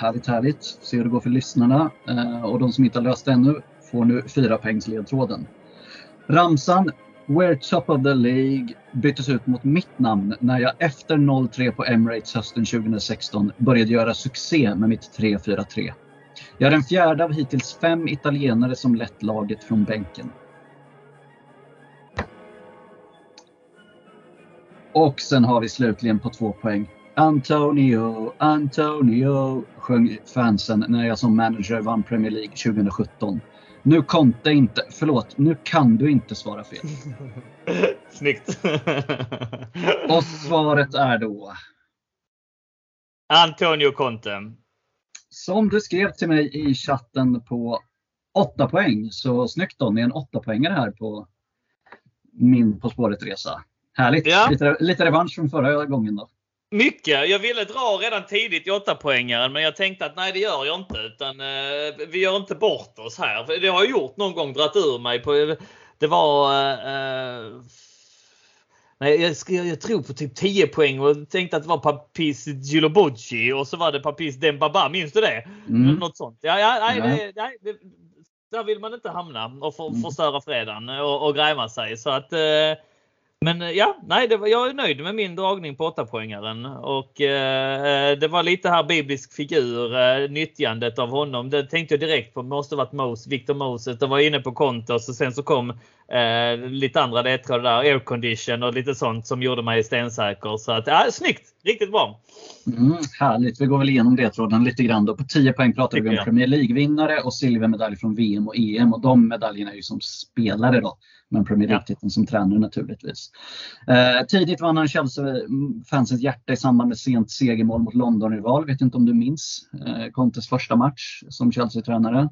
Härligt, härligt. Se hur det går för lyssnarna. Eh, och de som inte har löst det ännu får nu fyra poängs ledtråden. Ramsan We're top of the League byttes ut mot mitt namn när jag efter 0-3 på Emirates hösten 2016 började göra succé med mitt 3-4-3. Jag är den fjärde av hittills fem italienare som lett laget från bänken. Och sen har vi slutligen på två poäng Antonio, Antonio sjöng fansen när jag som manager vann Premier League 2017. Nu Conte inte, förlåt, nu kan du inte svara fel. Snyggt. Och svaret är då, Antonio Conte. som du skrev till mig i chatten på 8 poäng. Så snyggt Donny, en 8 poängare här på min På spåret-resa. Härligt! Ja. Lite, lite revansch från förra gången då. Mycket. Jag ville dra redan tidigt i 8 poängaren men jag tänkte att nej det gör jag inte. Utan, eh, vi gör inte bort oss här. För det har jag gjort någon gång, dratt ur mig. på Det var... Eh, nej, jag, sk- jag tror på typ 10 poäng och tänkte att det var Papis Gilobocci och så var det Papis Dembaba. Minns du det? Mm. Något sånt. Ja, ja, nej, Ja. Det, nej, det, där vill man inte hamna och för, Mm. förstöra fredagen och, och gräma sig. Så att, eh, men eh, ja, nej, det var, jag är nöjd med min dragning på 8-poängaren. Och eh, det var lite här biblisk figur, eh, nyttjandet av honom. Det tänkte jag direkt på, måste varit Mose, Victor Moses. Det var inne på Kontos och sen så kom eh, lite andra ledtrådar där, aircondition och lite sånt som gjorde mig stensäker. Så att, ja, snyggt! Riktigt bra! Mm, härligt, vi går väl igenom ledtråden lite grann. Då. På 10 poäng pratar vi om. Premier League-vinnare och silvermedalj från VM och EM. Och de medaljerna är ju som spelare då. Men Premier Ja. League-titeln som tränare naturligtvis. Eh, tidigt vann han Chelsea-fansens hjärta i samband med sent segermål mot London-rival. Vet inte om du minns eh, Contes första match som Chelsea-tränare?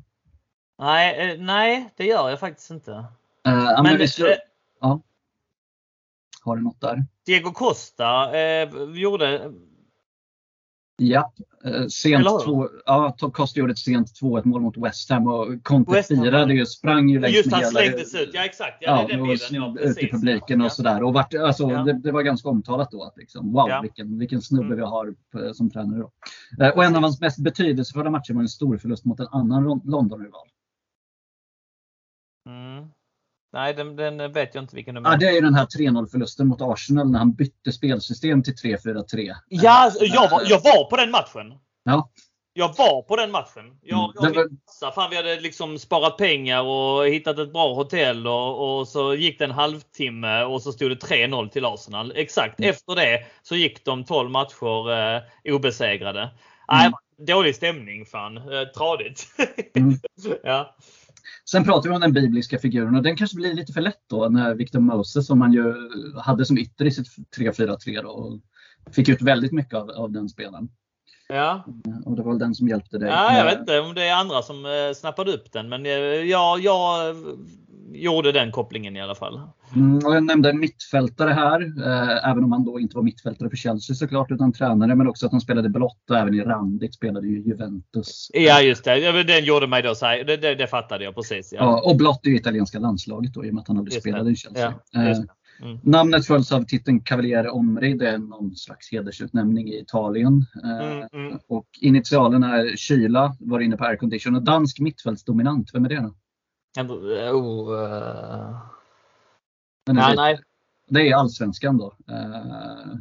Nej, eh, nej, det gör jag faktiskt inte. Eh, ja, men Men vi eh, slu- Har du något där? Diego Costa eh, gjorde Ja, eh, sent två, ja, Costa gjorde ett sent 2-1 mål mot West Ham och Conte West Ham, firade ja. ju, sprang ju längs Just han slängdes ut. Ja exakt. Ja, Ja, det är den och. Ja, snubb ut i publiken Ja. och sådär. Och vart, alltså, Ja. det, det var ganska omtalat då att liksom, wow, Ja. vilken, vilken snubbe Mm. vi har som tränare. Då. Eh, Och en av hans mest betydelsefulla matcher var en stor förlust mot en annan London-rival. Mm. Nej, den, den vet jag inte vilken de Ja, det är ju den här 3-0 förlusten mot Arsenal när han bytte spelsystem till 3-4-3. Ja, jag var, jag var på den matchen. Ja. Jag var på den matchen. Jag, Mm, jag var- massa, fan, vi hade liksom sparat pengar och hittat ett bra hotell och, och så gick det en halvtimme och så stod det 3-0 till Arsenal. Exakt Mm. efter det så gick de 12 matcher eh, obesegrade. Nej, Mm. dålig stämning fan. Eh, tradigt. Mm. ja. Sen pratar vi om den bibliska figuren och den kanske blir lite för lätt då när Victor Moses som man ju hade som ytter i sitt 3-4-3 då, och fick ut väldigt mycket av, av den spelaren. Ja. Och det var väl den som hjälpte dig. ja, jag vet inte om det är andra som eh, snappade upp den, men eh, ja, jag eh, gjorde den kopplingen i alla fall. Mm, jag nämnde en mittfältare här, eh, även om han då inte var mittfältare för Chelsea såklart, utan tränare, men också att han spelade blått och även i randigt spelade ju Juventus. Ja, just det. Den gjorde mig då så här, det, det, det fattade jag precis. Ja. Ja, och blått är italienska landslaget då, i och med att han aldrig Just det. spelade i Chelsea. Ja, Eh, det. Mm. Namnet följs av titeln Cavaliere Omri, det är någon slags hedersutnämning i Italien. Eh, Mm, mm. Och initialen är Kyla, var inne på aircondition och dansk mittfältsdominant. Vem är det då? Oh, eh, Den är ja, lite- nej. Det är allsvenskan då. Eh,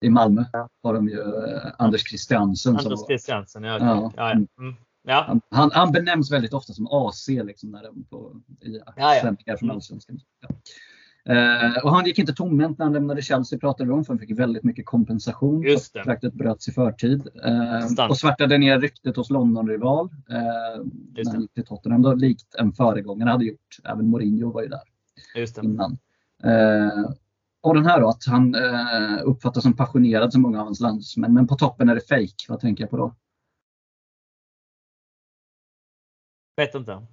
I Malmö har de ju eh, Anders Christiansen. som Anders var- Christiansen, ja. Ja. Ja, ja. Mm. ja. Han, han, benämns väldigt ofta som AC liksom, när de på, i ja. sändningar från Mm. Allsvenskan. Ja. Eh, och han gick inte tomhänt när han lämnade Chelsea pratade vi om, för han fick väldigt mycket kompensation. Just det. Kontraktet bröts i förtid. Eh, och svärtade ner ryktet hos London-rival eh, när han gick till Tottenham, då, likt en föregångare hade gjort. Även Mourinho var ju där Just det. innan. Eh, och den här då, att han eh, uppfattas som passionerad som många av hans landsmän, men på toppen är det fake. Vad tänker jag på då? Vet inte.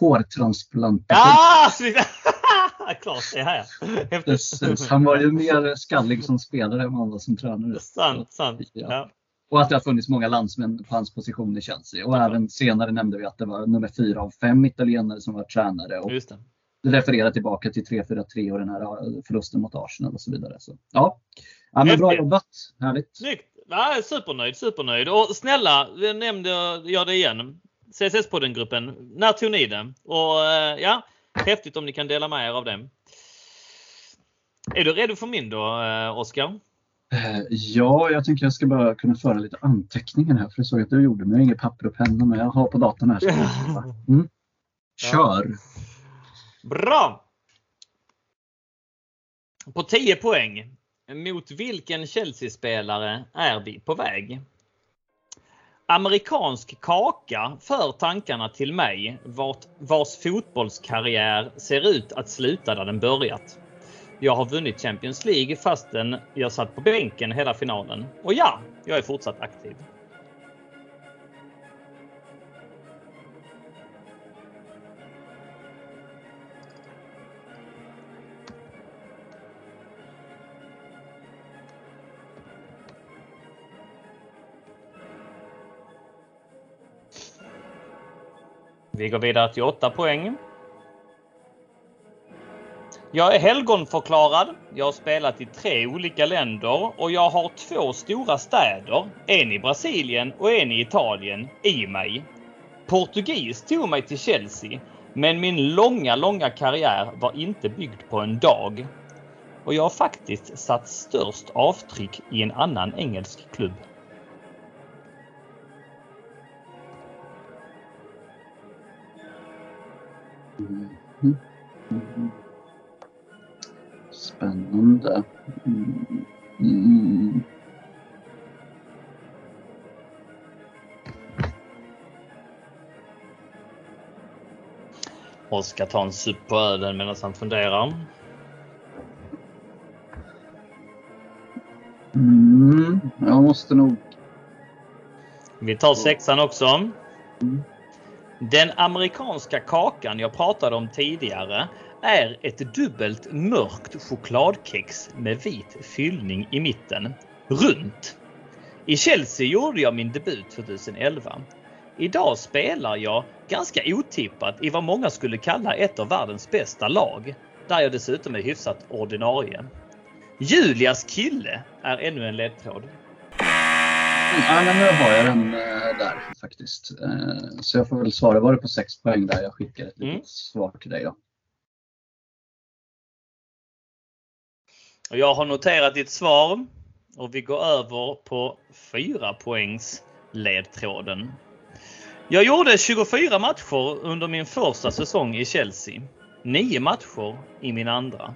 Hårtransplantation. Ah! Klart det här ja. Häftigt. Precis. Han var ju mer skallig som spelare än han var som tränare. Sant, sant. Ja. Ja. Och att det har funnits många landsmän på hans position i Chelsea. Och Ja. även senare nämnde vi att det var nummer fyra av fem italienare som var tränare. Och Just det. det refererar tillbaka till 3-4-3 och den här förlusten mot Arsenal och så vidare. Så, ja. ja, men bra jobbat. Härligt. Snyggt! Ja, supernöjd, supernöjd. Och snälla, nämnde jag det igen. CSS-podden-gruppen. När tog ni det? Och eh, ja, häftigt om ni kan dela med er av det. Är du redo för min då, eh, Oskar? Eh, Ja, jag tänker jag ska bara kunna föra lite anteckningar här. För jag såg att du gjorde, men jag har inget papper och penna. Men jag har på datorn här. Mm. Kör! Bra! På 10 poäng. Mot vilken Chelsea-spelare är vi på väg? Amerikansk kaka för tankarna till mig vart, vars fotbollskarriär ser ut att sluta där den börjat. Jag har vunnit Champions League fastän jag satt på bänken hela finalen. Och ja, jag är fortsatt aktiv. Vi går vidare till 8 poäng. Jag är helgonförklarad. Jag har spelat i tre olika länder och jag har två stora städer, en i Brasilien och en i Italien, i mig. Portugis tog mig till Chelsea, men min långa, långa karriär var inte byggd på en dag. Och jag har faktiskt satt störst avtryck i en annan engelsk klubb. Mhm. Mhm. Spännande. Mm. Mm. Oskar tar en sup på ölen medan han funderar. Mm. Jag måste nog... Vi tar sexan också. Den amerikanska kakan jag pratade om tidigare är ett dubbelt mörkt chokladkex med vit fyllning i mitten. Runt! I Chelsea gjorde jag min debut 2011. Idag spelar jag ganska otippat i vad många skulle kalla ett av världens bästa lag. Där jag dessutom är hyfsat ordinarie. Julias kille är ännu en ledtråd. Ja, men nu har jag den eh, där faktiskt. Eh, så jag får väl svara. Var det på 6 poäng där jag skickar ett litet Mm. svar till dig då? Och Jag har noterat ditt svar och vi går över på 4 poängs ledtråden. Jag gjorde 24 matcher under min första säsong i Chelsea. 9 matcher i min andra.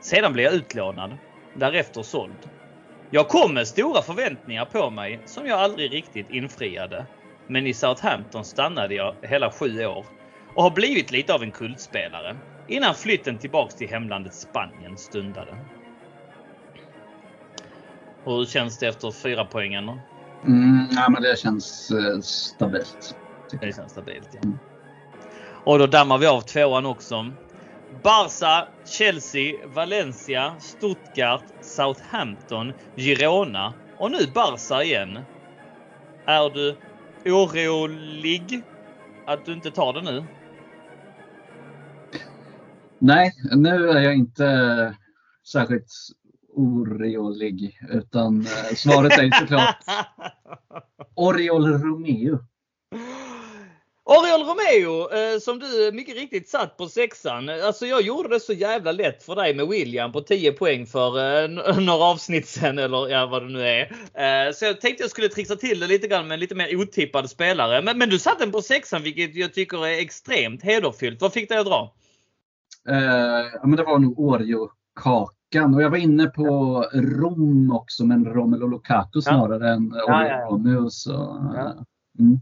Sedan blev jag utlånad. Därefter såld. Jag kom med stora förväntningar på mig som jag aldrig riktigt infriade. Men i Southampton stannade jag hela sju år och har blivit lite av en kultspelare innan flytten tillbaks till hemlandet Spanien stundade. Hur känns det efter fyra poängen? Mm, ja, men det känns eh, stabilt. Det känns stabilt. Ja. Mm. Och då dammar vi av tvåan också. Barca, Chelsea, Valencia, Stuttgart, Southampton, Girona och nu Barca igen. Är du orolig att du inte tar det nu? Nej, nu är jag inte särskilt orolig utan eh, svaret är såklart Oriol Romeo. Oriol Romeo eh, som du mycket riktigt satt på sexan. Alltså jag gjorde det så jävla lätt för dig med William på 10 poäng för eh, några avsnitt sen eller ja, vad det nu är. Eh, så jag tänkte jag skulle trixa till det lite grann med en lite mer otippad spelare. Men, men du satte den på sexan vilket jag tycker är extremt hederfyllt. Vad fick dig att dra? Ja, men det var nog Oreo-kakan och jag var inne på Rom också men Romelu Lukaku snarare än Oriol ja, ja. Romeo. Så, Ja. mm.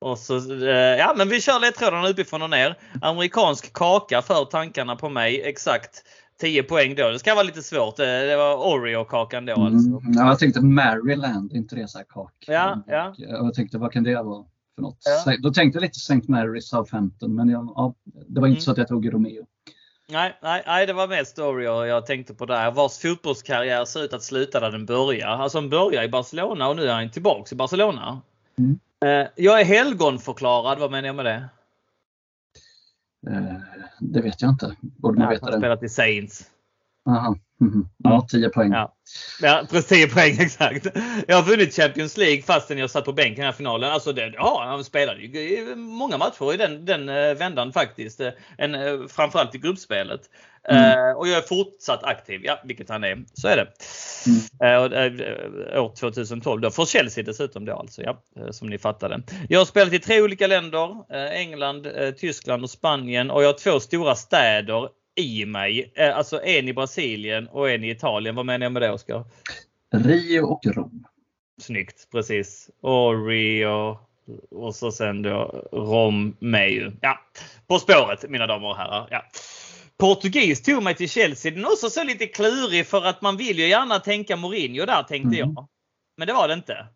Och så, eh, ja men vi kör ledtrådarna uppifrån och ner. Amerikansk kaka för tankarna på mig. Exakt 10 poäng då. Det ska vara lite svårt. Eh, Det var Oreo-kakan då alltså. Mm. Ja, jag tänkte Maryland, inte det så här kak? Ja, ja. Och Jag tänkte vad kan det vara för något? Ja. Då tänkte jag lite St. Mary's Southampton men jag, ja, det var inte Mm. så att jag tog Romeo. Nej, nej, nej, det var mest Oreo jag tänkte på där. Vars fotbollskarriär ser ut att sluta där den börjar. Alltså han börjar i Barcelona och nu är han tillbaks i Barcelona. Mm. Eh, Jag är helgonförklarad. Vad menar jag med det? Eh, det vet jag inte. Borde man Ja, veta det? spelat i Saints. Aha. Mhm. Ja, 10 poäng. Ja. Ja, precis 10 poäng exakt. Jag har vunnit Champions League fastän jag satt på bänken i den här finalen. Alltså det, ja, han spelade ju många matcher i den, den eh, vändan faktiskt. En, framförallt i gruppspelet. Mm. Eh, och jag är fortsatt aktiv, ja vilket han är. Så är det. Mm. Eh, eh, år 2012 då, för Chelsea dessutom då alltså, ja, eh, som ni fattade. Jag har spelat i tre olika länder, eh, England, Tyskland och Spanien och jag har två stora städer i mig. Alltså en i Brasilien och en i Italien. Vad menar jag med det Oskar? Rio och Rom. Snyggt, precis. Och Rio och så sen då Romeo. Ja, På spåret mina damer och herrar. Ja. Portugis tog mig till Chelsea. Den är också så lite klurig för att man vill ju gärna tänka Mourinho där tänkte Mm. jag. Men det var det inte.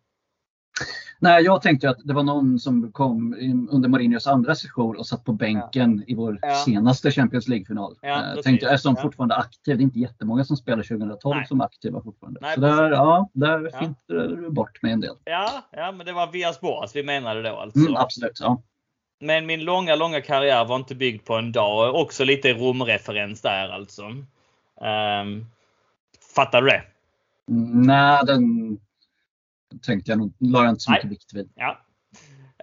Nej, jag tänkte att det var någon som kom under Mourinhos andra session och satt på bänken i vår Ja. senaste Champions League-final. Ja, precis. tänkte, eftersom Ja. fortfarande aktiv, det är inte jättemånga som spelar 2012 Nej. som är aktiva fortfarande. Nej, så där, ja, där Ja. finter du bort med en del. Ja, ja men det var Vias Boas vi menade då alltså. Mm, absolut. Ja. Men min långa, långa karriär var inte byggd på en dag. Också lite Rom-referens där alltså. Um, fattar du det? Nej, den tänkte jag nog, la jag inte så Nej. mycket vikt vid. Ja.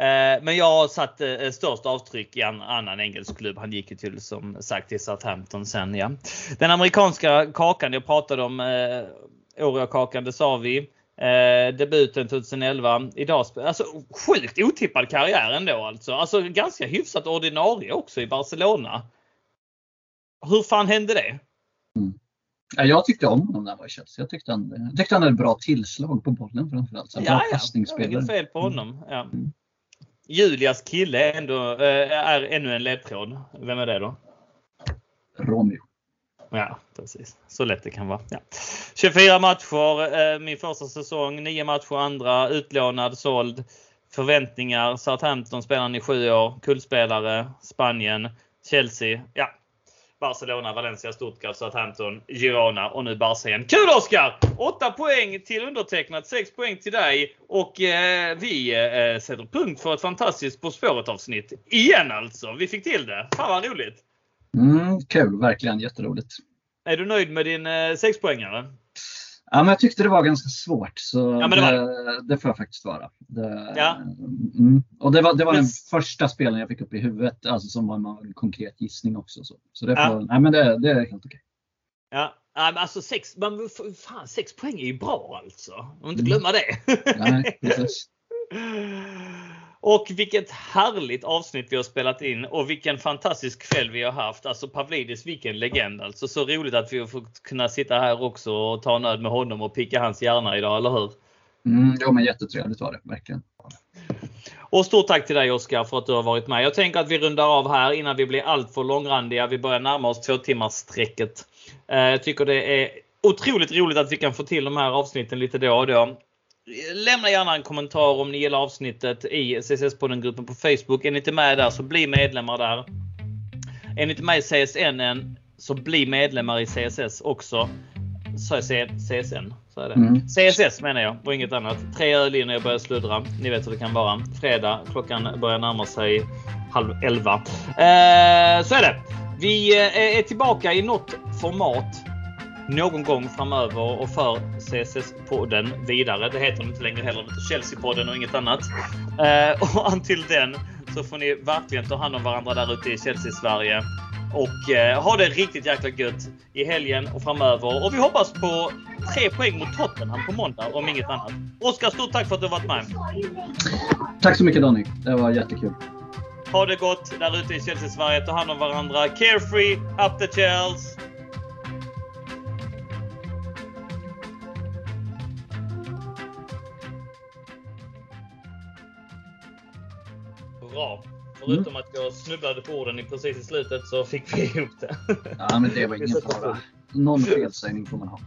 Eh, Men jag har satt eh, störst avtryck i en annan engelsk klubb. Han gick ju till som sagt till Southampton sen. Ja. Den amerikanska kakan jag pratade om, eh, Oreo-kakan, det sa vi. Eh, debuten 2011. Idag, alltså sjukt otippad karriär ändå alltså. Alltså ganska hyfsat ordinarie också i Barcelona. Hur fan hände det? Ja, Jag tyckte om honom när han var i Chelsea. Jag tyckte han, jag tyckte han hade bra tillslag på bollen framförallt. Så bra Ja, ja. passningsspelare. Inget fel på honom. Ja. Mm. Julias kille är, ändå, eh, är ännu en ledtråd. Vem är det då? Romeo. Ja, precis. Så lätt det kan vara. Ja. 24 matcher, eh, min första säsong. 9 matcher andra. Utlånad, såld. Förväntningar. Southampton spelaren i sju år. Kullspelare. Spanien. Chelsea. Ja. Barcelona, Valencia, Stuttgart, Southampton, Girona och nu Barca igen. Kul Oskar! 8 poäng till undertecknat, 6 poäng till dig och eh, vi eh, sätter punkt för ett fantastiskt På spåret avsnitt. Igen alltså! Vi fick till det. Fan vad roligt! Mm, kul, verkligen jätteroligt. Är du nöjd med din eh, sexpoängare? Ja, men jag tyckte det var ganska svårt. Så Ja, det var det, det får jag faktiskt vara. Det, Ja. mm. Och det var, det var Men- den första spelen jag fick upp i huvudet, alltså som var en konkret gissning också. Så, så det, får, Ja. nej, men det, det är helt okej. Ja, ja, men alltså sex, man, fan, sex poäng är ju bra alltså. Man inte Mm. glömma det. Nej, precis. Och vilket härligt avsnitt vi har spelat in och vilken fantastisk kväll vi har haft. Alltså Pavlidis, vilken legend alltså. Så roligt att vi har fått kunna sitta här också och ta nöd med honom och picka hans hjärna idag, eller hur? Mm, jo, men jättetrevligt var det, verkligen. Och stort tack till dig Oskar för att du har varit med. Jag tänker att vi rundar av här innan vi blir alltför långrandiga. Vi börjar närma oss två timmars sträcket. Eh, Jag tycker det är otroligt roligt att vi kan få till de här avsnitten lite då och då. Lämna gärna en kommentar om ni gillar avsnittet i CSS-podden-gruppen på Facebook. Är ni inte med där så bli medlemmar där. Är ni inte med i CSN än så bli medlemmar i CSS också. Så jag CSN? Så är det. Mm. CSS menar jag och inget annat. Tre öl innan jag börjar sluddra. Ni vet hur det kan vara. Fredag, klockan börjar närma sig halv elva. Eh, så är det. Vi eh, är tillbaka i något format någon gång framöver och för CSS-podden vidare. Det heter den inte längre heller. Det heter Chelsea-podden och inget annat. Eh, och antill den så får ni verkligen ta hand om varandra där ute i Chelsea-Sverige. Och eh, ha det riktigt jäkla gött i helgen och framöver. Och vi hoppas på tre poäng mot Tottenham på måndag om inget annat. Oskar, stort tack för att du varit med. Tack så mycket Donny. Det var jättekul. Ha det gott där ute i Chelsea-Sverige. Ta hand om varandra. Carefree, up the Chels! Bra. Förutom att jag snubblade på orden i precis i slutet så fick vi ihop det. Ja, men det var ingen fara. Någon felsägning får man ha.